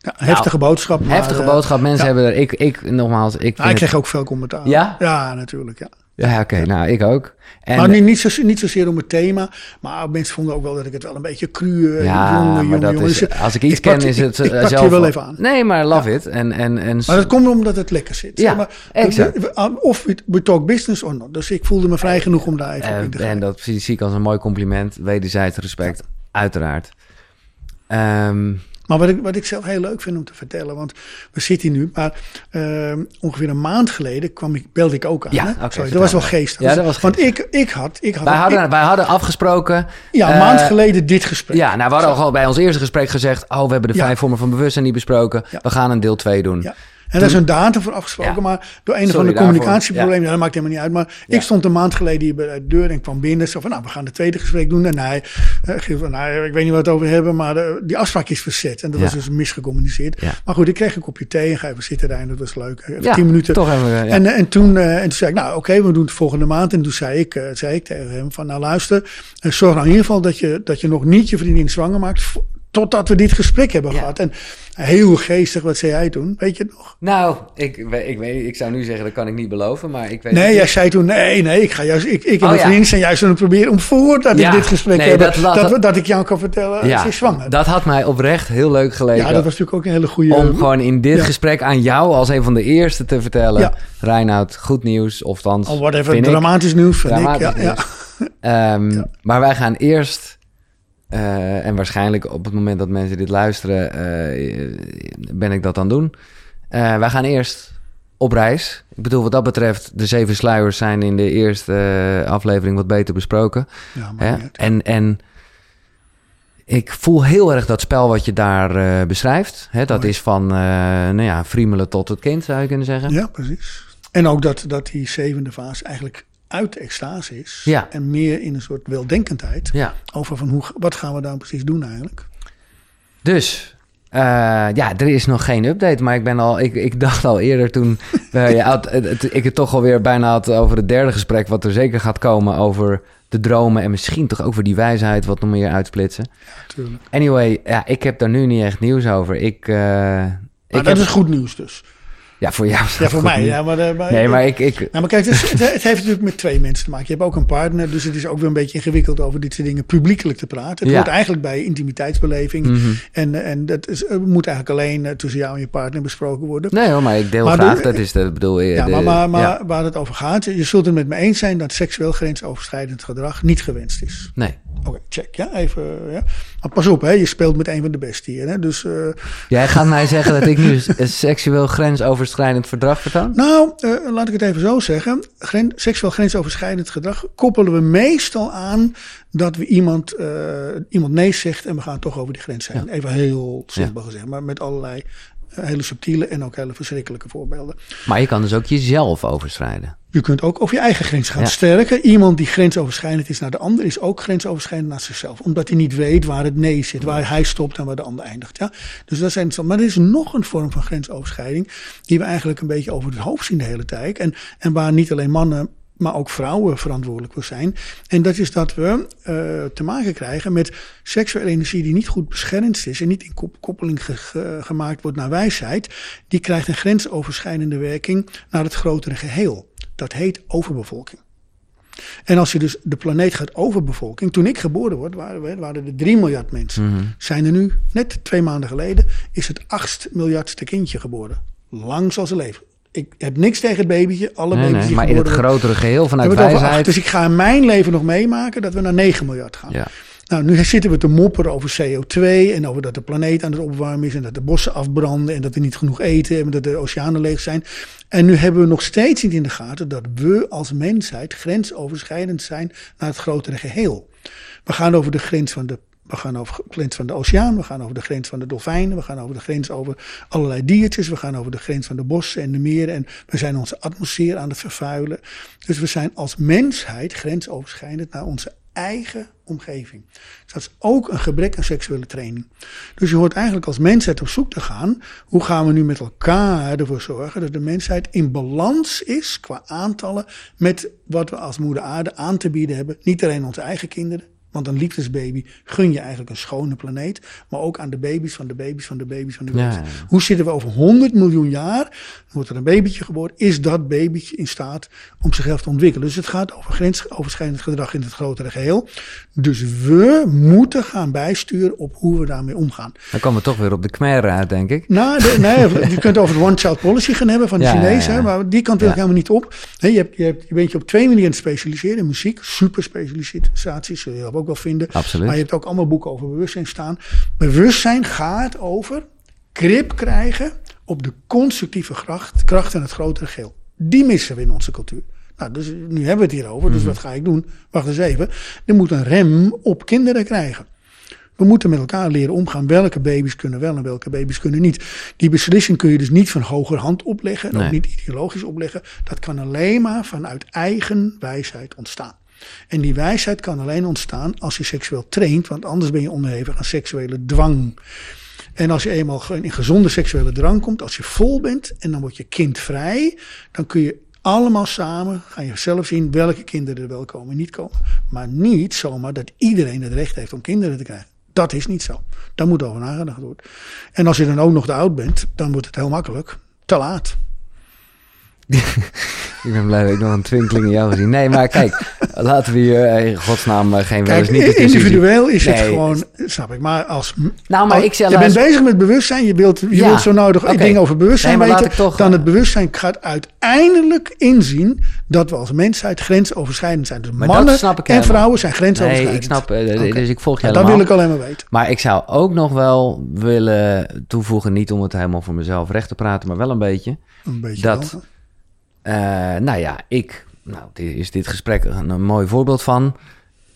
Ja, heftige boodschap. maar, Heftige eh, boodschap. Mensen hebben er, ik, ik nogmaals, ik nou, vind ik kreeg het- ook veel commentaar. Ja? Ja, natuurlijk. Ja. Ja, oké, nou, ik ook. En, maar niet, niet, zo, niet zozeer om het thema, maar mensen vonden ook wel dat ik het wel een beetje cru, eh, Ja, jongen, maar dat jongen. is, Dus als ik iets ik pak- ken, is het ik- ik eh, pak je zelf wel even aan. Nee, maar love it. En, en, en, Maar dat komt omdat het lekker zit. Ja, maar, exact. Of we, talk business or not. Dus ik voelde me vrij genoeg om daar even in te eh, gaan. en dat zie ik als een mooi compliment. Wederzijds respect, uiteraard. Ehm, Maar wat ik, wat ik zelf heel leuk vind om te vertellen, want we zitten hier nu, maar ehm, ongeveer een maand geleden kwam ik, belde ik ook aan. Ja, oké, Sorry, dat was wel maar. geestig. Ja, dat was Want ik, ik had, ik had, wij, ik- hadden, wij hadden afgesproken. ja, een eh, maand geleden dit gesprek. Ja, nou, we hadden al bij ons eerste gesprek gezegd... oh, we hebben de Ja. vijf vormen van bewustzijn niet besproken. Ja. We gaan een deel 2 doen. Ja. En daar is een datum voor afgesproken, Ja. maar door een of daarvoor. communicatieprobleem, ja. dat maakt helemaal niet uit. Maar Ja. ik stond een maand geleden hier bij de deur en kwam binnen. Zo van, nou, we gaan het tweede gesprek doen. En hij, eh, Giel van, nou, ik weet niet wat we het over hebben, maar eh, die afspraak is verzet. En dat Ja. was dus misgecommuniceerd. Ja. Maar goed, ik kreeg een kopje thee en ga even zitten daar en dat was leuk. Even Ja, tien minuten. toch even... eh, ja. En, eh, en, toen, eh, en toen zei ik, nou oké, we doen het volgende maand. En toen zei ik, eh, zei ik tegen hem van, nou luister, eh, zorg nou in ieder geval dat je, dat je nog niet je vriendin zwanger maakt Totdat we dit gesprek hebben Ja. gehad. En heel geestig, wat zei jij toen? Weet je het nog? Nou, ik, ik, weet, ik zou nu zeggen, dat kan ik niet beloven, maar ik weet Nee, jij zei toen, nee, nee, ik ga juist, ik, ik en Oh, mijn ja. zijn juist aan het proberen om voordat Ja, ik dit gesprek nee, heb, dat dat, dat, ik jou kan vertellen, Ja, ze is zwanger. dat had mij oprecht heel leuk geleken. ja, dat was natuurlijk ook een hele goede... om gewoon in dit Ja. gesprek aan jou als een van de eerste te vertellen. Ja. Reinoud, goed nieuws. Of even vind ik. dramatisch nieuws, vind Dramatisch ik. Ja, ja. nieuws. Ehm, Maar wij gaan eerst, eh, en waarschijnlijk op het moment dat mensen dit luisteren, eh, ben ik dat aan doen. Eh, wij gaan eerst op reis. Ik bedoel, wat dat betreft, de zeven sluiers zijn in de eerste aflevering wat beter besproken. Ja, maar niet. En, en ik voel heel erg dat spel wat je daar beschrijft. Hè? Dat Mooi. is van, nou ja, friemelen tot het kind, zou je kunnen zeggen. Ja, precies. En ook dat, dat die zevende fase eigenlijk uit de extase is. Ja. En meer in een soort weldenkendheid. Ja. Over van hoe, wat gaan we daar precies doen eigenlijk. Dus, eh, ja, er is nog geen update. Maar ik, ben al, ik, ik dacht al eerder toen we, ja, het, het- ik het toch alweer bijna had over het derde gesprek... wat er zeker gaat komen over de dromen... en misschien toch ook voor die wijsheid wat nog meer uitsplitsen. Natuurlijk. Anyway, ja, ik heb daar nu niet echt nieuws over. Ik, eh, Maar ik dat heb, is goed nieuws dus. Ja, voor jou. Ja, voor mij. Ja, maar, eh, maar, Nee, maar ik... ik Ja, maar kijk, het, het, het heeft natuurlijk met twee mensen te maken. Je hebt ook een partner, dus het is ook weer een beetje ingewikkeld over dit soort dingen publiekelijk te praten. Het Ja. hoort eigenlijk bij intimiteitsbeleving. Mhm. En, en dat is, eh, moet eigenlijk alleen eh, tussen jou en je partner besproken worden. Nee hoor, maar ik deel Maar graag. de- dat is de, bedoel. Ja, de- maar, maar, maar ja. waar het over gaat, je zult het met me eens zijn dat seksueel grensoverschrijdend gedrag niet gewenst is. Nee. Oké, check. Ja, even. Ja. Maar pas op, hè, je speelt met een van de beste hier. Hè, dus, eh, Jij gaat mij zeggen dat ik nu een seksueel grensoverschrijdend verdrag vertoon? nou, eh, laat ik het even zo zeggen. Gren, seksueel grensoverschrijdend gedrag koppelen we meestal aan dat we iemand, eh, iemand nee zegt en we gaan toch over die grens heen. Even heel simpel gezegd, maar met allerlei hele subtiele en ook hele verschrikkelijke voorbeelden. Maar je kan dus ook jezelf overschrijden. Je kunt ook over je eigen grens gaan. Ja. Sterker, iemand die grensoverschrijdend is naar de ander, is ook grensoverschrijdend naar zichzelf. Omdat hij niet weet waar het nee zit, waar hij stopt en waar de ander eindigt. Ja? Dus dat zijn, maar er is nog een vorm van grensoverschrijding die we eigenlijk een beetje over het hoofd zien de hele tijd. En, en waar niet alleen mannen, maar ook vrouwen verantwoordelijk voor zijn. En dat is dat we eh, te maken krijgen met seksuele energie die niet goed beschermd is en niet in kop- koppeling ge- ge- gemaakt wordt naar wijsheid. Die krijgt een grensoverschrijdende werking naar het grotere geheel. Dat heet overbevolking. En als je dus de planeet gaat overbevolking. Toen ik geboren word, waren, we, waren er 3 miljard mensen. Zijn er nu, net twee maanden geleden, is het 8 miljardste kindje geboren. Lang zal ze leven. Ik heb niks tegen het babytje. Alle Nee, baby's nee, die maar in het worden, grotere geheel vanuit wijsheid. acht. Dus ik ga in mijn leven nog meemaken dat we naar 9 miljard gaan. Ja. Nou, nu zitten we te mopperen over CO2 en over dat de planeet aan het opwarmen is en dat de bossen afbranden en dat we niet genoeg eten en dat de oceanen leeg zijn. En nu hebben we nog steeds niet in de gaten dat we als mensheid grensoverschrijdend zijn naar het grotere geheel. We gaan over de grens van de we gaan over de grens van de oceaan, we gaan over de grens van de dolfijnen, we gaan over de grens over allerlei diertjes, we gaan over de grens van de bossen en de meren en we zijn onze atmosfeer aan het vervuilen. Dus we zijn als mensheid grensoverschrijdend naar onze eigen omgeving. Dus dat is ook een gebrek aan seksuele training. Dus je hoort eigenlijk als mensheid op zoek te gaan, hoe gaan we nu met elkaar ervoor zorgen dat de mensheid in balans is qua aantallen met wat we als moeder aarde aan te bieden hebben. Niet alleen onze eigen kinderen, want een liefdesbaby gun je eigenlijk een schone planeet. Maar ook aan de baby's van de baby's van de baby's van de baby's. ja, ja. Hoe zitten we over 100 miljoen jaar? Wordt er een babytje geboren? Is dat babytje in staat om zichzelf te ontwikkelen? Dus het gaat over grensoverschrijdend gedrag in het grotere geheel. Dus we moeten gaan bijsturen op hoe we daarmee omgaan. Dan komen we toch weer op de Khmer uit, denk ik. Nou, de, nee, je kunt over de one-child policy gaan hebben van de Ja, Chinezen, maar die kant wil ik helemaal niet op. Je, hebt, je, hebt, je bent je op twee manieren specialiseren. In muziek, super specialisaties, zul je dat ook wel vinden. Absoluut. Maar je hebt ook allemaal boeken over bewustzijn staan. Bewustzijn gaat over grip krijgen op de constructieve kracht, kracht en het grotere geheel. Die missen we in onze cultuur. Nou, dus nu hebben we het hierover, dus wat ga ik doen? Wacht eens even. Er moet een rem op kinderen krijgen. We moeten met elkaar leren omgaan. Welke baby's kunnen wel en welke baby's kunnen niet. Die beslissing kun je dus niet van hogerhand opleggen. En Nee. ook niet ideologisch opleggen. Dat kan alleen maar vanuit eigen wijsheid ontstaan. En die wijsheid kan alleen ontstaan als je seksueel traint. Want anders ben je onderhevig aan seksuele dwang. En als je eenmaal in gezonde seksuele drang komt. Als je vol bent en dan word je kindvrij. Dan kun je allemaal samen, ga je zelf zien welke kinderen er wel komen en niet komen. Maar niet zomaar dat iedereen het recht heeft om kinderen te krijgen. Dat is niet zo. Daar moet over nagedacht worden. En als je dan ook nog te oud bent, dan wordt het heel makkelijk. Te laat. ik ben blij dat ik nog een twinkeling in jou gezien. Nee, maar kijk, laten we hier eh, in godsnaam eh, geen eens niet. Individueel is het gewoon, snap ik. Maar als. Nou, maar ik je bent bezig met bewustzijn. Je wilt, je wilt zo nodig okay. dingen over bewustzijn nee, weten. Toch, dan het bewustzijn gaat uiteindelijk inzien dat we als mensheid grensoverschrijdend zijn. Dus mannen en vrouwen zijn grensoverschrijdend. Nee, ik snap. Uh, Dus ik volg je Dat wil ik alleen maar weten. Maar ik zou ook nog wel willen toevoegen, niet om het helemaal voor mezelf recht te praten, maar wel een beetje. Een beetje dat. Wel nou ja, ik, nou, is dit gesprek een, mooi voorbeeld van.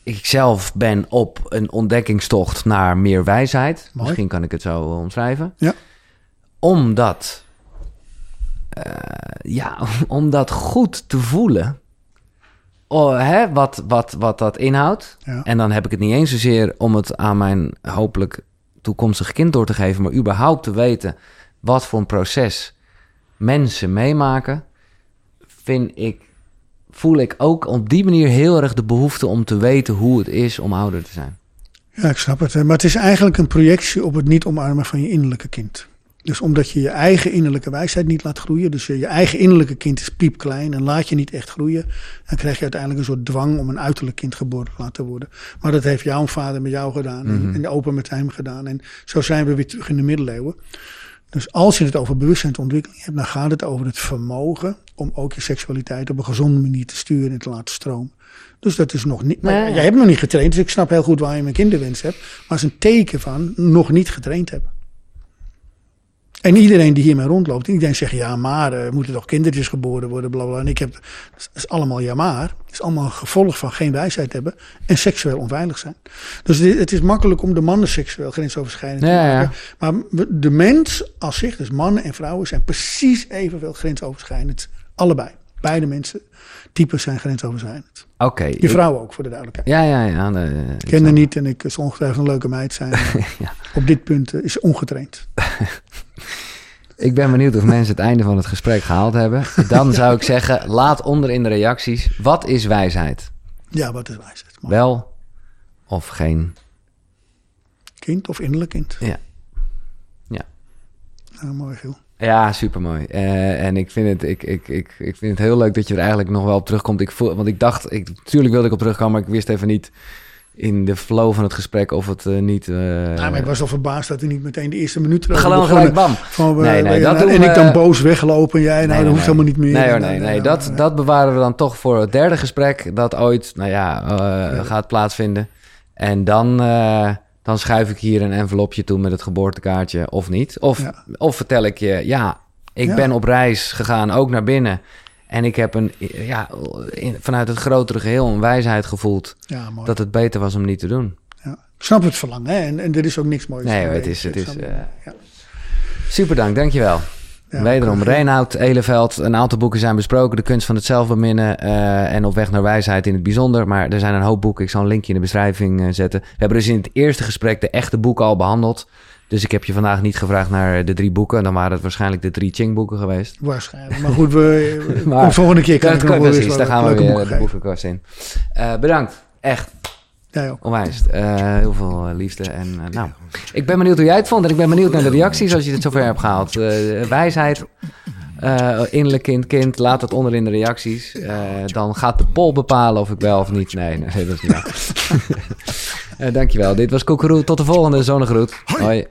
Ik zelf ben op een ontdekkingstocht naar meer wijsheid. Misschien kan ik het zo omschrijven. Ja. Omdat, uh, ja, om dat goed te voelen. Oh, hè, wat, wat, wat dat inhoudt. Ja. En dan heb ik het niet eens zozeer om het aan mijn hopelijk toekomstig kind door te geven, maar überhaupt te weten wat voor een proces mensen meemaken vind ik, voel ik ook op die manier heel erg de behoefte om te weten hoe het is om ouder te zijn. Ja, ik snap het. Maar het is eigenlijk een projectie op het niet omarmen van je innerlijke kind. Dus omdat je je eigen innerlijke wijsheid niet laat groeien, dus je, eigen innerlijke kind is piepklein en laat je niet echt groeien, dan krijg je uiteindelijk een soort dwang om een uiterlijk kind geboren te laten worden. Maar dat heeft jouw vader met jou gedaan en, mhm. en de opa met hem gedaan. En zo zijn we weer terug in de middeleeuwen. Dus als je het over bewustzijnsontwikkeling hebt, dan gaat het over het vermogen om ook je seksualiteit op een gezonde manier te sturen en te laten stromen. Dus dat is nog niet. Maar jij hebt nog niet getraind, dus ik snap heel goed waar je mijn kinderwens hebt. Maar het is een teken van nog niet getraind hebben. En iedereen die hiermee rondloopt, iedereen zegt ja, maar er moeten toch kindertjes geboren worden, bla bla. En ik heb, dat is allemaal ja, maar. Het is allemaal een gevolg van geen wijsheid hebben en seksueel onveilig zijn. Dus het is makkelijk om de mannen seksueel grensoverschrijdend te maken. Maar de mens als zich, dus mannen en vrouwen, zijn precies evenveel grensoverschrijdend. Allebei. Beide mensen, types zijn grensoverschrijdend. Oké. je vrouw ook, voor de duidelijkheid. Ja, ja, ja. ik ken haar niet en ik is ongetwijfeld een leuke meid zijn. ja. Op dit punt uh, is ongetraind. ik ben benieuwd of mensen het einde van het gesprek gehaald hebben. Dan zou ik zeggen, laat onder in de reacties. Wat is wijsheid? Ja, wat is wijsheid? Wel of geen? Kind of innerlijk kind? Ja. Ja. Nou, mooi, Giel. Ja, supermooi. Uh, en ik vind, het, ik, ik, ik, ik vind het heel leuk dat je er eigenlijk nog wel op terugkomt. Ik voel, want ik dacht, ik, natuurlijk wilde ik op terugkomen, maar ik wist even niet in de flow van het gesprek of het uh, niet... Uh... Ja, maar ik was al verbaasd dat hij niet meteen de eerste minuut... Gewoon gelijk bam. Van, nee, nee, dat en ik dan boos weggelopen en jij, nou, nee, dat hoeft helemaal niet meer. Nee, hoor, nee, nee, dat, dat bewaren we dan toch voor het derde gesprek dat ooit, nou ja, ja. gaat plaatsvinden. En dan dan schuif ik hier een envelopje toe met het geboortekaartje of niet. Of, of vertel ik je, ja, ik ben op reis gegaan, ook naar binnen. En ik heb een, ja, vanuit het grotere geheel een wijsheid gevoeld ja, dat het beter was om niet te doen. Ja. Ik snap het verlangen hè? En, en er is ook niks moois. Nee, het is, het is. Uh, super dank, dankjewel. Ja, Wederom, Reinoud, Eleveld. Een aantal boeken zijn besproken. De kunst van het zelfbeminnen uh, en op weg naar wijsheid in het bijzonder. Maar er zijn een hoop boeken. Ik zal een linkje in de beschrijving uh, zetten. We hebben dus in het eerste gesprek de echte boeken al behandeld. Dus ik heb je vandaag niet gevraagd naar de drie boeken. Dan waren het waarschijnlijk de drie Ching-boeken geweest. Waarschijnlijk. Maar goed, we, maar, de volgende keer kan ik nog precies, daar gaan we weer de boekenkast in. Uh, bedankt. Echt. Ook. Onwijs. Uh, heel veel liefde. En uh, nou, ik ben benieuwd hoe jij het vond. En ik ben benieuwd naar de reacties als je het zover hebt gehaald. Uh, wijsheid, innerlijk kind, kind. Laat het onder in de reacties. dan gaat de poll bepalen of ik wel of niet. Nee, nee dat is niet waar. dankjewel. Dit was Koekeroe. Tot de volgende zonnegroet. Hoi.